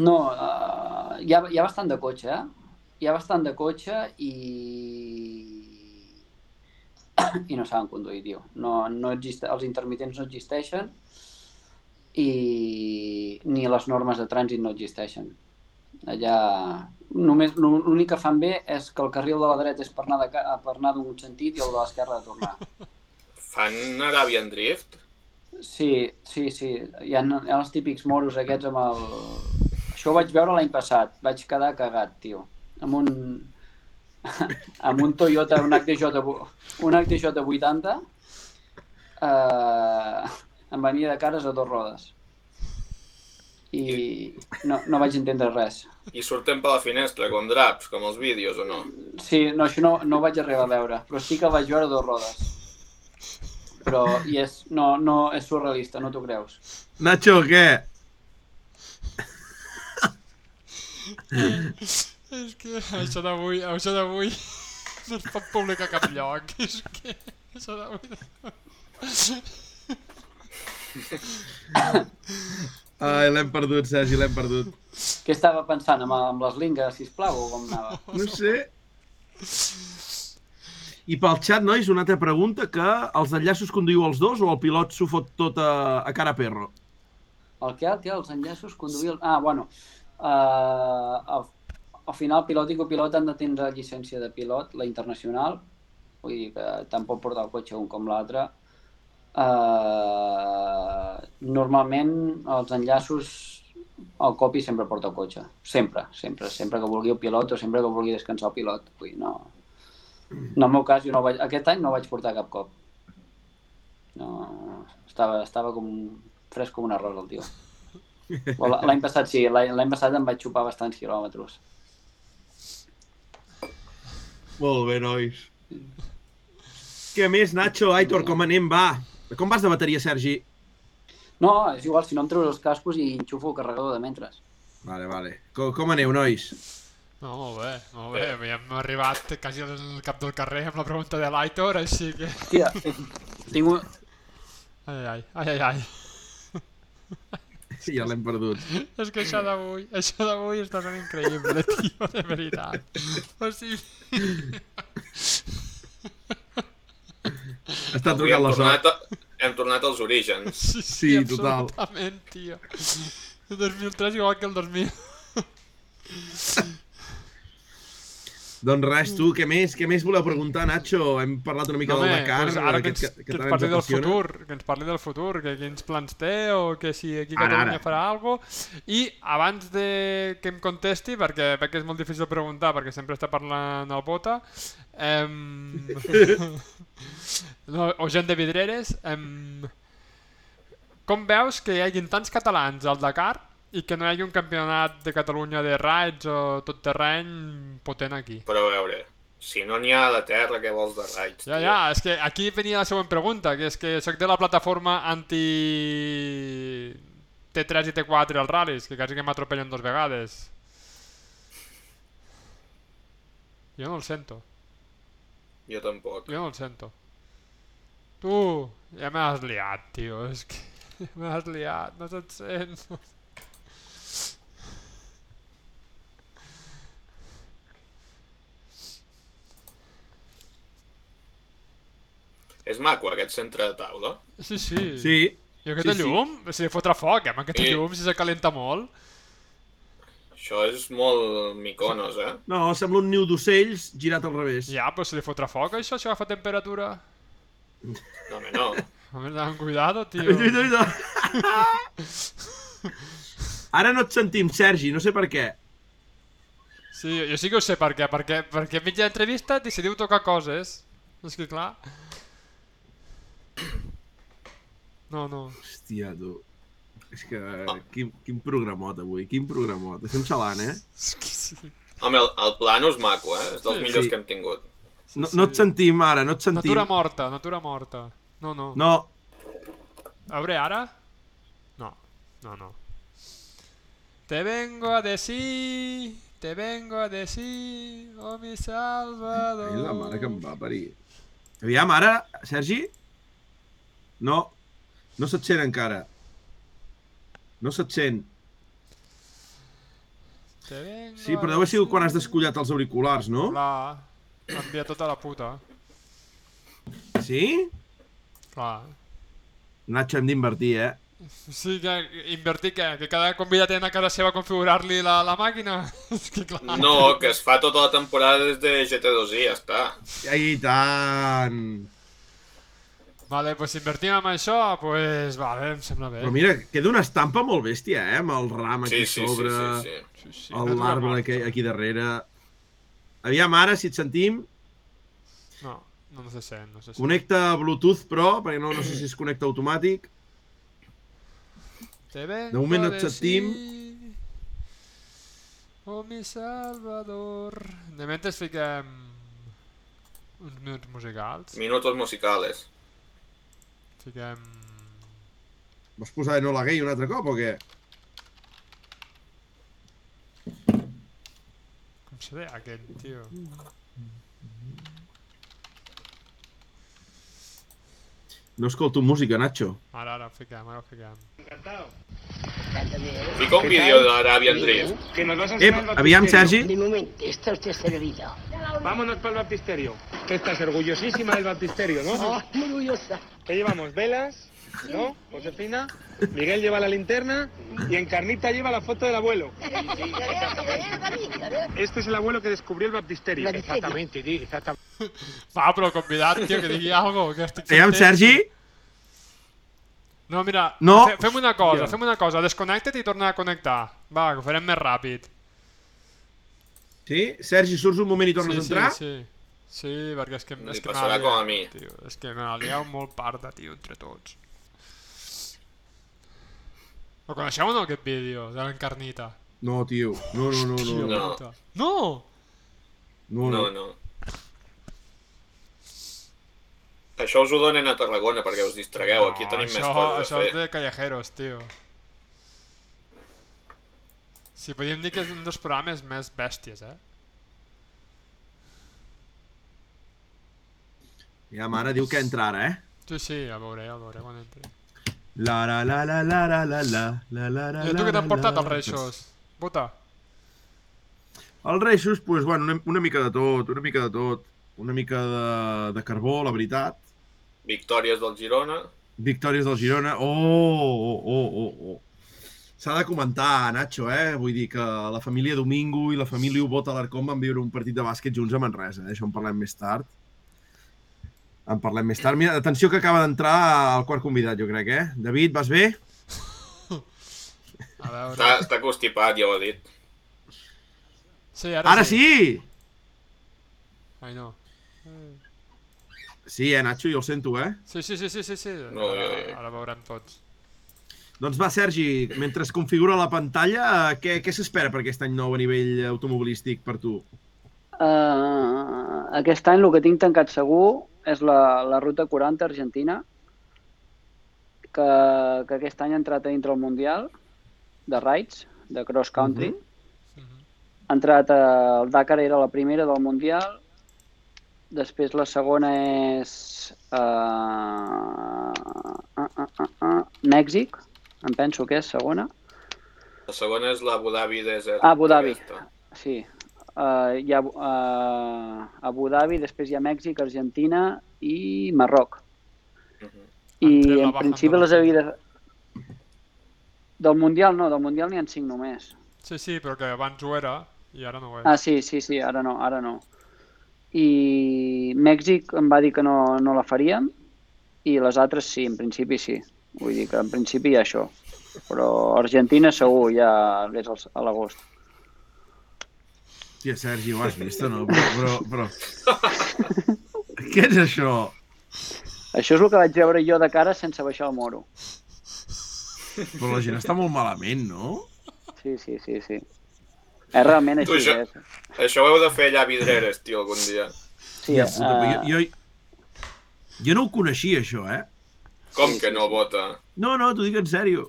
[SPEAKER 3] No, uh, hi, ha, hi ha bastant de cotxe, eh? Hi ha bastant de cotxe i... i no saben conduir, tio. No, no existe... Els intermitents no existeixen i ni les normes de trànsit no existeixen. Allà només l'únic que fan bé és que el carril de la dreta és per anar de ca- per anar d'un sentit i el de l'esquerra de tornar.
[SPEAKER 4] Fan Arabian Drift?
[SPEAKER 3] Sí, sí, sí. Hi ha, hi ha els típics moros aquests amb el... Això ho vaig veure l'any passat. Vaig quedar cagat, tio. Amb un... *laughs* amb un Toyota, un HDJ, un HDJ 80, eh, em venia de cares a dos rodes. I no, no vaig entendre res.
[SPEAKER 4] I surten per la finestra, com draps, com els vídeos, o no?
[SPEAKER 3] Sí, no, això no, no ho vaig arribar a veure, però sí que el vaig veure a dos rodes. Però, i és, no, no, és surrealista, no t'ho creus.
[SPEAKER 1] Nacho, què?
[SPEAKER 2] És que això d'avui, això d'avui no es pot publicar a cap lloc. És que això d'avui...
[SPEAKER 1] Ai, l'hem perdut, Sergi, l'hem perdut.
[SPEAKER 3] Què estava pensant? Amb, amb les lingues, sisplau, o com anava?
[SPEAKER 1] No sé. I pel xat, nois, una altra pregunta, que els enllaços conduïu els dos o el pilot s'ho fot tot a, a cara a perro?
[SPEAKER 3] El que, el que, els enllaços, conduir... El... Ah, bueno, uh, al, al final pilot i copilot han de tindre llicència de pilot, la internacional, vull dir que tant pot portar el cotxe un com l'altre. Uh, normalment els enllaços el copi sempre porta el cotxe, sempre, sempre, sempre que vulgui el pilot o sempre que vulgui descansar el pilot. Vull dir, no, en el meu cas, jo no vaig, aquest any no vaig portar cap cop. No, estava, estava com fresc com un arròs el tio. L'any passat sí, l'any passat em vaig xupar bastants quilòmetres.
[SPEAKER 1] Molt bé, nois. Què més, Nacho? Aitor, com anem? Va. Com vas de bateria, Sergi?
[SPEAKER 3] No, és igual, si no em treus els cascos i enxufo el carregador de mentres.
[SPEAKER 1] Vale, vale. Com, com aneu, nois?
[SPEAKER 2] No, molt bé, molt bé. bé. Hem arribat quasi al cap del carrer amb la pregunta de l'Aitor, així que...
[SPEAKER 3] Hòstia, tinc un...
[SPEAKER 2] Ai, ai, ai, ai, ai.
[SPEAKER 1] Sí, ja l'hem perdut.
[SPEAKER 2] És que això d'avui, això d'avui està sent increïble, tio, de veritat. O sigui...
[SPEAKER 1] Està trucant
[SPEAKER 4] hem
[SPEAKER 1] la
[SPEAKER 4] tornat,
[SPEAKER 1] sort.
[SPEAKER 4] a, hem tornat als orígens.
[SPEAKER 2] Sí,
[SPEAKER 1] Sí, total.
[SPEAKER 2] absolutament, tio. El 2003 igual que el 2000.
[SPEAKER 1] Doncs res, tu, què més? Què més voleu preguntar, Nacho? Hem parlat una mica
[SPEAKER 2] No,
[SPEAKER 1] del Dakar,
[SPEAKER 2] doncs ara que ens,
[SPEAKER 1] que,
[SPEAKER 2] que
[SPEAKER 1] que
[SPEAKER 2] ens parli
[SPEAKER 1] ens
[SPEAKER 2] del futur, que ens parli del futur, que quins plans té o que si aquí a
[SPEAKER 1] Ara,
[SPEAKER 2] Catalunya
[SPEAKER 1] ara.
[SPEAKER 2] farà alguna cosa. I abans de que em contesti, perquè veig que és molt difícil preguntar perquè sempre està parlant el Bota, em... *laughs* no, o gent de vidreres, em... com veus que hi hagin tants catalans al Dakar i que no hi hagi un campionat de Catalunya de raids o tot terreny potent aquí?
[SPEAKER 4] Però a veure, si no n'hi ha la Terra, què vols de raids?
[SPEAKER 2] Ja,
[SPEAKER 4] tio?
[SPEAKER 2] ja, és que aquí venia la següent pregunta, que és que sóc de la plataforma anti T3 i T4 als ral·lis, que quasi que m'atropellen dos vegades. Jo no el sento,
[SPEAKER 4] Jo tampoc.
[SPEAKER 2] jo no el sento. Tu, ja m'has liat, tio, és que *laughs* m'has liat, no se't sent.
[SPEAKER 4] És maco aquest centre de taula?
[SPEAKER 2] Sí, sí.
[SPEAKER 1] Sí,
[SPEAKER 2] I aquesta
[SPEAKER 1] sí, sí.
[SPEAKER 2] llum, si li fotrà foc, eh, amb aquesta
[SPEAKER 4] Sí.
[SPEAKER 2] llum, si se calenta molt.
[SPEAKER 4] Això és molt miconos, eh?
[SPEAKER 1] no, sembla un niu d'ocells girat al revés.
[SPEAKER 2] Ja, però si li fotrà foc, això, si agafa temperatura...
[SPEAKER 4] No, home, no. *laughs*
[SPEAKER 2] Home, ten cuidado, tio.
[SPEAKER 1] Uita, uita. Ara no et sentim, Sergi, no sé per què.
[SPEAKER 2] Sí, jo sí que ho sé per què, perquè, perquè mitja entrevista decidiu tocar coses. És que clar... No, no.
[SPEAKER 1] Hòstia, tu. És que... Quin, quin programot avui, quin programot. Estem xalant, eh?
[SPEAKER 2] Sí.
[SPEAKER 4] Home, el, el plano és maco, eh? És dels
[SPEAKER 2] Sí.
[SPEAKER 4] millors
[SPEAKER 1] Sí.
[SPEAKER 4] que hem tingut.
[SPEAKER 1] No, no et sentim ara, no et sentim.
[SPEAKER 2] Natura morta, natura morta. No, no.
[SPEAKER 1] No,
[SPEAKER 2] A veure, ara? No, no, no. Te vengo a decir, te vengo a decir, oh mi salvador.
[SPEAKER 1] Ai, la mare que em va parir. Aviam, ara, Sergi? No, no se't sent encara. No se't sent. Sí, però deu haver sigut quan has descollat els auriculars, no?
[SPEAKER 2] Clar, m'envia tota la puta.
[SPEAKER 1] Sí?
[SPEAKER 2] Clar.
[SPEAKER 1] Nacho, hem d'invertir, eh?
[SPEAKER 2] Sí, que invertir què? Que cada convidat ha a casa seva a configurar-li la, la màquina? *laughs* És que clar.
[SPEAKER 4] No, que es fa tota la temporada des de GT2i, ja està.
[SPEAKER 1] I tant!
[SPEAKER 2] Vale, pues si invertim en això, pues vale, em sembla bé.
[SPEAKER 1] Però mira, queda una estampa molt bèstia, eh? Amb el ram aquí
[SPEAKER 4] Sí, sí, sí,
[SPEAKER 1] sobre,
[SPEAKER 4] sí, sí.
[SPEAKER 2] Sí, sí, natura
[SPEAKER 1] l'arbre aquí, aquí darrere. Aviam, ara, si et sentim,
[SPEAKER 2] No, no, no se sent, no se sent.
[SPEAKER 1] connecta Bluetooth Pro, perquè no, no sé si es connecta automàtic.
[SPEAKER 2] Te
[SPEAKER 1] De moment no et sentim.
[SPEAKER 2] Oh, mi salvador. De mentre fiquem uns minuts musicals.
[SPEAKER 4] Minutos musicales.
[SPEAKER 2] Fiquem...
[SPEAKER 1] Vas posar de no la gay un altre cop o què?
[SPEAKER 2] Com se deia aquest, tio?
[SPEAKER 1] No escolto música, Nacho.
[SPEAKER 2] Ara, ara, fiquem, ara fiquem.
[SPEAKER 4] Fica un vídeo d'Arabian Drift.
[SPEAKER 5] Que nos vas a
[SPEAKER 1] Ep,
[SPEAKER 5] enseñar el
[SPEAKER 1] aviam. Sergi.
[SPEAKER 6] De momento está usted servido.
[SPEAKER 5] Vámonos para el baptisterio. Que estás orgullosísima del baptisterio, ¿no?
[SPEAKER 6] Oh, muy orgullosa.
[SPEAKER 5] Que llevamos velas, ¿no? Josefina. Miguel lleva la linterna y Encarnita lleva la foto del abuelo. Este es el abuelo que descubrió el baptisterio. Exactamente, sí, exactamente.
[SPEAKER 2] Va, però convidat, tio, que digui cosa, que estic
[SPEAKER 1] Aviam,
[SPEAKER 2] sentent.
[SPEAKER 1] Sergi,
[SPEAKER 2] No, mira,
[SPEAKER 1] No.
[SPEAKER 2] fe- fem una cosa, fem una cosa, desconnecta't i torna a connectar. Va, que ho farem més ràpid.
[SPEAKER 1] Sí? Sergi, surts un moment i tornes
[SPEAKER 2] sí,
[SPEAKER 1] a entrar?
[SPEAKER 2] Sí, sí. Sí, perquè és que,
[SPEAKER 4] Li
[SPEAKER 2] és que
[SPEAKER 4] passarà com a mi.
[SPEAKER 2] Tio, és que m'ha liat molt parda, tio, entre tots. Ho coneixeu o no, aquest vídeo, de l'encarnita?
[SPEAKER 1] No, tio. No, no, no, no. No,
[SPEAKER 4] No.
[SPEAKER 2] No!
[SPEAKER 1] no.
[SPEAKER 4] No, no. Això us ho donen a Tarragona perquè us distragueu. Aquí tenim més
[SPEAKER 2] això,
[SPEAKER 4] coses a
[SPEAKER 2] això és
[SPEAKER 4] fer.
[SPEAKER 2] de callejeros, tio. Sí, podríem dir que és un dels programes més bèsties, eh?
[SPEAKER 1] Ja, mare, diu que entra ara, eh?
[SPEAKER 2] Sí, sí, ja veuré, ja veuré quan entri.
[SPEAKER 1] La la la la la la la la la la la
[SPEAKER 2] tu què t'han
[SPEAKER 1] la,
[SPEAKER 2] portat
[SPEAKER 1] la.
[SPEAKER 2] els reixos? Puta.
[SPEAKER 1] Els reixos, doncs, bueno, una, una mica de tot, una mica de tot. Una mica de, de carbó, la veritat.
[SPEAKER 4] Victòries del Girona.
[SPEAKER 1] Victòries del Girona. Oh, oh, oh, oh, oh. S'ha de comentar, Nacho, eh? Vull dir que la família Domingo i la família Ubot Alarcón van viure un partit de bàsquet junts a Manresa. Eh? Això en parlem més tard. En parlem més tard. Mira, atenció que acaba d'entrar el quart convidat, jo crec, eh? David, vas bé?
[SPEAKER 2] A veure...
[SPEAKER 4] Està, està constipat, ja ho he dit.
[SPEAKER 2] Sí, ara,
[SPEAKER 1] Ara sí!
[SPEAKER 2] Ai, no.
[SPEAKER 1] Sí, eh, Nacho, jo el sento, eh?
[SPEAKER 2] Sí, sí, sí, sí, sí, sí.
[SPEAKER 4] No,
[SPEAKER 2] Ara,
[SPEAKER 4] jo-
[SPEAKER 2] ara veurem tots.
[SPEAKER 1] Doncs va, Sergi, mentre es configura la pantalla, eh, què, què s'espera per aquest any nou a nivell automobilístic per tu?
[SPEAKER 3] Uh, aquest any el que tinc tancat segur és la, la ruta 40 argentina, que, que aquest any ha entrat a dintre el Mundial de Rides, de cross country.
[SPEAKER 2] Mhm.
[SPEAKER 3] Ha entrat al Dakar, era la primera del Mundial, després la segona és uh, uh, uh, uh, uh, Mèxic, em penso que és segona.
[SPEAKER 4] La segona és l'Abu Dhabi Desert.
[SPEAKER 3] Ah, Abu Dhabi.
[SPEAKER 4] aquesta.
[SPEAKER 3] Sí. Uh, hi ha uh, Abu Dhabi, després hi ha Mèxic, Argentina i Marroc.
[SPEAKER 4] Mhm.
[SPEAKER 3] I
[SPEAKER 2] Han tret la
[SPEAKER 3] en principi les havia de... Del Mundial no, del Mundial n'hi ha cinc només.
[SPEAKER 2] Sí, sí, però que abans ho era i ara no ho és.
[SPEAKER 3] Ah, sí, sí, sí, ara no, ara no. I Mèxic em va dir que no, no la faríem i les altres sí, en principi sí. Vull dir que en principi hi ha això. Però Argentina segur ja és a l'agost.
[SPEAKER 1] Tia, Sergi, ho has vist o no? Però, però, però... Què és això?
[SPEAKER 3] Això és el que vaig veure jo de cara sense baixar el moro.
[SPEAKER 1] Però la gent està molt malament, no?
[SPEAKER 3] Sí, sí, sí, sí. És realment
[SPEAKER 4] Tu,
[SPEAKER 3] així,
[SPEAKER 4] això-
[SPEAKER 3] és.
[SPEAKER 4] Això ho heu de fer allà a Vidreres, tio, algun dia.
[SPEAKER 3] Sí,
[SPEAKER 1] Tia puta,
[SPEAKER 3] uh,
[SPEAKER 1] jo, jo, jo no ho coneixia, això, eh?
[SPEAKER 4] Com
[SPEAKER 3] Sí,
[SPEAKER 4] que no
[SPEAKER 3] sí.
[SPEAKER 4] vota?
[SPEAKER 1] No, no, t'ho dic en sèrio.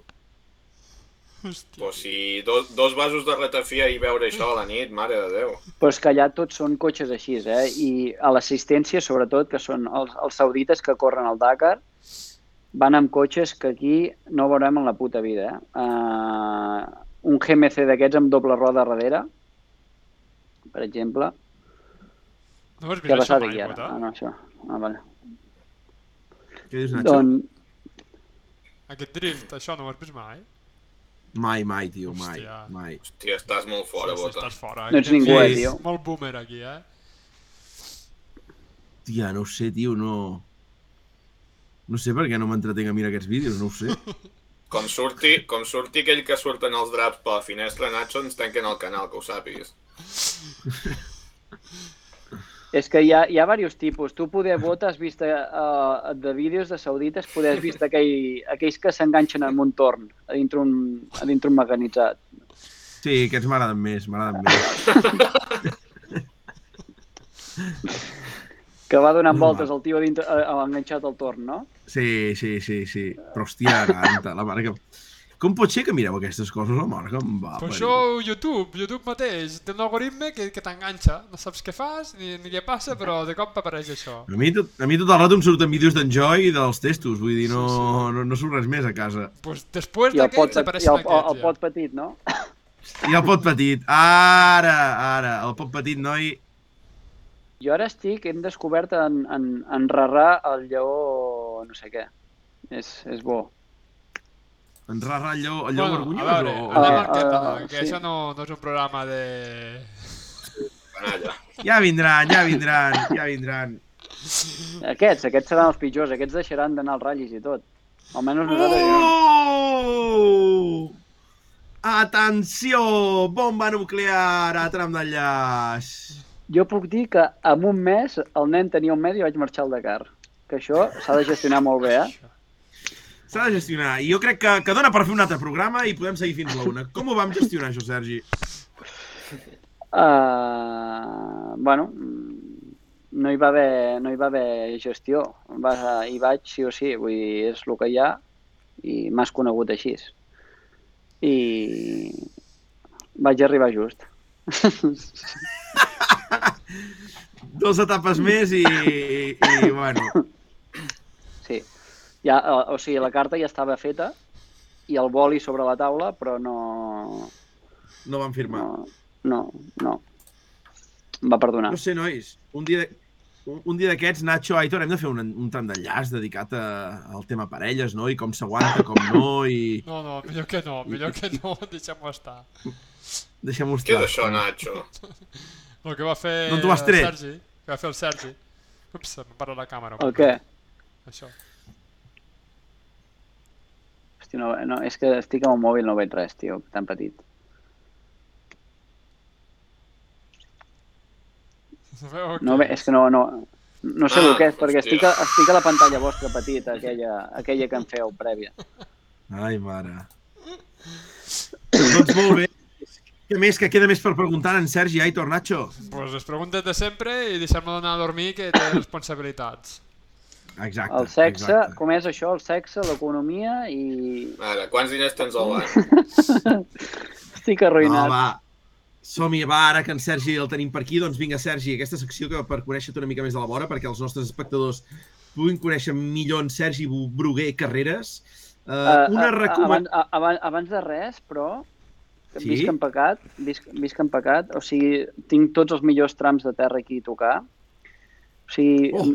[SPEAKER 2] Hòstia.
[SPEAKER 4] Pues si dos, dos vasos de ratafia i veure això a la nit, mare de Déu.
[SPEAKER 3] però és que allà tots són cotxes així, eh? I a l'assistència, sobretot, que són els, els saudites que corren al Dakar, van amb cotxes que aquí no veurem en la puta vida, eh? Uh, un GMC d'aquests amb doble roda darrere, per exemple.
[SPEAKER 2] No vist
[SPEAKER 3] ha
[SPEAKER 2] això mai,
[SPEAKER 3] aquí ara? Ah, no, això. Ah, vale.
[SPEAKER 1] Què dius, Nacho?
[SPEAKER 3] Doncs,
[SPEAKER 2] Aquest drift, això no ho has vist mai?
[SPEAKER 1] Mai, mai, tio, mai,
[SPEAKER 2] Hòstia.
[SPEAKER 1] mai.
[SPEAKER 4] Hòstia, estàs molt fora,
[SPEAKER 2] sí,
[SPEAKER 4] bota.
[SPEAKER 2] estàs fora.
[SPEAKER 3] No ets ningú,
[SPEAKER 1] eh,
[SPEAKER 2] és
[SPEAKER 3] tio.
[SPEAKER 2] Molt boomer aquí, eh?
[SPEAKER 1] Tia, no ho sé, tio, no... No sé per què no m'entretenc a mirar aquests vídeos, no ho sé. *laughs*
[SPEAKER 4] Com surti, com surti aquell que surten els draps per la finestra, Nacho, ens tanquen el canal, que ho sàpigues. *laughs*
[SPEAKER 3] és que hi ha, hi ha diversos tipus. Tu poder vota, has vist uh, de vídeos de saudites, poder has vist aquell, aquells que s'enganxen en un torn, a dintre un, a dintre un mecanitzat.
[SPEAKER 1] Sí, aquests m'agraden més, m'agraden més.
[SPEAKER 3] Que va donant
[SPEAKER 1] No,
[SPEAKER 3] voltes el tio dintre, enganxat al torn, no?
[SPEAKER 1] Sí, sí, sí, sí. Però, hòstia, canta, la mare que... Com pot ser que mireu aquestes coses, mare que em va
[SPEAKER 2] Però
[SPEAKER 1] parir?
[SPEAKER 2] això YouTube, YouTube mateix, té un algoritme que, que t'enganxa. No saps què fas ni, ni què passa, però de cop apareix això.
[SPEAKER 1] A mi, tot, a mi tot el rato em surten vídeos d'Enjoy i dels testos, vull dir, no, no, no surt res més a casa.
[SPEAKER 2] Pues després
[SPEAKER 3] I el
[SPEAKER 2] d'aquests
[SPEAKER 3] i
[SPEAKER 2] apareixen
[SPEAKER 3] el, el,
[SPEAKER 2] aquests,
[SPEAKER 3] el pot petit, no? *laughs*
[SPEAKER 1] I el pot petit, ara, ara, el pot petit, noi,
[SPEAKER 3] Jo ara estic, hem descobert en, en, en Rarrà el lleó no sé què. És, és bo.
[SPEAKER 1] En rarra el lleó, el
[SPEAKER 2] ja.
[SPEAKER 1] lleó
[SPEAKER 2] Bueno, a
[SPEAKER 1] vergonyós
[SPEAKER 2] veure,
[SPEAKER 1] o...
[SPEAKER 2] anem al que,
[SPEAKER 3] ah,
[SPEAKER 2] que
[SPEAKER 3] sí.
[SPEAKER 2] això no, no és un programa de...
[SPEAKER 1] Ja vindran, ja vindran, ja vindran.
[SPEAKER 3] Aquests, aquests seran els pitjors, aquests deixaran d'anar als ratllis i tot. Almenys nosaltres... no.
[SPEAKER 1] Oh! Atenció! Bomba nuclear a tram d'enllaç!
[SPEAKER 3] Jo puc dir que en un mes el nen tenia un mes i vaig marxar al Dakar. Que això s'ha de gestionar molt bé, eh?
[SPEAKER 1] S'ha de gestionar. I jo crec que, que dona per fer un altre programa i podem seguir fins la una. Com ho vam gestionar, això, Sergi?
[SPEAKER 3] Uh, bueno, no hi va haver, no hi va haver gestió. Va, hi vaig sí o sí, vull dir, és el que hi ha i m'has conegut així. I vaig arribar just. *laughs*
[SPEAKER 1] Dos etapes més i, i, i bueno...
[SPEAKER 3] Ja, o, o sigui, la carta ja estava feta i el boli sobre la taula, però no...
[SPEAKER 1] No vam firmar.
[SPEAKER 3] No, no, no. Em va perdonar.
[SPEAKER 1] No sé, nois, un dia... de- Un, un dia d'aquests, Nacho, Aitor, hem de fer un, un tram d'enllaç dedicat a, al tema parelles, no? I com s'aguanta, com no, i... *laughs*
[SPEAKER 2] No, no, millor que no, millor que no, *laughs* deixem-ho estar.
[SPEAKER 1] Deixem-ho
[SPEAKER 4] Què
[SPEAKER 1] estar.
[SPEAKER 4] és això, Nacho? *laughs*
[SPEAKER 2] El que va fer
[SPEAKER 1] has
[SPEAKER 2] el? Sergi, que va fer el Sergi. Ups, em para la càmera.
[SPEAKER 3] El què?
[SPEAKER 2] Això.
[SPEAKER 3] Hosti, no, no, és que estic amb el mòbil, no veig res, tio, tan petit.
[SPEAKER 2] Veu
[SPEAKER 3] No, ve, és que no, no, no sé
[SPEAKER 4] Ah,
[SPEAKER 3] el que és, perquè
[SPEAKER 4] hòstia.
[SPEAKER 3] estic a, estic a la pantalla vostra petita, aquella, aquella que em feu prèvia.
[SPEAKER 1] Ai, mare. doncs molt bé. Què més? Que queda més per preguntar en Sergi, Aitor, Nacho?
[SPEAKER 2] Pues les preguntes de sempre i deixem-lo d'anar a dormir que té responsabilitats.
[SPEAKER 1] Exacte.
[SPEAKER 3] El sexe,
[SPEAKER 1] exacte.
[SPEAKER 3] com és això, el sexe, l'economia i...
[SPEAKER 4] Ara, quants diners tens al banc? *laughs*
[SPEAKER 3] Estic
[SPEAKER 1] No,
[SPEAKER 3] arruïnat.
[SPEAKER 1] va. Som-hi, va, ara que en Sergi el tenim per aquí, doncs vinga, Sergi, aquesta secció que per conèixer-te una mica més de la vora, perquè els nostres espectadors puguin conèixer millor en Sergi Bruguer Carreres. Uh,
[SPEAKER 3] Uh,
[SPEAKER 1] una
[SPEAKER 3] uh,
[SPEAKER 1] recomanació...
[SPEAKER 3] abans, abans, abans de res, però,
[SPEAKER 1] Sí?
[SPEAKER 3] visc en pecat, visc, visc en pecat, o sigui, tinc tots els millors trams de terra aquí a tocar. O sigui,
[SPEAKER 1] Oh.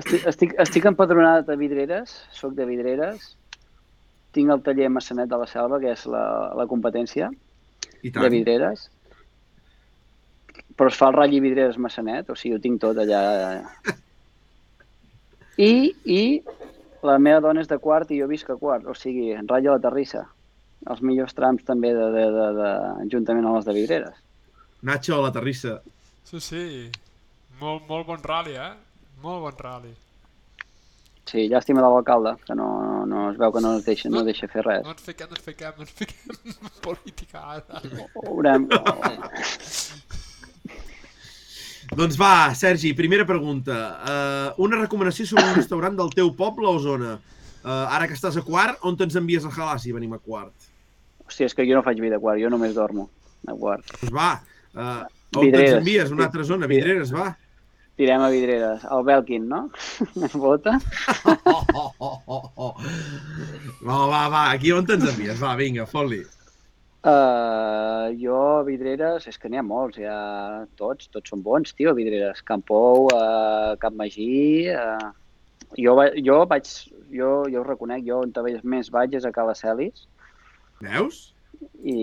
[SPEAKER 3] Estic, estic, estic empadronat a Vidreres, sóc de Vidreres, tinc el taller Massanet de la Selva, que és la, la competència
[SPEAKER 1] I
[SPEAKER 3] de
[SPEAKER 1] tant.
[SPEAKER 3] Vidreres, però es fa el ratll i Vidreres Massanet, o sigui, ho tinc tot allà. *laughs* I, I la meva dona és de quart i jo visc a quart, o sigui, en ratlla la terrissa. Els millors trams també de, de, de, de, juntament amb els de Vidreres.
[SPEAKER 1] Nacho, la terrissa.
[SPEAKER 2] Sí, sí. Molt, molt bon rally, eh? Molt bon rally.
[SPEAKER 3] Sí, llàstima de l'alcalde, que no, no, no es veu que no es deixa, no deixa fer res.
[SPEAKER 2] No ens fiquem, no ens fiquem, no ens fiquem *laughs* en política ara.
[SPEAKER 3] Veurem. *laughs*
[SPEAKER 1] Doncs va, Sergi, primera pregunta. Uh, una recomanació sobre un restaurant del teu poble o zona. Uh, ara que estàs a quart, on te'ns envies a jalar si venim a quart?
[SPEAKER 3] Hòstia, és que jo no faig vida a quart, jo només dormo a quart.
[SPEAKER 1] Doncs va, uh, on te'ns envies? Una altra zona, Vidreres, va.
[SPEAKER 3] Tirem a Vidreres. El Belkin, no? Vota?
[SPEAKER 1] Oh, oh, oh, oh, oh. Va, va, va, aquí on te'ns envies? Va, vinga, fot-li.
[SPEAKER 3] Uh, jo, Vidreres, és que n'hi ha molts, ha tots, tots són bons, tio, Vidreres. Campou, uh, Cap Magí... Uh, jo, va- jo vaig, jo, jo ho reconec, jo on més vaig és a Cala Celis
[SPEAKER 1] Veus?
[SPEAKER 3] i,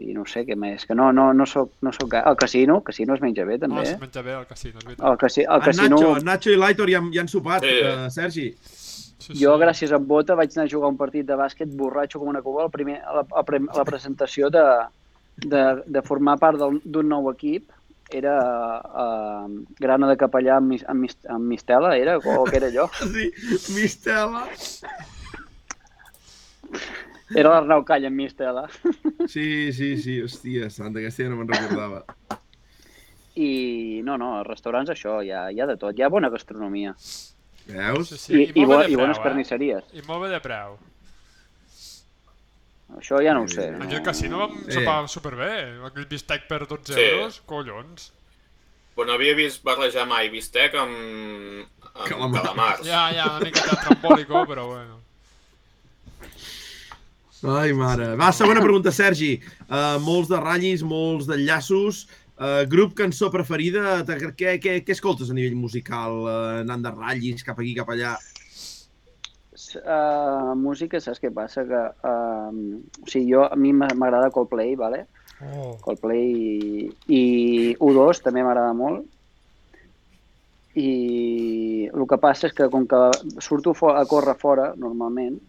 [SPEAKER 3] i no sé què més, que no, no, no soc, no soc... ga- El casino, el casino es menja bé
[SPEAKER 2] No,
[SPEAKER 3] també.
[SPEAKER 2] es
[SPEAKER 3] eh?
[SPEAKER 2] menja bé el casino, és veritat.
[SPEAKER 3] El, casi, el
[SPEAKER 1] En
[SPEAKER 3] casino,
[SPEAKER 1] Nacho, en Nacho i l'Aitor ja, han- ja han sopat,
[SPEAKER 4] Sí.
[SPEAKER 1] uh, Sergi.
[SPEAKER 2] Sí,
[SPEAKER 3] jo gràcies a Bota vaig anar a jugar un partit de bàsquet borratxo com una cuba a la, primer, a la, a pre- a la presentació de, de, de formar part d'un nou equip era uh, grana de capellà amb, mis, amb, mis, amb mistela, era? O què era allò? *laughs*
[SPEAKER 1] Sí, Mistela. *laughs*
[SPEAKER 3] Era l'Arnau Calla amb mistela. *laughs*
[SPEAKER 1] Sí, sí, sí, hòstia, santa, aquesta ja no me'n recordava.
[SPEAKER 3] I no, no, als restaurants això, hi ha, hi ha de tot, hi ha bona gastronomia.
[SPEAKER 1] Veus?
[SPEAKER 2] Sí, sí.
[SPEAKER 3] I, i,
[SPEAKER 2] molt
[SPEAKER 3] bo,
[SPEAKER 2] de
[SPEAKER 3] i bones
[SPEAKER 2] preu,
[SPEAKER 3] carnisseries.
[SPEAKER 2] Eh? I molt bé de preu.
[SPEAKER 3] Això ja no ho sé.
[SPEAKER 2] Aquí al casino vam
[SPEAKER 1] Sí.
[SPEAKER 2] sopar superbé. Aquell bistec per 12
[SPEAKER 4] Sí.
[SPEAKER 2] euros, collons.
[SPEAKER 4] Però no havia vist barrejar mai bistec amb, amb
[SPEAKER 1] Calamars.
[SPEAKER 4] calamars.
[SPEAKER 2] Ja, ja, una miqueta *laughs* trambòlico, però bueno.
[SPEAKER 1] Ai, mare. Va, segona pregunta, Sergi. Uh, molts de ratllis, molts d'enllaços. Uh, grup, cançó preferida, què, què, què escoltes a nivell musical? Uh, anant de ratllis, cap aquí, cap allà?
[SPEAKER 3] Uh, música, saps què passa? Que, uh, o sigui, jo, a mi m'a- m'agrada Coldplay, vale?
[SPEAKER 2] Oh.
[SPEAKER 3] Coldplay i, i U2 també m'agrada molt. I el que passa és que com que surto a córrer fora, normalment,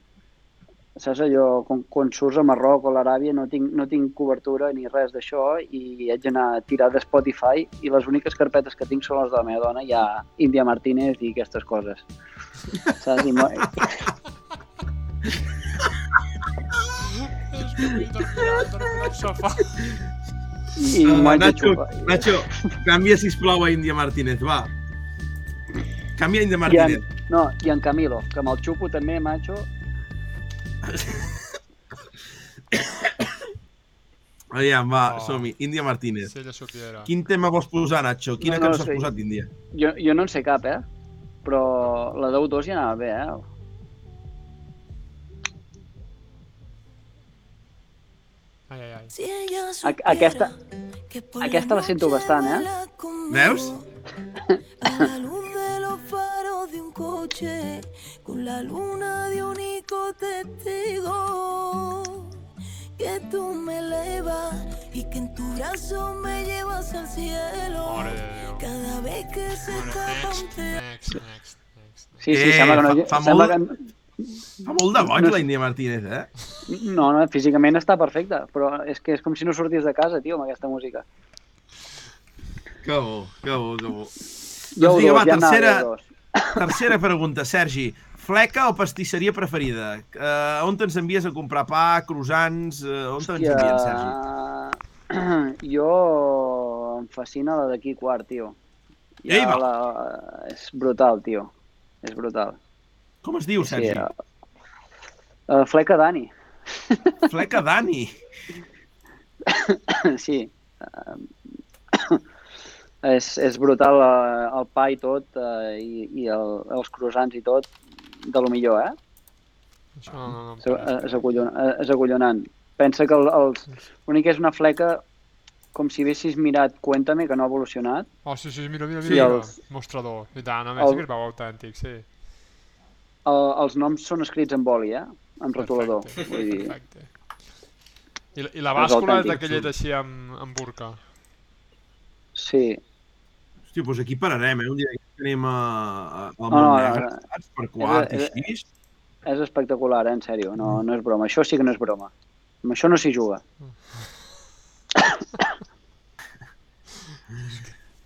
[SPEAKER 3] saps allò, quan, quan surts a Marroc o a l'Aràbia no tinc, no tinc cobertura ni res d'això i haig d'anar a tirar de Spotify i les úniques carpetes que tinc són les de la meva dona, hi ha Índia Martínez i aquestes coses. Saps? I, i
[SPEAKER 1] Uh, Nacho. Nacho, canvia, sisplau, a Índia Martínez, va. Canvia a Índia
[SPEAKER 3] I en,
[SPEAKER 1] Martínez.
[SPEAKER 3] no, i en Camilo, que me'l xupo també, macho. *coughs*
[SPEAKER 1] Aviam, va,
[SPEAKER 2] Oh.
[SPEAKER 1] som-hi. Índia Martínez.
[SPEAKER 2] Ella supiera.
[SPEAKER 1] Quin tema vols posar, Nacho? Quina
[SPEAKER 3] No, no,
[SPEAKER 1] cançó has
[SPEAKER 3] sí.
[SPEAKER 1] posat d'Índia?
[SPEAKER 3] Jo, jo no en sé cap, eh? Però la d'U2 ja anava bé, eh?
[SPEAKER 2] Ai, ai, ai.
[SPEAKER 3] Aquesta, aquesta la sento bastant, eh?
[SPEAKER 1] Veus? *laughs*
[SPEAKER 7] de un coche, con la luna de único testigo. Que tú me elevas y que en tu brazo me llevas al cielo. Cada vez que se escapa un te...
[SPEAKER 3] Sí, sí,
[SPEAKER 1] Eh,
[SPEAKER 3] sembla que no...
[SPEAKER 1] fa- fa
[SPEAKER 3] sembla
[SPEAKER 1] molt-
[SPEAKER 3] que...
[SPEAKER 1] Fa molt de boig,
[SPEAKER 3] No
[SPEAKER 1] la. Índia Martínez, eh?
[SPEAKER 3] No, no, físicament està perfecta, però és que és com si no sortís de casa, tio, amb aquesta música.
[SPEAKER 1] Que bo, que bo, que bo.
[SPEAKER 3] Jo
[SPEAKER 1] Doncs vinga, va, tercera,
[SPEAKER 3] a U2.
[SPEAKER 1] Tercera pregunta, Sergi. Fleca o pastisseria preferida? Uh, on te'ns envies a comprar pa, croissants? Uh, on te'ns envien, Sergi? *clears throat*
[SPEAKER 3] Jo... Em fascina la d'aquí quart, tio.
[SPEAKER 1] Ei, va.
[SPEAKER 3] la... És brutal, tio. És brutal.
[SPEAKER 1] Com es diu, Sergi?
[SPEAKER 3] Sí, uh, uh, Fleca Dani.
[SPEAKER 1] Fleca Dani. *laughs*
[SPEAKER 3] sí. Uh, és, és brutal uh, el pa i tot, uh, i, i el, els croissants i tot, de lo millor, eh?
[SPEAKER 2] Això no, no, no.
[SPEAKER 3] És, és, acollonant, és acollonant. Pensa que el, els... l'únic és una fleca com si haguessis mirat Cuéntame, que no ha evolucionat.
[SPEAKER 2] Oh, sí, sí, mira, mira,
[SPEAKER 3] Sí,
[SPEAKER 2] mira.
[SPEAKER 3] els-
[SPEAKER 2] Mostrador. I tant, a més,
[SPEAKER 3] el-
[SPEAKER 2] sí que veu autèntic, sí.
[SPEAKER 3] El, els noms són escrits en boli, eh? En rotulador.
[SPEAKER 2] Perfecte,
[SPEAKER 3] Vull dir,
[SPEAKER 2] perfecte. I, la- I la bàscula és d'aquella així amb, amb burca.
[SPEAKER 3] sí.
[SPEAKER 1] Hòstia, doncs aquí pararem, eh? Un dia que anem a, a, al
[SPEAKER 3] No?
[SPEAKER 1] Per quart
[SPEAKER 3] És-
[SPEAKER 1] així.
[SPEAKER 3] És espectacular, eh? En sèrio. No, no és broma. Això sí que no és broma. Amb això no s'hi juga.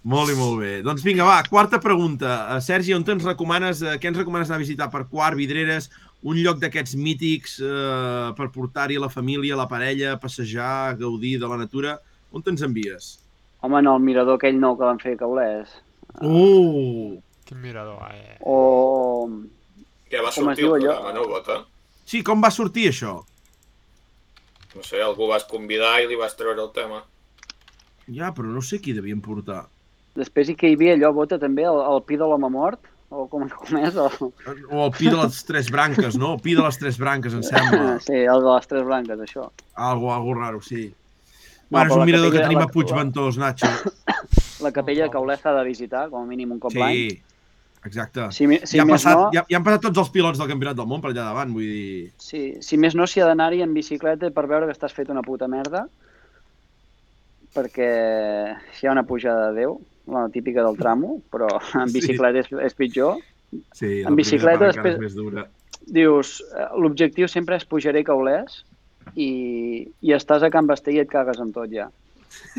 [SPEAKER 1] Molt i molt bé. Doncs vinga, va, quarta pregunta. Uh, Sergi, on ens recomanes, uh, què ens recomanes anar a visitar per Quart, Vidreres, un lloc d'aquests mítics uh, per portar-hi la família, la parella, passejar, gaudir de la natura? On te'ns envies?
[SPEAKER 3] Home, no, el mirador aquell nou que van fer a Caulès.
[SPEAKER 1] Oh!
[SPEAKER 2] Quin mirador, eh?
[SPEAKER 3] O...
[SPEAKER 4] Ja va
[SPEAKER 3] Com
[SPEAKER 4] sortir el
[SPEAKER 3] allò?
[SPEAKER 4] programa, no, Bota?
[SPEAKER 1] Sí, com va sortir això?
[SPEAKER 4] No sé, algú vas convidar i li vas treure el tema.
[SPEAKER 1] Ja, però no sé qui devien portar.
[SPEAKER 3] Després hi que hi havia allò, Bota, també, el, el pi de l'home mort, o com, *laughs* com és? El...
[SPEAKER 1] O el pi de les tres branques, no? El pi de les tres branques, em sembla. *laughs*
[SPEAKER 3] Sí, el de les tres branques, això.
[SPEAKER 1] Algo, algo raro, sí.
[SPEAKER 3] No,
[SPEAKER 1] Bueno, és un mirador que
[SPEAKER 3] capella-
[SPEAKER 1] tenim
[SPEAKER 3] la-
[SPEAKER 1] a Puigventós, Nacho.
[SPEAKER 3] La capella de Caulès s'ha de visitar, com a mínim un cop l'any.
[SPEAKER 1] Sí, exacte.
[SPEAKER 3] Si, si
[SPEAKER 1] ja, han passat,
[SPEAKER 3] no,
[SPEAKER 1] ja, ja han passat tots els pilots del Campionat del Món per allà davant, vull dir...
[SPEAKER 3] sí, si més no, s'hi ha d'anar-hi en bicicleta per veure que estàs fet una puta merda, perquè si hi ha una pujada de Déu, la típica del tramo, però *laughs* en
[SPEAKER 1] Sí.
[SPEAKER 3] bicicleta és, és pitjor.
[SPEAKER 1] Sí,
[SPEAKER 3] En bicicleta
[SPEAKER 1] després...
[SPEAKER 3] després-
[SPEAKER 1] És més dura.
[SPEAKER 3] Dius, eh, l'objectiu sempre és pujaré a Caulès i, i estàs a Can Basté i et cagues amb tot ja.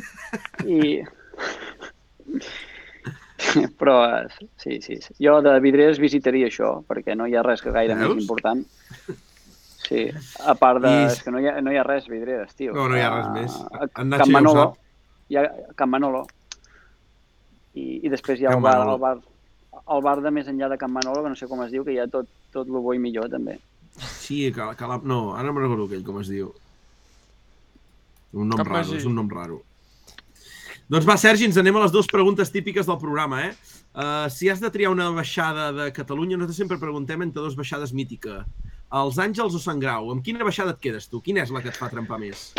[SPEAKER 3] *laughs* I... *laughs* Però, sí, sí, sí. Jo de Vidreres visitaria això, perquè no hi ha res que gaire
[SPEAKER 1] Veus?
[SPEAKER 3] més important. Sí, a part de...
[SPEAKER 1] I-
[SPEAKER 3] És que no hi ha, no hi ha res, Vidreres, tio.
[SPEAKER 1] No, no hi ha res
[SPEAKER 3] A-
[SPEAKER 1] més.
[SPEAKER 3] A,
[SPEAKER 1] En
[SPEAKER 3] Can
[SPEAKER 1] Nacho ja ho
[SPEAKER 3] Manolo.
[SPEAKER 1] sap.
[SPEAKER 3] Hi ha Can Manolo. I, i després hi ha el bar,
[SPEAKER 1] Manolo.
[SPEAKER 3] el bar, el bar de més enllà de Can Manolo, que no sé com es diu, que hi ha tot, tot lo bo i millor, també.
[SPEAKER 1] Sí, que, que la... no, ara no me'n recordo aquell com es diu. Un nom
[SPEAKER 2] Cap
[SPEAKER 1] raro,
[SPEAKER 2] Magí.
[SPEAKER 1] és un nom raro. Doncs va, Sergi, ens anem a les dues preguntes típiques del programa, eh? Uh, si has de triar una baixada de Catalunya, nosaltres sempre preguntem entre dues baixades mítica. Els Àngels o Sant Grau? Amb quina baixada et quedes tu? Quina és la que et fa trempar més?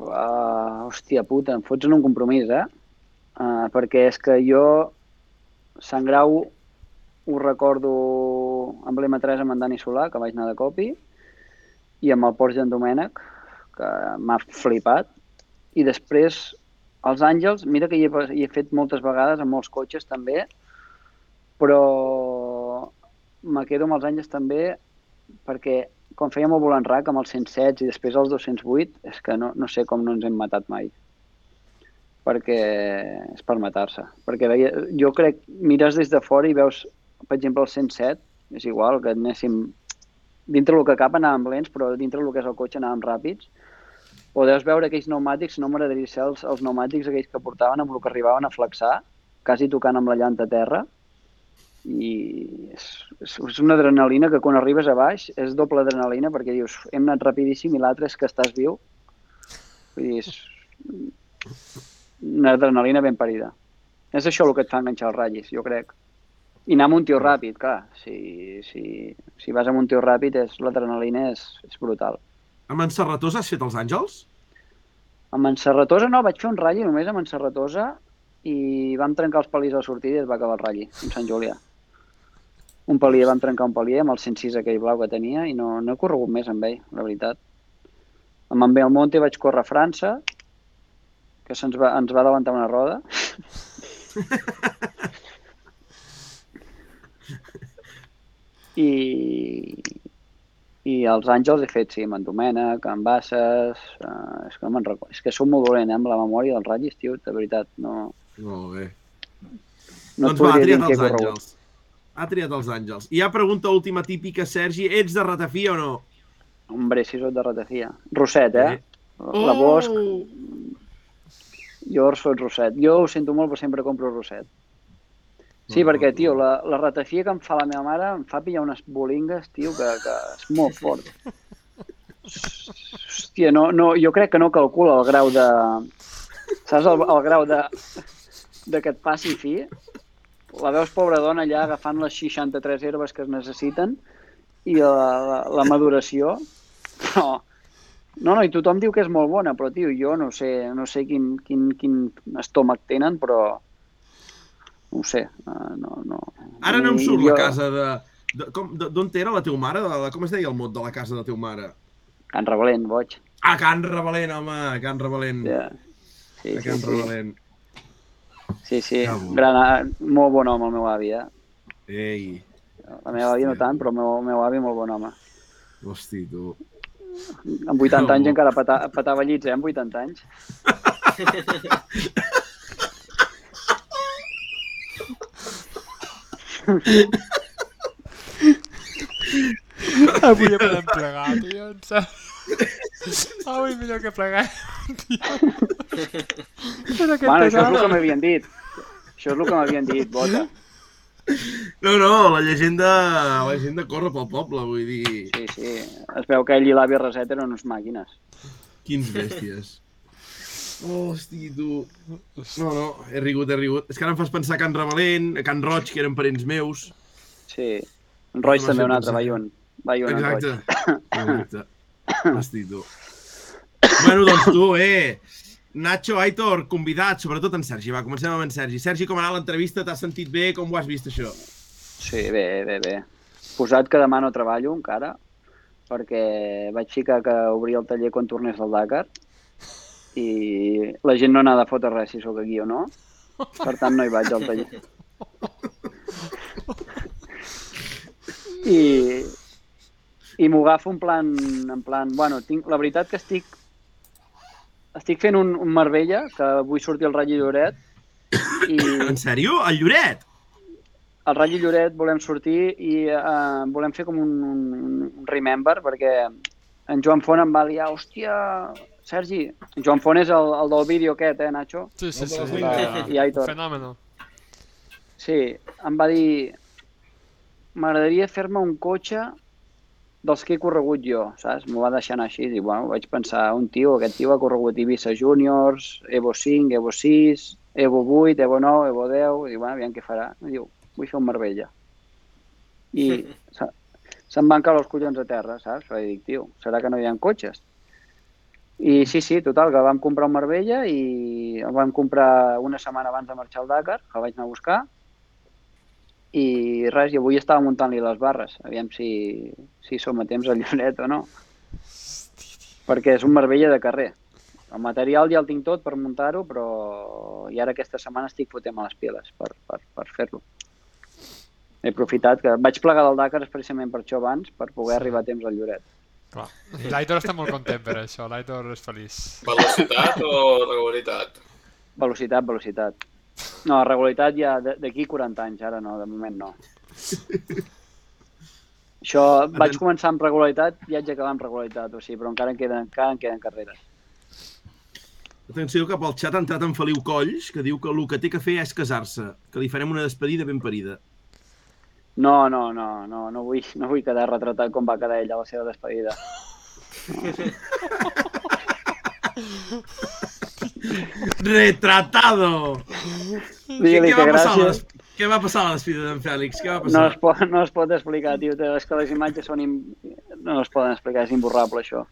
[SPEAKER 3] Uh, hòstia puta, em fots en un compromís, eh? Uh, perquè és que jo, Sant Grau, ho recordo amb l'M3 amb en Dani Solà, que vaig anar de copi, i amb el Porsche d'en Domènec, que m'ha flipat. I després, els Àngels, mira que hi he, hi he fet moltes vegades, amb molts cotxes també, però me quedo amb els Àngels també perquè quan fèiem el volant rack amb els 107 i després els 208, és que no, no sé com no ens hem matat mai. Perquè és per matar-se. Perquè jo crec, mires des de fora i veus, per exemple, el 107, és igual que anéssim dintre del que cap anàvem lents, però dintre del que és el cotxe anàvem ràpids. O deus veure aquells pneumàtics, no m'agradaria ser els, els pneumàtics aquells que portaven amb el que arribaven a flexar, quasi tocant amb la llanta a terra, i és, és una adrenalina que quan arribes a baix és doble adrenalina perquè dius hem anat rapidíssim i l'altre és que estàs viu. Vull dir, és una adrenalina ben parida. És això el que et fa enganxar els ratllis, jo crec i anar amb un tio ràpid, clar si, si, si vas amb un tio ràpid és l'adrenalina és, és brutal
[SPEAKER 1] Amb en Serratós has fet els Àngels?
[SPEAKER 3] amb en Serratosa no, vaig fer un ratll només amb en Serratosa i vam trencar els palís a la sortida i es va acabar el ratll amb Sant Julià un palier, vam trencar un palier amb el 106 aquell blau que tenia i no, no he corregut més amb ell, la veritat. Amb en Belmonte vaig córrer a França, que se'ns va, ens va davantar una roda. *laughs* I, i els Àngels he fet, sí, amb en Domènec, amb Basses... Uh, és que no me'n recordo. És que som molt dolent, eh, amb la memòria dels ratllis, tio, de veritat. No,
[SPEAKER 1] Molt bé.
[SPEAKER 3] no
[SPEAKER 1] doncs va, ha triat els. Àngels. Ha triat els Àngels. I ha pregunta última típica, Sergi. Ets de ratafia o no?
[SPEAKER 3] Hombre, si sóc de ratafia. Rosset, eh? La
[SPEAKER 1] Oh!
[SPEAKER 3] Bosch, jo soc Rosset. Jo ho sento molt, però sempre compro Rosset. Sí,
[SPEAKER 1] No,
[SPEAKER 3] perquè,
[SPEAKER 1] no,
[SPEAKER 3] tio,
[SPEAKER 1] no.
[SPEAKER 3] la, la ratafia que em fa la meva mare em fa pillar unes bolingues, tio, que, que és molt fort. Hòstia, no, no, jo crec que no calcula el grau de... Saps el, el grau de, de que et passi fi? La veus pobra dona allà agafant les 63 herbes que es necessiten i la, la, la maduració, però... No, no, i tothom diu que és molt bona, però, tio, jo no sé, no sé quin, quin, quin estómac tenen, però... No ho sé, eh, no, no...
[SPEAKER 1] Ara no em surt
[SPEAKER 3] jo-
[SPEAKER 1] la casa de... de de- D'on era la teva mare? De la, com es deia el mot de la casa de la teva mare?
[SPEAKER 3] Can Revalent, boig.
[SPEAKER 1] Ah, Can Revalent, home, Can Revalent.
[SPEAKER 3] Ja. Sí,
[SPEAKER 1] A Can
[SPEAKER 3] sí.
[SPEAKER 1] Revalent.
[SPEAKER 3] sí, sí.
[SPEAKER 1] Bo.
[SPEAKER 3] Gran, molt bon home, el meu avi, eh?
[SPEAKER 1] Ei,
[SPEAKER 3] La meva àvia no tant, però el meu, el meu avi molt bon home.
[SPEAKER 1] hosti, tu.
[SPEAKER 3] Amb 80
[SPEAKER 1] Que
[SPEAKER 3] anys
[SPEAKER 1] bo.
[SPEAKER 3] encara peta, petava llits, eh? Amb 80 anys. *laughs* *laughs*
[SPEAKER 2] Avui ja podem plegar, tio. em sembla. Avui millor que plegar, tio. Però que
[SPEAKER 3] Bueno, això és el que m'havien dit. Això és el que m'havien dit, bota.
[SPEAKER 1] No, no, la llegenda, la llegenda corre pel poble, vull dir,
[SPEAKER 3] Sí, sí. Es veu que ell i l'avi Reset eren uns màquines.
[SPEAKER 1] quins bèsties. Hosti, tu. No, no, he rigut, he rigut. És que ara em fas pensar a Can Revalent, a Can Roig, que eren parents meus.
[SPEAKER 3] Sí. En Roig
[SPEAKER 1] No
[SPEAKER 3] també un altre, en Roig.
[SPEAKER 1] Exacte. Exacte. *coughs* Hosti, tu. Bueno, doncs tu, eh? Nacho, Aitor, convidat, sobretot en Sergi. Va, comencem amb en Sergi. Sergi, com ha anat l'entrevista? T'has sentit bé? Com ho has vist, això?
[SPEAKER 3] Sí, bé, bé, bé. Posat que demà no treballo encara, perquè vaig ficar que obria el taller quan tornés al Dakar i la gent no n'ha de fotre res si sóc aquí o no. Per tant, no hi vaig al taller. I, i m'ho agafo en plan, en plan, bueno, tinc, la veritat que estic estic fent un, un Marbella, que vull sortir al Ratll Lloret, i *coughs*
[SPEAKER 1] En sèrio? El Lloret?
[SPEAKER 3] al Ratll Lloret volem sortir i uh, volem fer com un, un, un remember, perquè en Joan Font em va liar, hòstia, Sergi, Joan Font és el, el del vídeo aquest, eh, Nacho?
[SPEAKER 2] Sí, sí, sí.
[SPEAKER 3] Uh, I Aitor.
[SPEAKER 2] Fenòmeno.
[SPEAKER 3] Sí, em va dir, m'agradaria fer-me un cotxe dels que he corregut jo, saps? M'ho va deixar anar així i bueno, vaig pensar, un tio, aquest tio ha corregut Ibiza Juniors, Evo 5, Evo 6, Evo 8, Evo 9, Evo 10, i bueno, aviam què farà. I diu, vull fer un Marbella. I *laughs* se- se'm van caure els collons a terra, saps? Vaig dir, tio, serà que no hi ha cotxes? I sí, sí, total, que vam comprar un Marbella i el vam comprar una setmana abans de marxar al Dakar, que el vaig anar a buscar, i res, i avui estava muntant-li les barres, aviam si, si som a temps al Lloret o no. Perquè és un Marbella de carrer. El material ja el tinc tot per muntar-ho, però i ara aquesta setmana estic fotent a les piles per, per, per fer-lo. He aprofitat que vaig plegar del Dakar precisament per això abans, per poder
[SPEAKER 2] Sí.
[SPEAKER 3] arribar a temps al Lloret.
[SPEAKER 2] Clar. I l'Aitor està molt content per això, l'Aitor és feliç.
[SPEAKER 4] Velocitat o regularitat?
[SPEAKER 3] Velocitat, velocitat. No, regularitat ja de- d'aquí 40 anys, ara no, de moment no. Això, vaig començar amb regularitat i haig d'acabar amb regularitat, o sigui, però encara en queden, encara en queden carreres.
[SPEAKER 1] Atenció que pel xat ha entrat en Feliu Colls, que diu que el que té que fer és casar-se, que li farem una despedida ben parida.
[SPEAKER 3] No, no, no, no, no vull, no vull quedar retratat com va quedar ella a la seva despedida. *laughs*
[SPEAKER 1] Retratado!
[SPEAKER 3] Digue-li
[SPEAKER 1] què,
[SPEAKER 3] que
[SPEAKER 1] va
[SPEAKER 3] gràcies.
[SPEAKER 1] des- què va passar a la despedida d'en Fèlix? Què va
[SPEAKER 3] No
[SPEAKER 1] passar?
[SPEAKER 3] es, pot, no es pot explicar, tio. És que les imatges són... Im... No es poden explicar, és imborrable, això.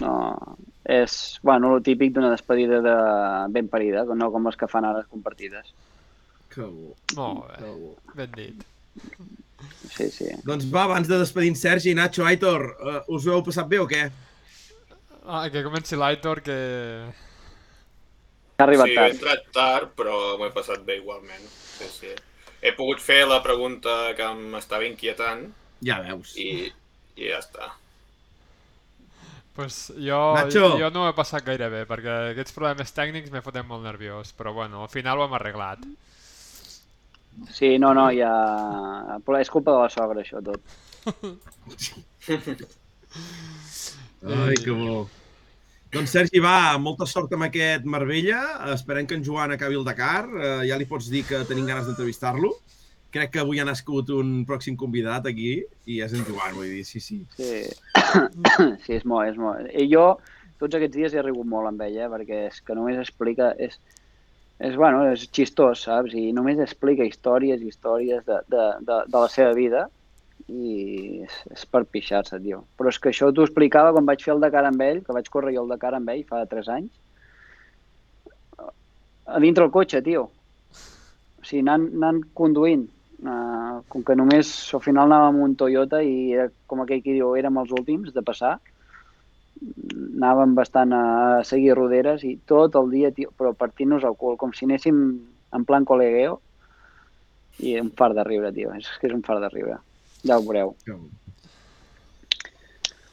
[SPEAKER 3] No, és, bueno, el típic d'una despedida de ben parida, no com les que fan ara compartides.
[SPEAKER 1] Que bo,
[SPEAKER 2] Molt
[SPEAKER 1] que
[SPEAKER 2] bé,
[SPEAKER 1] bo.
[SPEAKER 2] ben dit.
[SPEAKER 3] Sí, sí.
[SPEAKER 1] Doncs va, abans de despedir en Sergi, Nacho, Aitor, uh, us ho heu passat bé o què?
[SPEAKER 2] Ah, que comenci l'Aitor, que...
[SPEAKER 3] Ha arribat
[SPEAKER 4] sí, he
[SPEAKER 3] tard.
[SPEAKER 4] entrat tard, però m'ho he passat bé igualment. Sí, sí. He pogut fer la pregunta que m'estava inquietant
[SPEAKER 1] Ja veus.
[SPEAKER 4] i, i ja està.
[SPEAKER 2] Pues jo,
[SPEAKER 1] Nacho.
[SPEAKER 2] jo no ho he passat gaire bé, perquè aquests problemes tècnics me foten molt nerviós, però bueno, al final ho hem arreglat.
[SPEAKER 3] Sí, no, no, ja... Però és culpa de la sogra, això, tot. *laughs*
[SPEAKER 1] Ai, que bo. Doncs Sergi, va, molta sort amb aquest Marbella. Esperem que en Joan acabi el Dakar. Uh, ja li pots dir que tenim ganes d'entrevistar-lo. Crec que avui ha nascut un pròxim convidat aquí i és en Joan, vull dir, sí, sí.
[SPEAKER 3] Sí, *coughs* sí és molt, és molt. I jo tots aquests dies he rigut molt amb ella, eh, perquè és que només explica... És, és, bueno, és xistós, saps? I només explica històries i històries de, de, de, de la seva vida i és, és per pixar-se, tio. Però és que això t'ho explicava quan vaig fer el Dakar amb ell, que vaig córrer jo el Dakar amb ell fa 3 anys, a dintre el cotxe, tio. O sigui, anant, anant conduint. Uh, com que només al final anàvem amb un Toyota i era, com aquell que diu, érem els últims de passar, anàvem bastant a seguir roderes i tot el dia, tio, però partint-nos el cul, com si anéssim en plan col·legueo i un far de riure, tio, és que és un far de riure. Ja ho veureu.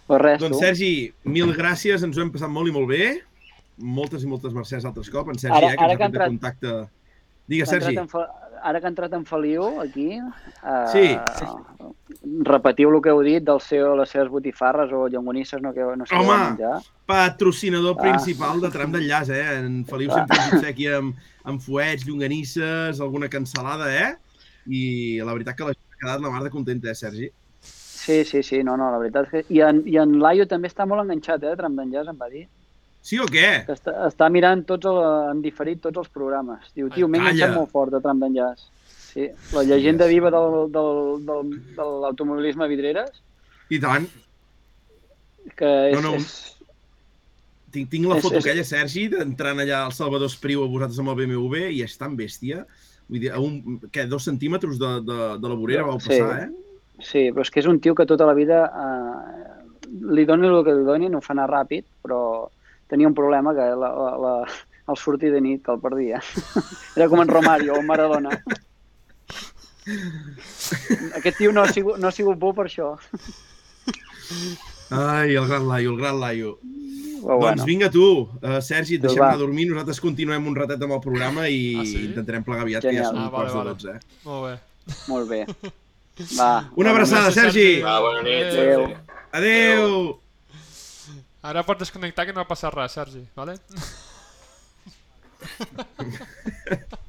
[SPEAKER 3] Però res,
[SPEAKER 1] Doncs
[SPEAKER 3] tu.
[SPEAKER 1] Sergi, mil gràcies, ens ho hem passat molt i molt bé. Moltes i moltes mercès altres cop. En Sergi,
[SPEAKER 3] Ara-
[SPEAKER 1] eh, que
[SPEAKER 3] ara
[SPEAKER 1] ens ha
[SPEAKER 3] entrat-
[SPEAKER 1] contacte... Digues, Sergi.
[SPEAKER 3] en Fe- Ara que ha entrat en Feliu, aquí, uh,
[SPEAKER 1] Sí.
[SPEAKER 3] Repetiu el que heu dit dels seu, les seves botifarres o llonganisses, no, que no sé
[SPEAKER 1] Home!
[SPEAKER 3] menjar.
[SPEAKER 1] Patrocinador
[SPEAKER 3] Ah.
[SPEAKER 1] principal de Tram d'Enllaç, eh? En Feliu
[SPEAKER 3] Clar.
[SPEAKER 1] sempre ens obsequia amb, amb fuets, llonganisses, alguna cansalada, eh? I la veritat que la gent ha quedat la mar de contenta, eh, Sergi?
[SPEAKER 3] Sí, sí, sí, no, no, la veritat és que... I en, i en Laio també està molt enganxat, eh, Tram d'Enllaç, em va dir.
[SPEAKER 1] Sí o què?
[SPEAKER 3] Que està, està mirant tots el, en diferit tots els programes. Diu, tio, m'he enganxat molt fort de Tram d'Enllaç. Sí, la llegenda
[SPEAKER 1] Yes.
[SPEAKER 3] viva del, del, del, de l'automobilisme Vidreres,
[SPEAKER 1] I tant.
[SPEAKER 3] que és...
[SPEAKER 1] No, no,
[SPEAKER 3] és
[SPEAKER 1] Tinc, tinc la
[SPEAKER 3] És-
[SPEAKER 1] foto
[SPEAKER 3] és-
[SPEAKER 1] aquella, Sergi, d'entrant allà al Salvador Espriu a vosaltres amb el BMW i és tan bèstia. Vull dir, a un, què, dos centímetres de, de, de la vorera vau
[SPEAKER 3] Sí.
[SPEAKER 1] passar, eh?
[SPEAKER 3] Sí, però és que és un tio que tota la vida eh, li doni el que li doni, no fa anar ràpid, però tenia un problema que la, la, la, el sortir de nit, el perdia. *laughs* Era com en Romario o en Maradona. Aquest tio no ha sigut, no ha sigut bo per això.
[SPEAKER 1] Ai, el gran Laio, el gran Laio.
[SPEAKER 3] Però,
[SPEAKER 1] Doncs vinga tu, uh, Sergi, et
[SPEAKER 3] Doncs
[SPEAKER 1] deixem anar a dormir, nosaltres continuem un ratet amb el programa i
[SPEAKER 2] Ah, sí?
[SPEAKER 1] intentarem plegar aviat, que ja
[SPEAKER 3] Genial.
[SPEAKER 1] són
[SPEAKER 2] Ah, vale,
[SPEAKER 1] quarts de
[SPEAKER 2] vale.
[SPEAKER 1] 12, eh?
[SPEAKER 2] Molt bé.
[SPEAKER 3] Molt bé. *laughs* Va.
[SPEAKER 1] Una abraçada, Sergi!
[SPEAKER 4] Va, bona nit,
[SPEAKER 2] Adéu.
[SPEAKER 4] Sergi.
[SPEAKER 1] Adeu!
[SPEAKER 2] Ara pots desconnectar que no ha passat res, Sergi, vale? *laughs*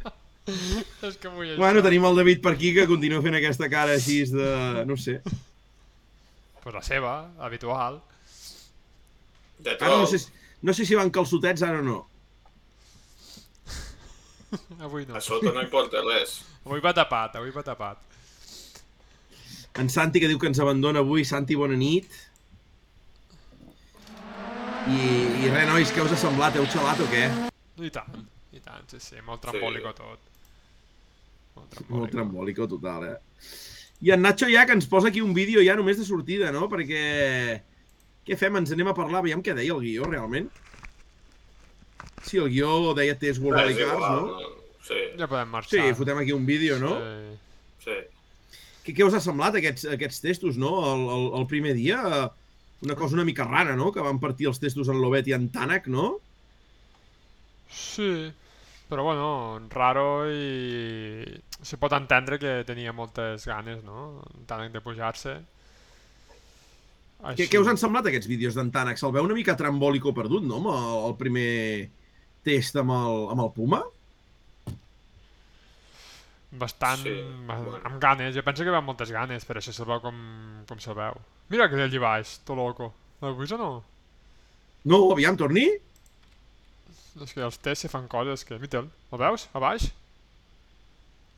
[SPEAKER 2] *laughs* És que vull això.
[SPEAKER 1] Bueno, tenim el David per aquí que continua fent aquesta cara així de... no sé.
[SPEAKER 2] pues la seva, habitual.
[SPEAKER 4] De
[SPEAKER 1] Ara no
[SPEAKER 4] tot.
[SPEAKER 1] sé, si- no sé si van calçotets ara o no. *laughs*
[SPEAKER 2] Avui no.
[SPEAKER 4] A sota no hi porta res.
[SPEAKER 2] Avui va tapat, avui va tapat.
[SPEAKER 1] En Santi, que diu que ens abandona avui. Santi, bona nit. I, i res, nois, què us ha semblat? Heu xalat o què?
[SPEAKER 2] I tant, i tant, sí, sí, molt trambòlico tot. Molt
[SPEAKER 1] Molt
[SPEAKER 2] trambòlico.
[SPEAKER 1] total, eh? I en Nacho ja que ens posa aquí un vídeo ja només de sortida, no? Perquè... Què fem? Ens anem a parlar, veiem què deia el guió, realment. Sí, el guió deia Test World
[SPEAKER 4] És
[SPEAKER 1] Rally Cars, no?
[SPEAKER 4] Sí,
[SPEAKER 2] Ja podem
[SPEAKER 1] Sí,
[SPEAKER 2] marxar.
[SPEAKER 1] fotem aquí un vídeo, no?
[SPEAKER 2] Sí.
[SPEAKER 4] sí.
[SPEAKER 1] Què, què us ha semblat aquests, aquests testos, no? El, el, el primer dia, una cosa una mica rara, no? Que van partir els testos en Lobet i en Tànec, no?
[SPEAKER 2] Sí, però bueno, raro i... Se pot entendre que tenia moltes ganes, no? Tant de pujar-se.
[SPEAKER 1] Què, què us han semblat aquests vídeos d'en Tànec? Se'l veu una mica trambòlico perdut, no? Amb el, el primer test amb el, amb el Puma?
[SPEAKER 2] Bastant
[SPEAKER 4] Sí,
[SPEAKER 2] amb,
[SPEAKER 4] bueno.
[SPEAKER 2] amb ganes. Jo penso que va amb moltes ganes, però això se'l veu com, com se'l veu. Mira que allí baix, to loco. L'heu vist o no?
[SPEAKER 1] No, aviam, torni?
[SPEAKER 2] És que els tests se fan coses que... Mira-te'l, el veus? A baix?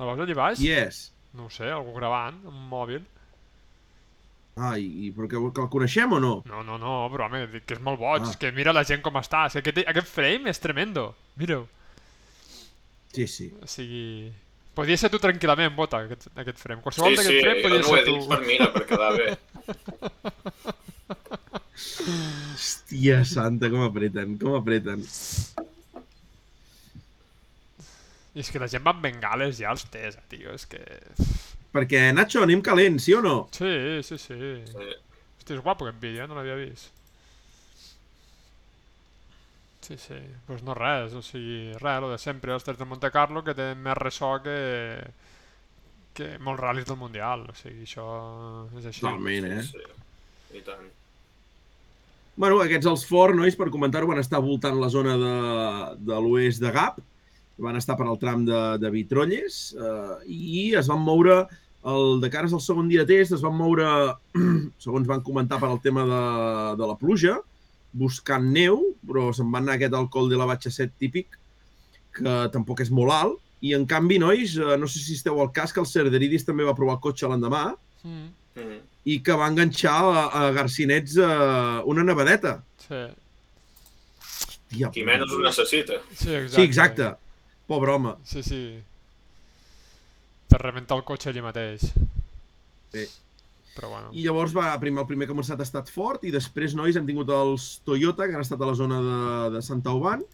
[SPEAKER 2] El veus allí baix?
[SPEAKER 1] Yes.
[SPEAKER 2] No ho sé, algú gravant amb un mòbil.
[SPEAKER 1] Ah, i, i però que, que el coneixem o no?
[SPEAKER 2] No, no, no, però home, dic que és molt boig,
[SPEAKER 1] Ah.
[SPEAKER 2] és que mira la gent com està, és que aquest, aquest frame és tremendo, mira-ho.
[SPEAKER 1] Sí, sí.
[SPEAKER 2] O sigui... Podria ser tu tranquil·lament, Bota, aquest, aquest frame. Qualsevol
[SPEAKER 4] Sí,
[SPEAKER 2] d'aquest
[SPEAKER 4] sí,
[SPEAKER 2] frame
[SPEAKER 4] jo
[SPEAKER 2] podria
[SPEAKER 4] no ho he
[SPEAKER 2] ser
[SPEAKER 4] dit
[SPEAKER 2] tu.
[SPEAKER 4] per mira, per quedar bé.
[SPEAKER 1] Hòstia santa, com apreten, com apreten.
[SPEAKER 2] I és que la gent va amb bengales ja als tests, tio, és que...
[SPEAKER 1] Perquè, Nacho, anem calents, sí o no?
[SPEAKER 2] Sí, sí, sí.
[SPEAKER 4] Sí.
[SPEAKER 2] Hosti, és guapo aquest vídeo, eh? no l'havia vist. Sí, sí, doncs pues no res, o sigui, res, lo de sempre, els tests de Monte Carlo que té més ressò que, que molts ral·lis del Mundial, o sigui, això és així.
[SPEAKER 1] Totalment, eh?
[SPEAKER 4] Sí, i tant.
[SPEAKER 1] Bueno, aquests els Ford, nois, per comentar-ho, van estar voltant la zona de, de l'oest de Gap, van estar per al tram de, de Vitrolles eh, i es van moure, el, de cares al segon dia de test, es van moure, *clears throat* segons van comentar, per al tema de, de la pluja, buscant neu, però se'n van anar aquest al col de la Batxa 7 típic, que tampoc és molt alt, i en canvi, nois, eh, no sé si esteu al cas que el Cerderidis també va provar el cotxe l'endemà,
[SPEAKER 2] Mm,
[SPEAKER 1] i que va enganxar a, a Garcinets eh, una nevadeta.
[SPEAKER 2] sí,
[SPEAKER 1] Tia,
[SPEAKER 4] Qui menys ho necessita.
[SPEAKER 2] sí, exacte.
[SPEAKER 1] Sí, exacte. Pobre home.
[SPEAKER 2] Sí, sí. Per rebentar el cotxe allí mateix.
[SPEAKER 1] Sí.
[SPEAKER 2] Però bueno.
[SPEAKER 1] I llavors va, primer, el primer que ha començat ha estat fort i després, nois, hem tingut els Toyota, que han estat a la zona de, de Santa Uban,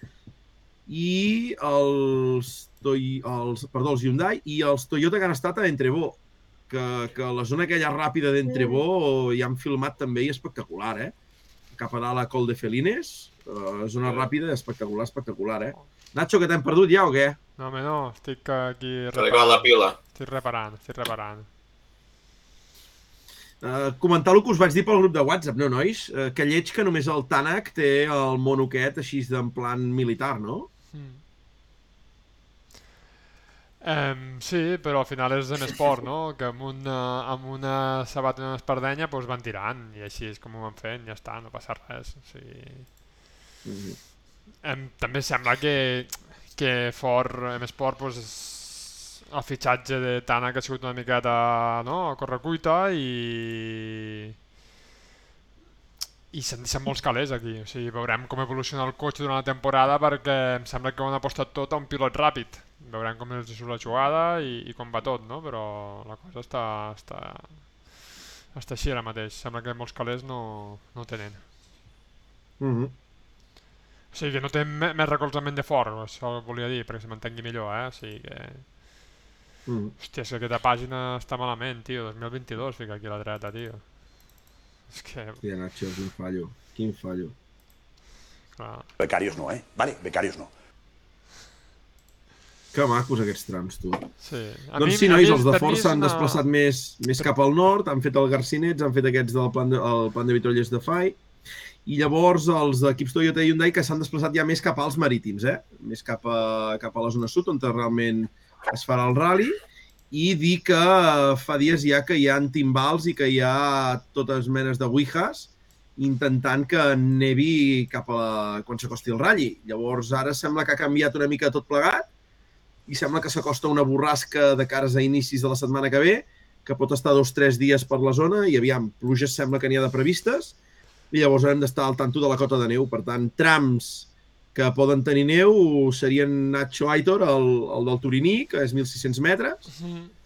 [SPEAKER 1] i els, Toy, els, perdó, els Hyundai i els Toyota que han estat a Entrebó, que, que la zona aquella ràpida d'Entrebó hi han filmat també i espectacular, eh? Cap a dalt a Col de Felines, eh, zona ràpida espectacular, espectacular, eh? Nacho, que t'hem perdut ja o què?
[SPEAKER 2] No, home, no, estic aquí
[SPEAKER 4] acabat la pila.
[SPEAKER 2] Estic reparant, estic reparant.
[SPEAKER 1] Uh, comentar el que us vaig dir pel grup de WhatsApp, no, nois? Uh, que lleig que només el Tànec té el mono aquest així d'en plan militar, no?
[SPEAKER 2] Mm. Um, sí, però al final és en esport, no? Que amb una, amb una sabata i una espardenya doncs van tirant i així és com ho van fent, ja està, no passa res. O sigui...
[SPEAKER 1] Mm -hmm.
[SPEAKER 2] Em, també sembla que, que Ford esport doncs, és- el fitxatge de Tana que ha sigut una miqueta no, a correcuita i i s'han deixat molts calés aquí o sigui, veurem com evoluciona el cotxe durant la temporada perquè em sembla que ho han apostat tot a un pilot ràpid veurem com els surt la jugada i, i com va tot no? però la cosa està, està, està així ara mateix sembla que molts calés no, no tenen
[SPEAKER 1] Mm -hmm.
[SPEAKER 2] O sigui que no té me- més recolzament de fort, això volia dir, perquè se mantengui millor, eh? O sigui que...
[SPEAKER 1] Mm.
[SPEAKER 2] Hòstia, és que aquesta pàgina està malament, tio. 2022 fica aquí a la dreta, tio. És que,
[SPEAKER 1] Hòstia, Nacho, quin fallo. Quin fallo.
[SPEAKER 2] clar...
[SPEAKER 8] Becarios no, ¿eh? Vale, becarios no.
[SPEAKER 1] Que macos aquests trams, tu.
[SPEAKER 2] Sí. A
[SPEAKER 1] doncs
[SPEAKER 2] mi-
[SPEAKER 1] sí, nois, els de s'han
[SPEAKER 2] una-
[SPEAKER 1] desplaçat més, més cap al nord, han fet el Garcinets, han fet aquests del plan de, el plan de Vitrolles de Fai, i llavors els equips Toyota i Hyundai que s'han desplaçat ja més cap als marítims, eh? més cap a, cap a la zona sud, on realment es farà el rally, i dir que eh, fa dies ja que hi ha timbals i que hi ha totes menes de ouijas intentant que nevi cap a la... quan s'acosti el ratlli. Llavors ara sembla que ha canviat una mica tot plegat i sembla que s'acosta una borrasca de cares a inicis de la setmana que ve, que pot estar dos o tres dies per la zona i aviam, pluges sembla que n'hi ha de previstes i llavors haurem d'estar al tanto de la cota de neu. Per tant, trams que poden tenir neu serien Nacho Aitor, el, el del Turiní, que és 1.600 metres,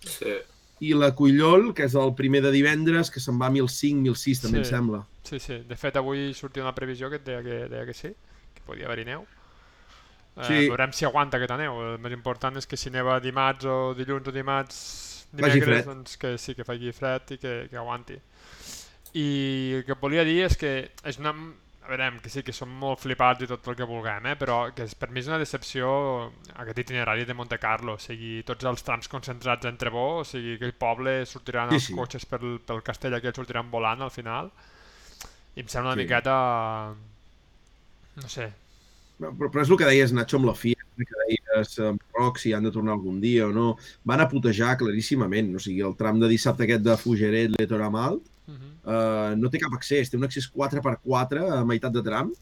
[SPEAKER 4] Sí.
[SPEAKER 1] i la Cullol, que és el primer de divendres, que se'n va a 1.500, 1.600, també
[SPEAKER 2] Sí.
[SPEAKER 1] em sembla.
[SPEAKER 2] Sí, sí. De fet, avui sortia una previsió que et deia que, deia que sí, que podia haver-hi neu. Eh,
[SPEAKER 1] Sí.
[SPEAKER 2] Veurem si aguanta aquesta neu. El més important és que si neva dimarts o dilluns o dimarts, dimecres, doncs que sí, que faci fred i que, que aguanti. I el que et volia dir és que és una... A veure, que sí, que som molt flipats i tot el que vulguem, eh? però que és, per mi és una decepció aquest itinerari de Monte Carlo, o sigui, tots els trams concentrats a Entrebó, o sigui, aquell poble sortiran
[SPEAKER 1] Sí,
[SPEAKER 2] els
[SPEAKER 1] sí.
[SPEAKER 2] cotxes pel, pel castell aquell sortiran volant al final, i em sembla una
[SPEAKER 1] Sí.
[SPEAKER 2] miqueta... No sé,
[SPEAKER 1] Però, però és el que deies, Nacho, amb la FIA, que deies amb Roc, si han de tornar algun dia o no. Van a putejar claríssimament. O sigui, el tram de dissabte aquest de Fugeret, Letoramalt,
[SPEAKER 2] uh -huh.
[SPEAKER 1] eh, no té cap accés. Té un accés 4x4 a meitat de tram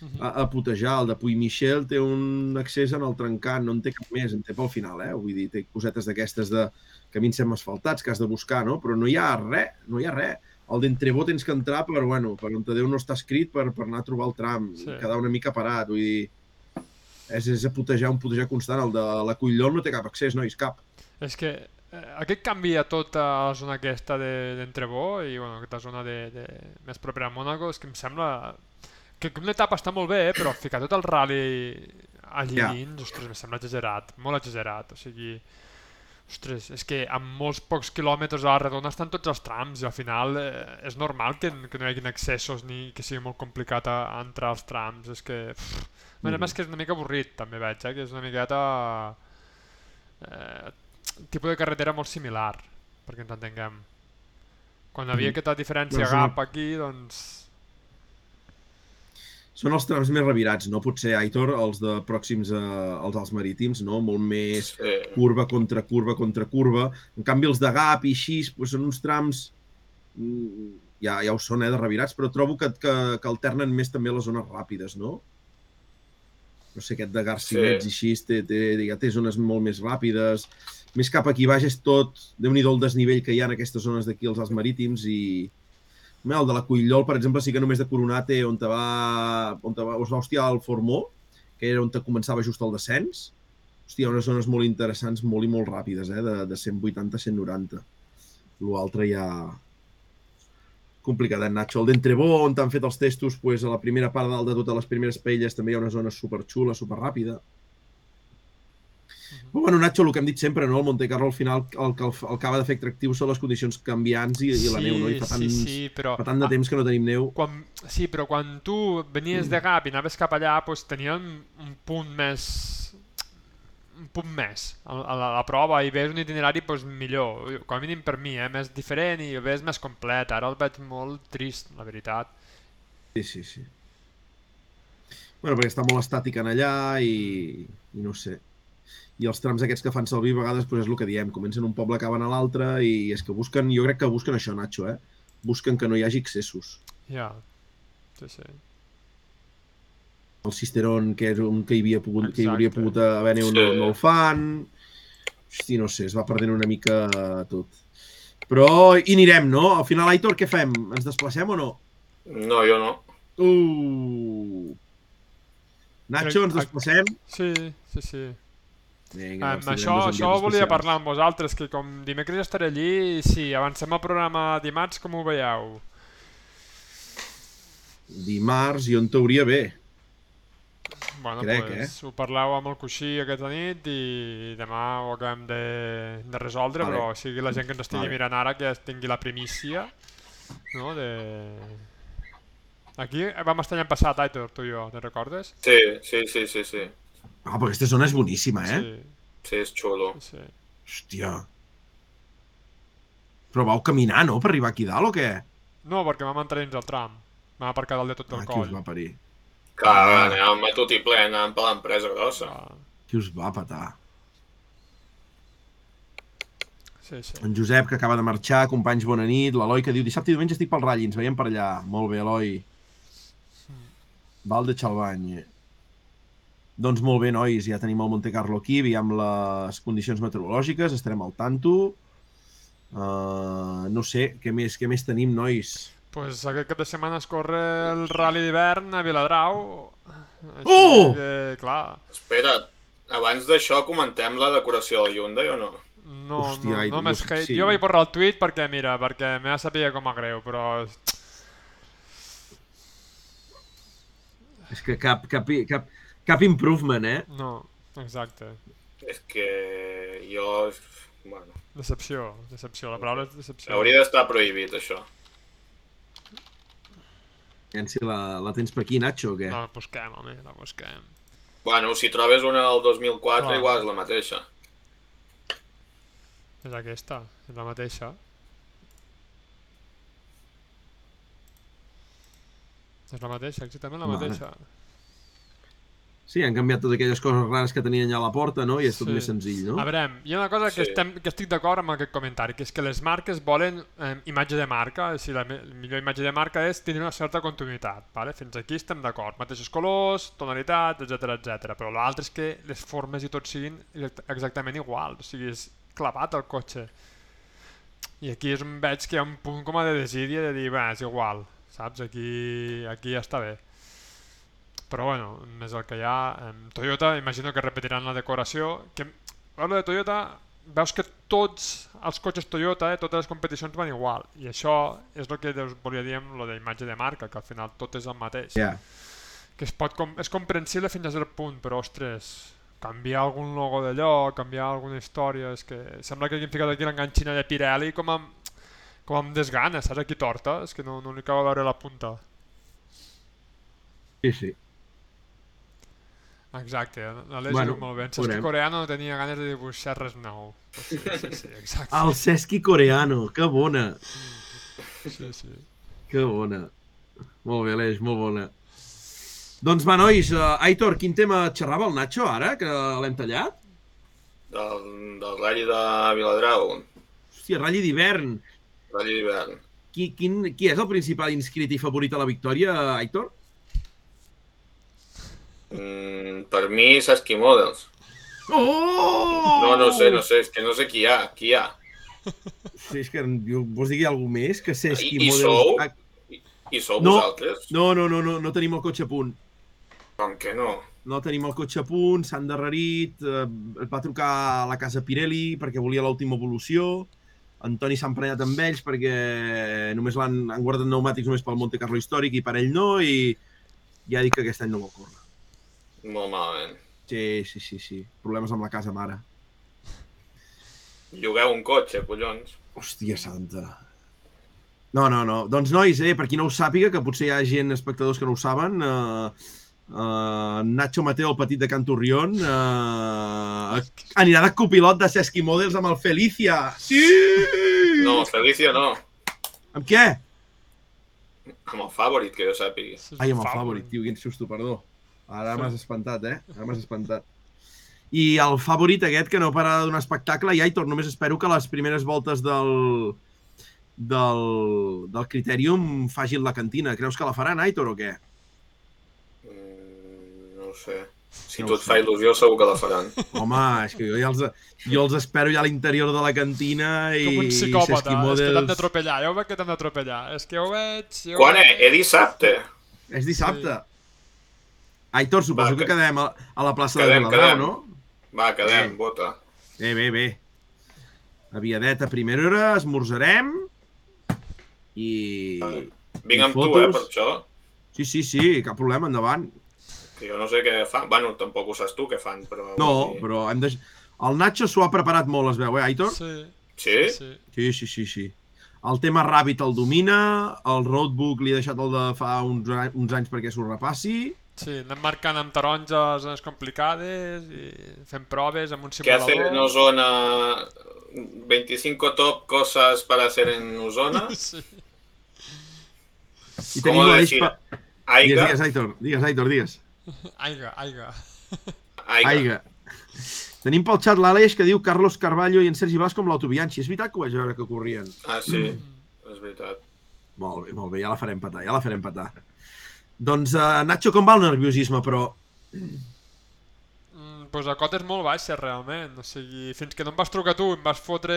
[SPEAKER 2] Uh -huh.
[SPEAKER 1] a, a putejar. El de Puy Michel té un accés en el trencant, no en té cap més, en té pel final, eh? Vull dir, té cosetes d'aquestes de camins asfaltats que has de buscar, no? Però no hi ha res, no hi ha res. El d'Entrebó tens que entrar per, bueno, per on Déu no està escrit per, per anar a trobar el tram,
[SPEAKER 2] Sí.
[SPEAKER 1] quedar una mica parat, vull dir... És, és a putejar, un putejar constant. El de la Cullol no té cap accés, nois, cap.
[SPEAKER 2] És que eh, aquest canvia tota la zona aquesta de- d'Entrebó i bueno, aquesta zona de, de, més propera a Mònaco és que em sembla que una etapa està molt bé, però ficar tot el rally allí
[SPEAKER 1] Ja.
[SPEAKER 2] dins, ostres, em sembla exagerat, molt exagerat, o sigui, ostres, és que amb molts pocs quilòmetres a la redona estan tots els trams i al final eh, és normal que, que no hi hagi accessos ni que sigui molt complicat a, a entrar als trams, és que... Pff, a
[SPEAKER 1] Mhm.
[SPEAKER 2] més que és una mica avorrit també veig, eh? que és una miqueta eh, tipus de carretera molt similar, perquè ens entenguem. Quan hi havia
[SPEAKER 1] Mhm.
[SPEAKER 2] aquesta diferència
[SPEAKER 1] Doncs no.
[SPEAKER 2] gap aquí, doncs...
[SPEAKER 1] Són els trams més revirats, no? Potser, Aitor, els de pròxims a, als Alts Marítims, no? Molt més
[SPEAKER 4] Sí.
[SPEAKER 1] curva contra curva contra curva. En canvi, els de Gap i així doncs són uns trams... mm, Ja, ja ho són, eh, de revirats, però trobo que, que, que alternen més també les zones ràpides, no? No sé, aquest de Garcinets
[SPEAKER 4] Sí.
[SPEAKER 1] i així té, té, ja té zones molt més ràpides. Més cap aquí baix és tot... déu nhi el desnivell que hi ha en aquestes zones d'aquí, als Alts Marítims, i... Bé, el de la Cuillol, per exemple, sí que només de Coronate, on te va, on te va, us va hostiar el Formó, que era on te començava just el descens, hòstia, unes zones molt interessants, molt i molt ràpides, eh? de, de 180 a 190. L'altre ja... Complicadet, Nacho. El d'Entrebó, on t'han fet els testos, pues, a la primera part dalt de totes les primeres pelles també hi ha una zona superxula, superràpida. Però bueno, Nacho, el que hem dit sempre, no? el Monte Carlo al final el que el, el acaba de fer atractiu són les condicions canviants i, i la neu, no? I fa,
[SPEAKER 2] sí,
[SPEAKER 1] tants,
[SPEAKER 2] sí, però...
[SPEAKER 1] fa tant de temps que no tenim neu.
[SPEAKER 2] Quan, sí, però quan tu venies de Gap i anaves cap allà, doncs teníem un punt més un punt més a, a, la, a la prova i veus un itinerari doncs, millor, com a mínim per mi, eh? més diferent i el veus més complet. Ara el veig molt trist, la veritat.
[SPEAKER 1] Sí, sí, sí. Bueno, perquè està molt estàtic en allà i, i no sé. I els trams aquests que fan servir a vegades doncs és el que diem, comencen un poble, acaben a l'altre i és que busquen, jo crec que busquen això, Nacho, eh? Busquen que no hi hagi excessos.
[SPEAKER 2] Ja, sí, sí.
[SPEAKER 1] El Cisterón, que és un que hi havia pogut, que hi hauria
[SPEAKER 2] Exacte.
[SPEAKER 1] pogut haver neu, no,
[SPEAKER 4] Sí.
[SPEAKER 1] no el fan. Hosti, no sé, es va perdent una mica tot. Però hi anirem, no? Al final, Aitor, què fem? Ens desplacem o no?
[SPEAKER 4] No, jo no.
[SPEAKER 1] Uh! Nacho, ens desplacem?
[SPEAKER 2] Sí, sí, sí.
[SPEAKER 1] Vinga, doncs
[SPEAKER 2] això això volia
[SPEAKER 1] especials.
[SPEAKER 2] parlar amb vosaltres, que com dimecres estaré allí, sí, avancem el programa dimarts, com ho veieu?
[SPEAKER 1] Dimarts, jo en teoria bé.
[SPEAKER 2] Bueno,
[SPEAKER 1] Crec,
[SPEAKER 2] pues, ho parleu amb el coixí aquesta nit i demà ho acabem de, de resoldre,
[SPEAKER 1] Vale.
[SPEAKER 2] però o sigui la gent que ens estigui
[SPEAKER 1] Vale.
[SPEAKER 2] mirant ara que tingui la primícia, no, de... Aquí vam estar l'any passat, Aitor, tu i jo, te recordes?
[SPEAKER 4] Sí, sí, sí, sí, sí.
[SPEAKER 1] Ah, però aquesta zona és boníssima, eh?
[SPEAKER 4] Sí, és xulo.
[SPEAKER 2] Sí, sí.
[SPEAKER 1] Hòstia. Però vau caminar, no?, per arribar aquí dalt o què?
[SPEAKER 2] No, perquè vam entrar dins el tram. Vam aparcar dalt de tot el
[SPEAKER 1] Ah, qui us
[SPEAKER 2] coll.
[SPEAKER 1] va parir?
[SPEAKER 4] Clar,
[SPEAKER 1] Ah.
[SPEAKER 4] anàvem a tot i ple, anàvem per l'empresa grossa.
[SPEAKER 2] Ah,
[SPEAKER 1] Qui us va patar?
[SPEAKER 2] Sí, sí.
[SPEAKER 1] En Josep, que acaba de marxar, companys, bona nit. L'Eloi, que diu, dissabte i diumenge estic pel Rally, ens veiem per allà. Molt bé, Eloi. Val de Xalbany. Doncs molt bé, nois, ja tenim el Monte Carlo aquí, veiem les condicions meteorològiques, estarem al tanto. Uh, no sé, què més, què més tenim, nois?
[SPEAKER 2] Pues aquest cap de setmana es corre el Rally d'hivern a Viladrau. Així
[SPEAKER 1] Oh!
[SPEAKER 2] que, clar,
[SPEAKER 4] Espera't, abans d'això comentem la decoració del Hyundai o no?
[SPEAKER 2] no,
[SPEAKER 1] Hòstia,
[SPEAKER 2] no, no més hate.
[SPEAKER 1] sí.
[SPEAKER 2] Jo vaig borrar el tuit perquè, mira, perquè m'ha saber com a greu, però...
[SPEAKER 1] És que cap, cap, cap, cap improvement, eh?
[SPEAKER 2] No, exacte.
[SPEAKER 4] És que jo... Bueno,
[SPEAKER 2] Decepció, decepció. La paraula és decepció.
[SPEAKER 4] hauria d'estar prohibit, això.
[SPEAKER 1] Aviam si la, la tens per aquí, Nacho, o què?
[SPEAKER 2] La busquem, home, la busquem.
[SPEAKER 4] Bueno, si trobes una del 2004,
[SPEAKER 2] Clar.
[SPEAKER 4] igual és la mateixa.
[SPEAKER 2] És aquesta, és la mateixa. És la mateixa, exactament la
[SPEAKER 1] Vale. Sí, han canviat totes aquelles coses rares que tenien allà a la porta, no? I és tot
[SPEAKER 2] Sí.
[SPEAKER 1] més senzill, no?
[SPEAKER 2] A veure, hi ha una cosa que,
[SPEAKER 4] Sí.
[SPEAKER 2] estem, que estic d'acord amb aquest comentari, que és que les marques volen eh, imatge de marca, si la me- millor imatge de marca és tenir una certa continuïtat, vale? fins aquí estem d'acord, mateixos colors, tonalitat, etc etc. però l'altre és que les formes i tot siguin exact- exactament iguals, o sigui, és clavat el cotxe. I aquí és on veig que hi ha un punt com a de desídia de dir, bé, és igual, saps? Aquí, aquí ja està bé. Però bueno, és el que hi ha. Toyota, imagino que repetiran la decoració. Que, parlo de Toyota, veus que tots els cotxes Toyota, eh, totes les competicions van igual. I això és el que us volia dir amb lo d'imatge de marca, que al final tot és el mateix.
[SPEAKER 1] Ja.
[SPEAKER 2] Que es pot com, és comprensible fins a cert punt, però ostres, canviar algun logo d'allò, canviar alguna història, és que sembla que hagin ficat aquí l'enganxina de Pirelli com amb, com amb desgana, saps? Aquí torta, és que no, no li acaba veure la punta.
[SPEAKER 1] Sí, sí.
[SPEAKER 2] Exacte, l'Aleix
[SPEAKER 1] Bueno,
[SPEAKER 2] bueno, molt bé. En Cesc
[SPEAKER 1] veurem.
[SPEAKER 2] Coreano no tenia ganes de dibuixar res nou. Sí, sí, sí, exacte.
[SPEAKER 1] El Cesqui coreano, que bona.
[SPEAKER 2] Sí, sí.
[SPEAKER 1] Que bona. Molt bé, Aleix, molt bona. Doncs va, nois, uh, Aitor, quin tema xerrava el Nacho ara, que l'hem tallat?
[SPEAKER 4] Del, del Rally de Viladrau,
[SPEAKER 1] Hòstia, ratll d'hivern.
[SPEAKER 4] Rally d'hivern.
[SPEAKER 1] Qui, quin, qui és el principal inscrit i favorit a la victòria, Aitor?
[SPEAKER 4] Mm, per mi, Sasky Models.
[SPEAKER 1] Oh!
[SPEAKER 4] No, no sé, no sé, és que no sé qui hi ha, qui hi ha.
[SPEAKER 1] Sí, és que jo, vols dir algú més que Cesqui
[SPEAKER 4] I- i
[SPEAKER 1] Models-
[SPEAKER 4] sou?
[SPEAKER 1] Ah,
[SPEAKER 4] I sou
[SPEAKER 1] No.
[SPEAKER 4] vosaltres?
[SPEAKER 1] No, no, no, no, no tenim el cotxe a punt.
[SPEAKER 4] Com que no?
[SPEAKER 1] No tenim el cotxe a punt, s'han darrerit, eh, va trucar a la casa Pirelli perquè volia l'última evolució, Antoni s'ha emprenyat amb ells perquè només l'han han guardat pneumàtics només pel Monte Carlo històric i per ell no, i ja ha dit que aquest any no vol córrer.
[SPEAKER 4] Molt malament.
[SPEAKER 1] Sí, sí, sí, sí. Problemes amb la casa mare.
[SPEAKER 4] Llogueu un cotxe, collons.
[SPEAKER 1] Hòstia santa. No, no, no. Doncs, nois, eh, per qui no ho sàpiga, que potser hi ha gent, espectadors que no ho saben, eh, eh, Nacho Mateo, el petit de Canturrión, eh, anirà de copilot de Sesqui Models amb el Felicia. Sí!
[SPEAKER 4] No, Felicia no.
[SPEAKER 1] Amb què?
[SPEAKER 4] Amb el Favorit, que jo sàpigui.
[SPEAKER 1] Ai, amb el Favorit, tio, quin susto, perdó. Ara m'has espantat, eh? Ara m'has espantat. I el Favorit aquest, que no para de donar espectacle, i Aitor, només espero que les primeres voltes del, del, del Criterium facin la cantina. Creus que la faran, Aitor, o què?
[SPEAKER 4] Mm, no ho sé. Si
[SPEAKER 1] No
[SPEAKER 4] tot
[SPEAKER 1] sé.
[SPEAKER 4] fa il·lusió, segur que la faran.
[SPEAKER 1] Home, és que jo ja els, jo els espero ja a l'interior de la cantina i...
[SPEAKER 2] Com un psicòpata, és que t'han d'atropellar, jo veig que t'han d'atropellar. És que ho veig... Jo
[SPEAKER 4] Quan
[SPEAKER 2] ho
[SPEAKER 4] és?
[SPEAKER 2] veig.
[SPEAKER 4] És dissabte.
[SPEAKER 1] És dissabte. Aitor, suposo
[SPEAKER 4] Va,
[SPEAKER 1] que
[SPEAKER 4] que-
[SPEAKER 1] quedem a, a la plaça
[SPEAKER 4] Quedem,
[SPEAKER 1] de Viladrau, no?
[SPEAKER 4] Va, quedem,
[SPEAKER 1] Eh.
[SPEAKER 4] vota.
[SPEAKER 1] Bé, bé, bé. Aviadet a primera hora, esmorzarem i...
[SPEAKER 4] Vinc amb tu,
[SPEAKER 1] fotos?
[SPEAKER 4] eh, per això.
[SPEAKER 1] Sí, sí, sí, cap problema, endavant.
[SPEAKER 4] Que jo no sé què fan. Bueno, tampoc ho saps tu què fan, però...
[SPEAKER 1] No,
[SPEAKER 4] dir-
[SPEAKER 1] però hem de... El Nacho s'ho ha preparat molt, es veu, eh, Aitor?
[SPEAKER 2] Sí,
[SPEAKER 4] Sí?
[SPEAKER 2] sí.
[SPEAKER 1] Sí, sí, sí, sí. El tema Rabbit el domina, el Roadbook li he deixat el de fa uns, uns anys perquè s'ho repassi.
[SPEAKER 2] Sí, anem marcant amb taronges zones complicades i fem proves amb un
[SPEAKER 4] ¿Qué hace
[SPEAKER 2] simulador.
[SPEAKER 4] en Osona? 25 top cosas para hacer en Osona. *laughs*
[SPEAKER 2] Sí.
[SPEAKER 1] I
[SPEAKER 4] ¿Cómo
[SPEAKER 1] tenim l'Aleix...
[SPEAKER 4] decir?
[SPEAKER 1] Pa... Digues,
[SPEAKER 4] Aiga,
[SPEAKER 1] digues, Aitor, digues, Aitor, digues. *laughs*
[SPEAKER 2] Aiga, aiga.
[SPEAKER 4] aiga.
[SPEAKER 1] Aiga. Tenim pel xat l'Aleix que diu Carlos Carballo i en Sergi Blas com l'autobianchi. És veritat que ho vaig veure que corrien.
[SPEAKER 4] Ah, sí, és veritat.
[SPEAKER 1] Molt bé, molt bé, ja la farem petar, ja la farem petar. Doncs, uh, Nacho, com va el nerviosisme, però?
[SPEAKER 2] Mm, pues a cotes molt baixes, realment. O sigui, fins que no em vas trucar tu em vas fotre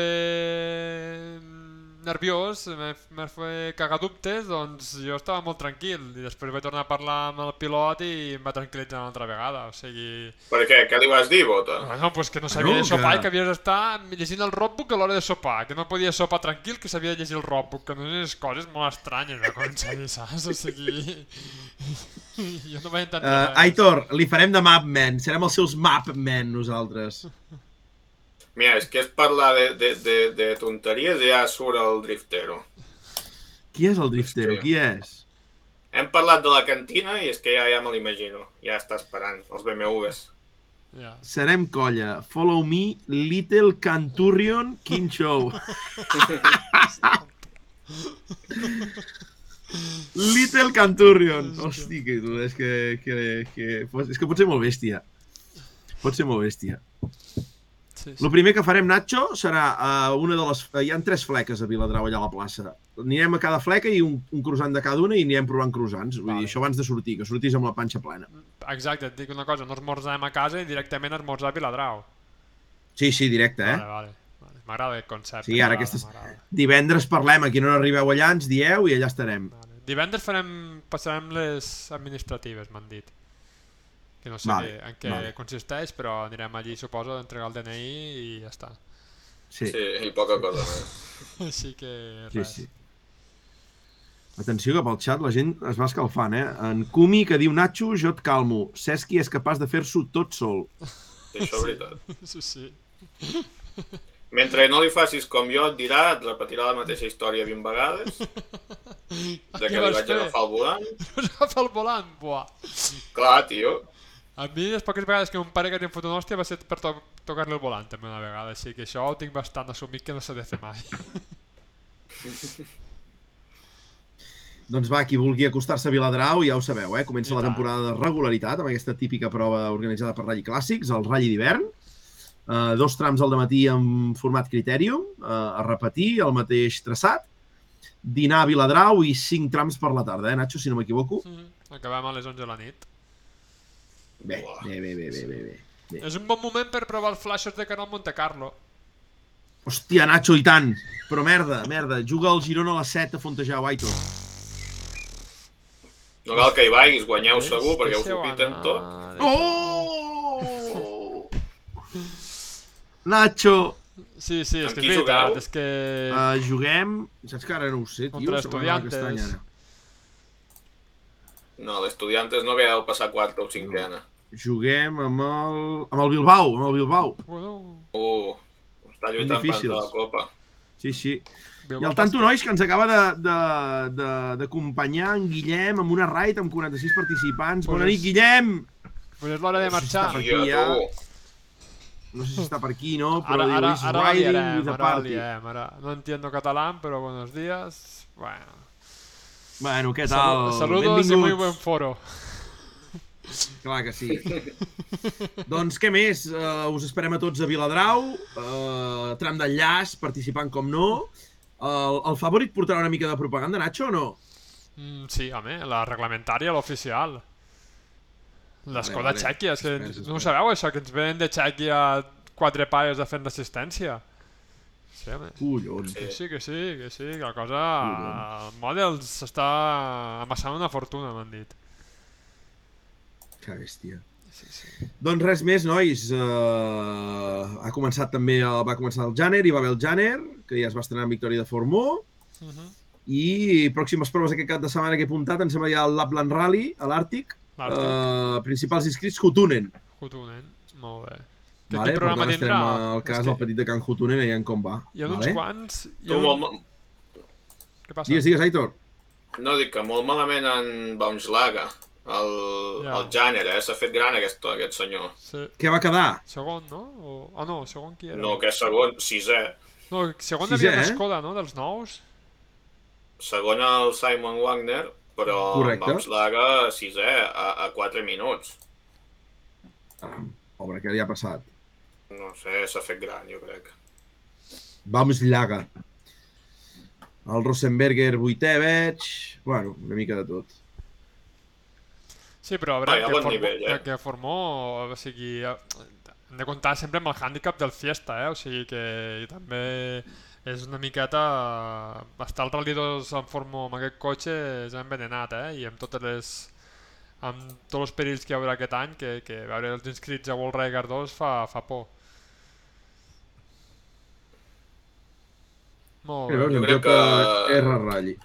[SPEAKER 2] nerviós, m'he fet cagar dubtes, doncs jo estava molt tranquil. I després vaig tornar a parlar amb el pilot i em va tranquil·litzar una altra vegada. O sigui...
[SPEAKER 4] Per què? Què li vas dir, Bota?
[SPEAKER 2] Bueno, pues que no sabia de sopar
[SPEAKER 1] que-
[SPEAKER 2] i que havies d'estar llegint el roadbook a l'hora de sopar, que no podia sopar tranquil, que s'havia de llegir el roadbook, que no unes coses molt estranyes començar, *laughs* saps? O sigui... *laughs* jo no vaig entendre
[SPEAKER 1] Uh,
[SPEAKER 2] res.
[SPEAKER 1] Aitor, li farem de Mapman. Serem els seus Mapmen, nosaltres.
[SPEAKER 4] Mira, és que és parlar de, de, de, de tonteries i ja surt el driftero.
[SPEAKER 1] Qui és el driftero?
[SPEAKER 4] Hòstia.
[SPEAKER 1] Qui és?
[SPEAKER 4] Hem parlat de la cantina i és que ja, ja me l'imagino. Ja està esperant, els BMWs.
[SPEAKER 2] Ja.
[SPEAKER 1] Serem colla. Follow me, Little Canturion King Show. *laughs* Little Canturion. Hosti, que tu, és que, que, que, és que pot ser molt bèstia. Pot ser molt bèstia.
[SPEAKER 2] Sí, sí.
[SPEAKER 1] El primer que farem, Nacho, serà uh, una de les... Hi han tres fleques a Viladrau allà a la plaça. Anirem a cada fleca i un, un croissant de cada una i anirem provant croissants. Vull
[SPEAKER 2] Vale.
[SPEAKER 1] dir, això abans de sortir, que sortís amb la panxa plena.
[SPEAKER 2] Exacte, et dic una cosa, no esmorzàvem a casa i directament esmorzar a Viladrau.
[SPEAKER 1] Sí, sí, directe, eh?
[SPEAKER 2] Vale, vale. vale. M'agrada el concepte.
[SPEAKER 1] Sí, ara aquestes... Divendres parlem, aquí no arribeu allà, ens dieu i allà estarem.
[SPEAKER 2] Vale. Divendres farem, passarem les administratives, m'han dit. Que no sé
[SPEAKER 1] Vale,
[SPEAKER 2] en què
[SPEAKER 1] vale.
[SPEAKER 2] consisteix, però anirem allí, suposo, a entregar el DNI i ja està.
[SPEAKER 1] Sí,
[SPEAKER 4] Sí, i poca cosa més. *laughs*
[SPEAKER 2] Així que
[SPEAKER 1] sí,
[SPEAKER 2] res.
[SPEAKER 1] sí. Atenció que pel xat la gent es va escalfant, eh? En Kumi que diu Nacho, jo et calmo. Cesqui és capaç de fer-s'ho tot sol.
[SPEAKER 4] Sí, això és veritat. *laughs*
[SPEAKER 2] Sí, sí.
[SPEAKER 4] Mentre no li facis com jo, et dirà, et repetirà la mateixa història 20 vegades, *laughs* de que li vaig
[SPEAKER 2] fer?
[SPEAKER 4] agafar el volant.
[SPEAKER 2] Vas agafar el volant, buah.
[SPEAKER 4] Clar, tio.
[SPEAKER 2] A mi les poques vegades que mon pare que hem fotut una hòstia va ser per to tocar-li el volant també una vegada, així que això ho tinc bastant assumit que no s'ha de fer mai. *laughs*
[SPEAKER 1] Doncs va, qui vulgui acostar-se a Viladrau, ja ho sabeu, eh? Comença
[SPEAKER 2] I
[SPEAKER 1] la temporada de regularitat amb aquesta típica prova organitzada per Rally Clàssics, el Rally d'hivern. Uh, dos trams al matí en format Criterium, uh, a repetir el mateix traçat. Dinar a Viladrau i cinc trams per la tarda, eh, Nacho, si no m'equivoco?
[SPEAKER 2] Acabem a les 11 de la nit.
[SPEAKER 1] Bé, bé, bé, bé, bé, bé, bé.
[SPEAKER 2] És un bon moment per provar els flashes de Canal Monte Carlo.
[SPEAKER 1] Hòstia, Nacho, i tant! Però merda, merda, juga el Girona a les 7 a Fontejau, Aitor.
[SPEAKER 4] No cal que hi vagis, guanyeu
[SPEAKER 2] Ves,
[SPEAKER 4] segur, perquè us ho piten
[SPEAKER 2] anar,
[SPEAKER 4] tot.
[SPEAKER 2] deixeu-
[SPEAKER 1] Oh! *laughs* Nacho!
[SPEAKER 2] Sí, sí, és que és veritat, és que...
[SPEAKER 1] Uh, juguem... Saps que ara no ho sé, tio?
[SPEAKER 2] Contra Estudiantes.
[SPEAKER 4] No, l'estudiantes no ve al passar quarta o cinquena.
[SPEAKER 1] Juguem amb el... amb el Bilbao, amb el Bilbao.
[SPEAKER 4] Uh, està lluitant per la copa.
[SPEAKER 1] Sí, sí.
[SPEAKER 2] Bilbao
[SPEAKER 1] I el tanto, nois, que ens acaba de- de- de- d'acompanyar en Guillem amb una raid amb 46 participants. Bona
[SPEAKER 2] Pues
[SPEAKER 1] nit,
[SPEAKER 2] és-
[SPEAKER 1] Guillem!
[SPEAKER 2] Pues és l'hora de
[SPEAKER 1] No sé si
[SPEAKER 2] marxar.
[SPEAKER 1] està per aquí ja. No sé si està per aquí, no? Però
[SPEAKER 2] Ara, ara,
[SPEAKER 1] "Is
[SPEAKER 2] ara la liarem,
[SPEAKER 1] with
[SPEAKER 2] ara la
[SPEAKER 1] party".
[SPEAKER 2] liarem, ara. No entiendo catalán, pero buenos días. Bueno,
[SPEAKER 1] Bueno, què tal?
[SPEAKER 2] Salu- saludos y muy
[SPEAKER 1] Benvinguts.
[SPEAKER 2] buen foro.
[SPEAKER 1] Clar que sí. *laughs* doncs què més? Uh, us esperem a tots a Viladrau, uh, tram d'enllaç, participant com no. El, el favorit portarà una mica de propaganda, Nacho, o no?
[SPEAKER 2] Mm, sí, home, la reglamentària, l'oficial. L'escola
[SPEAKER 1] vale.
[SPEAKER 2] Txèquia, és que
[SPEAKER 1] Esperes,
[SPEAKER 2] no ho sabeu això, que ens venen de Txèquia quatre paies de fent d'assistència. Sí, home.
[SPEAKER 1] Collons.
[SPEAKER 2] Que sí, que sí, que sí, que la cosa... El Models s'està amassant una fortuna, m'han dit.
[SPEAKER 1] Que bèstia.
[SPEAKER 2] Sí, sí.
[SPEAKER 1] Doncs res més, nois. Uh, ha començat també, el, va començar el Janer, hi va haver el Janer, que ja es va estrenar en victòria de Formó,
[SPEAKER 2] Uh -huh.
[SPEAKER 1] i pròximes proves aquest cap de setmana que he apuntat, em sembla ja el Lapland Rally, a l'Àrtic. Uh, principals inscrits, Hutunen.
[SPEAKER 2] Hutunen, molt bé. Que
[SPEAKER 1] Vale, per
[SPEAKER 2] programa
[SPEAKER 1] tant, estarem al cas
[SPEAKER 2] que
[SPEAKER 1] del petit de Can Hutunen, veient com va.
[SPEAKER 2] Hi ha uns
[SPEAKER 1] vale?
[SPEAKER 2] quants... Hi
[SPEAKER 4] Tu,
[SPEAKER 2] ha
[SPEAKER 4] molt,
[SPEAKER 2] un... Què passa?
[SPEAKER 1] Digues, digues, Aitor.
[SPEAKER 4] no dic que molt malament en Baumschlager, el,
[SPEAKER 2] Ja.
[SPEAKER 4] el Janer, eh? S'ha fet gran aquest, aquest senyor.
[SPEAKER 2] Sí.
[SPEAKER 1] Què va quedar?
[SPEAKER 2] Segon, no? O... Ah, no, segon qui era?
[SPEAKER 4] No, que és segon, sisè.
[SPEAKER 2] No, segon
[SPEAKER 1] Sisè,
[SPEAKER 2] havia una
[SPEAKER 1] eh?
[SPEAKER 2] Skoda, no? Dels nous?
[SPEAKER 4] Segon el Simon Wagner, però
[SPEAKER 1] Correcte.
[SPEAKER 4] Baumschlager sisè a, a 4 minuts.
[SPEAKER 1] Caram, Pobre, què li ha passat?
[SPEAKER 4] no sé, s'ha fet gran, jo crec.
[SPEAKER 1] Vamos Llaga. El Rosenberger vuitè veig... Bueno, una mica de tot.
[SPEAKER 2] Sí, però a
[SPEAKER 4] Ah,
[SPEAKER 2] veure,
[SPEAKER 4] ha
[SPEAKER 2] que,
[SPEAKER 4] bon
[SPEAKER 2] Formó,
[SPEAKER 4] nivell, eh?
[SPEAKER 2] que, que Formó, o sigui, eh, hem de comptar sempre amb el hàndicap del Fiesta, eh? o sigui que també és una miqueta... Estar al Rally 2 en Formó amb aquest cotxe és envenenat, eh? i amb totes les amb tots els perills que hi haurà aquest any, que, que veure els inscrits a World Rally 2 fa, fa por. Molt bé.
[SPEAKER 4] Jo crec que-
[SPEAKER 1] R. Rally.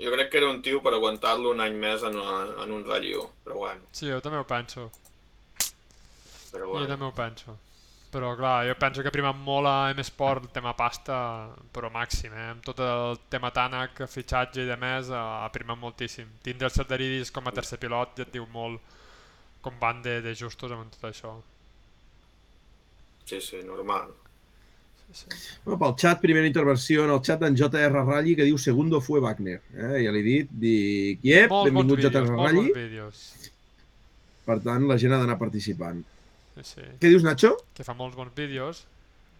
[SPEAKER 4] Jo crec que era un tio per aguantar-lo un any més en, en un Rally 1, però bueno.
[SPEAKER 2] Sí, jo també ho penso.
[SPEAKER 4] Però
[SPEAKER 2] Jo
[SPEAKER 4] bueno.
[SPEAKER 2] també ho penso. Però clar, jo penso que ha primat molt a M-Sport el tema pasta, però màxim, eh? Amb tot el tema Tànec, fitxatge i de més, ha primat moltíssim. Tindre el Sardaridis com a tercer pilot ja et diu molt com van de, de justos amb tot això.
[SPEAKER 4] Sí, sí, normal.
[SPEAKER 1] Bueno, pel xat, primera intervenció en el xat d'en JR Rally que diu segundo fue Wagner. Eh? Ja l'he dit, dic, iep,
[SPEAKER 2] Molts bons
[SPEAKER 1] benvingut JR
[SPEAKER 2] vídeos.
[SPEAKER 1] Per tant, la gent ha d'anar participant.
[SPEAKER 2] Sí, sí.
[SPEAKER 1] Què dius, Nacho?
[SPEAKER 2] Que fa molts bons vídeos.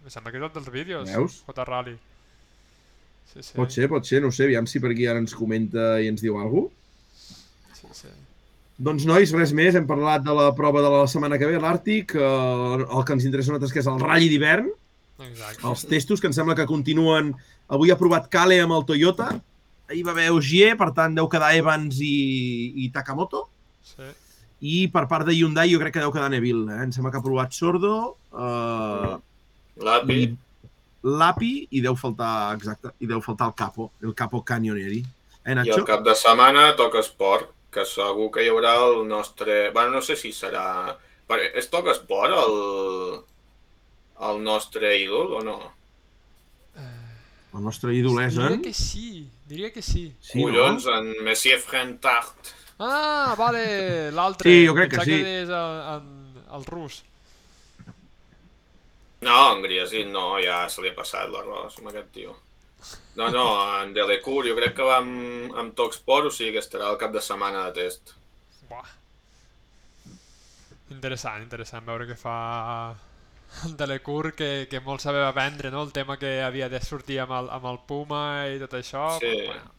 [SPEAKER 2] Em sembla que és el dels vídeos.
[SPEAKER 1] Veus?
[SPEAKER 2] J Rally. Sí, sí.
[SPEAKER 1] Pot ser, pot ser, no sé, aviam si per aquí ara ens comenta i ens diu alguna cosa.
[SPEAKER 2] Sí, sí.
[SPEAKER 1] Doncs, nois, res més. Hem parlat de la prova de la setmana que ve, l'Àrtic. Eh, el que ens interessa a nosaltres que és el ratll d'hivern.
[SPEAKER 2] Exacte.
[SPEAKER 1] Els testos, que em sembla que continuen... Avui ha provat Kale amb el Toyota. Ahir va haver Ogier, per tant, deu quedar Evans i, i Takamoto.
[SPEAKER 2] Sí.
[SPEAKER 1] I per part de Hyundai jo crec que deu quedar Neville. Eh? Em sembla que ha provat Sordo, eh,
[SPEAKER 4] L'API,
[SPEAKER 1] i l'Api i deu faltar, exacte, i deu faltar el Capo, el Capo Canyoneri. Eh,
[SPEAKER 4] i
[SPEAKER 1] Nacho?
[SPEAKER 4] el cap de setmana toca esport, que segur que hi haurà el nostre... Bueno, no sé si serà... És toca esport el, el nostre ídol o no?
[SPEAKER 1] El nostre ídol és
[SPEAKER 2] Diria
[SPEAKER 1] en...
[SPEAKER 2] que sí, diria que sí.
[SPEAKER 1] Sí,
[SPEAKER 4] Collons, en Messier Frentart.
[SPEAKER 2] Ah, vale, l'altre.
[SPEAKER 1] Sí, jo crec que
[SPEAKER 2] Pensava
[SPEAKER 1] sí.
[SPEAKER 2] que és el, el, el rus.
[SPEAKER 4] No, en Griesit no, ja se li ha passat l'arròs amb aquest tio. No, no, en Delecour jo crec que va amb, amb Toxport, o sigui que estarà el cap de setmana de test.
[SPEAKER 2] Buah. Interessant, interessant veure què fa el Delecour, que, que molt sabeva vendre, no? El tema que havia de sortir amb el, amb el Puma i tot això.
[SPEAKER 4] Sí.
[SPEAKER 2] però, bueno,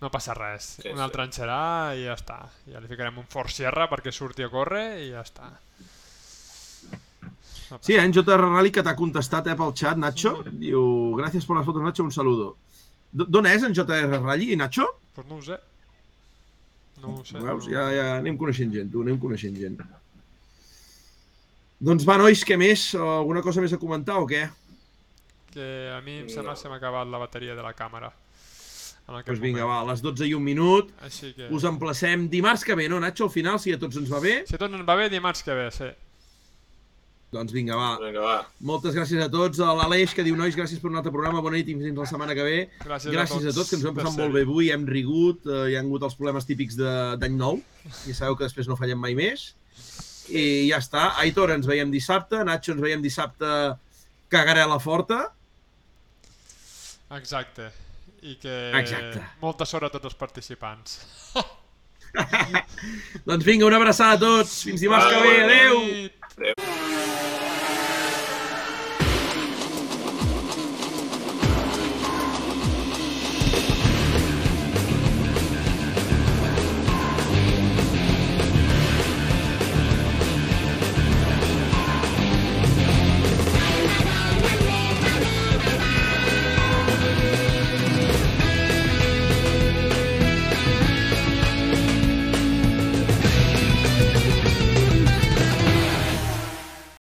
[SPEAKER 2] no passa res.
[SPEAKER 4] Sí,
[SPEAKER 2] un
[SPEAKER 4] sí.
[SPEAKER 2] altre enxerà i ja està. Ja li ficarem un Fort Sierra perquè surti a córrer i ja està. No
[SPEAKER 1] Sí, en JR Rally que t'ha contestat eh, pel xat, Nacho. Diu, gràcies per les fotos, Nacho, un saludo. D'on és en JR Rally, Nacho?
[SPEAKER 2] Pues no ho sé. No ho sé.
[SPEAKER 1] Veus?
[SPEAKER 2] no-
[SPEAKER 1] Ja, ja anem coneixent gent, tu, anem coneixent gent. Doncs va, nois, què més? Alguna cosa més a comentar o què?
[SPEAKER 2] Que a mi em sembla que se m'ha acabat la bateria de la càmera.
[SPEAKER 1] Doncs vinga, va, a les 12 i un minut.
[SPEAKER 2] Així que...
[SPEAKER 1] Us emplacem dimarts que ve, no, Nacho? Al final, si a tots ens va bé.
[SPEAKER 2] Si tot ens va bé, dimarts que ve, sí.
[SPEAKER 1] Doncs vinga, va.
[SPEAKER 4] Vinga, va.
[SPEAKER 1] Moltes gràcies a tots. A l'Aleix, que diu, nois, gràcies per un altre programa. Bona nit i fins la setmana que ve.
[SPEAKER 2] Gràcies,
[SPEAKER 1] Gràcies a tots, que ens ho hem passat molt bé avui. Hem rigut, eh, hi ha hagut els problemes típics de- d'any nou. I sabeu que després no fallem mai més. I ja està. Aitor, ens veiem dissabte. Nacho, ens veiem dissabte cagarela forta.
[SPEAKER 2] Exacte. I que
[SPEAKER 1] Exacte.
[SPEAKER 2] molta sort a tots els participants. *laughs*
[SPEAKER 1] Doncs vinga, una abraçada a tots. Fins dimarts que ve. Adéu!
[SPEAKER 4] Adéu.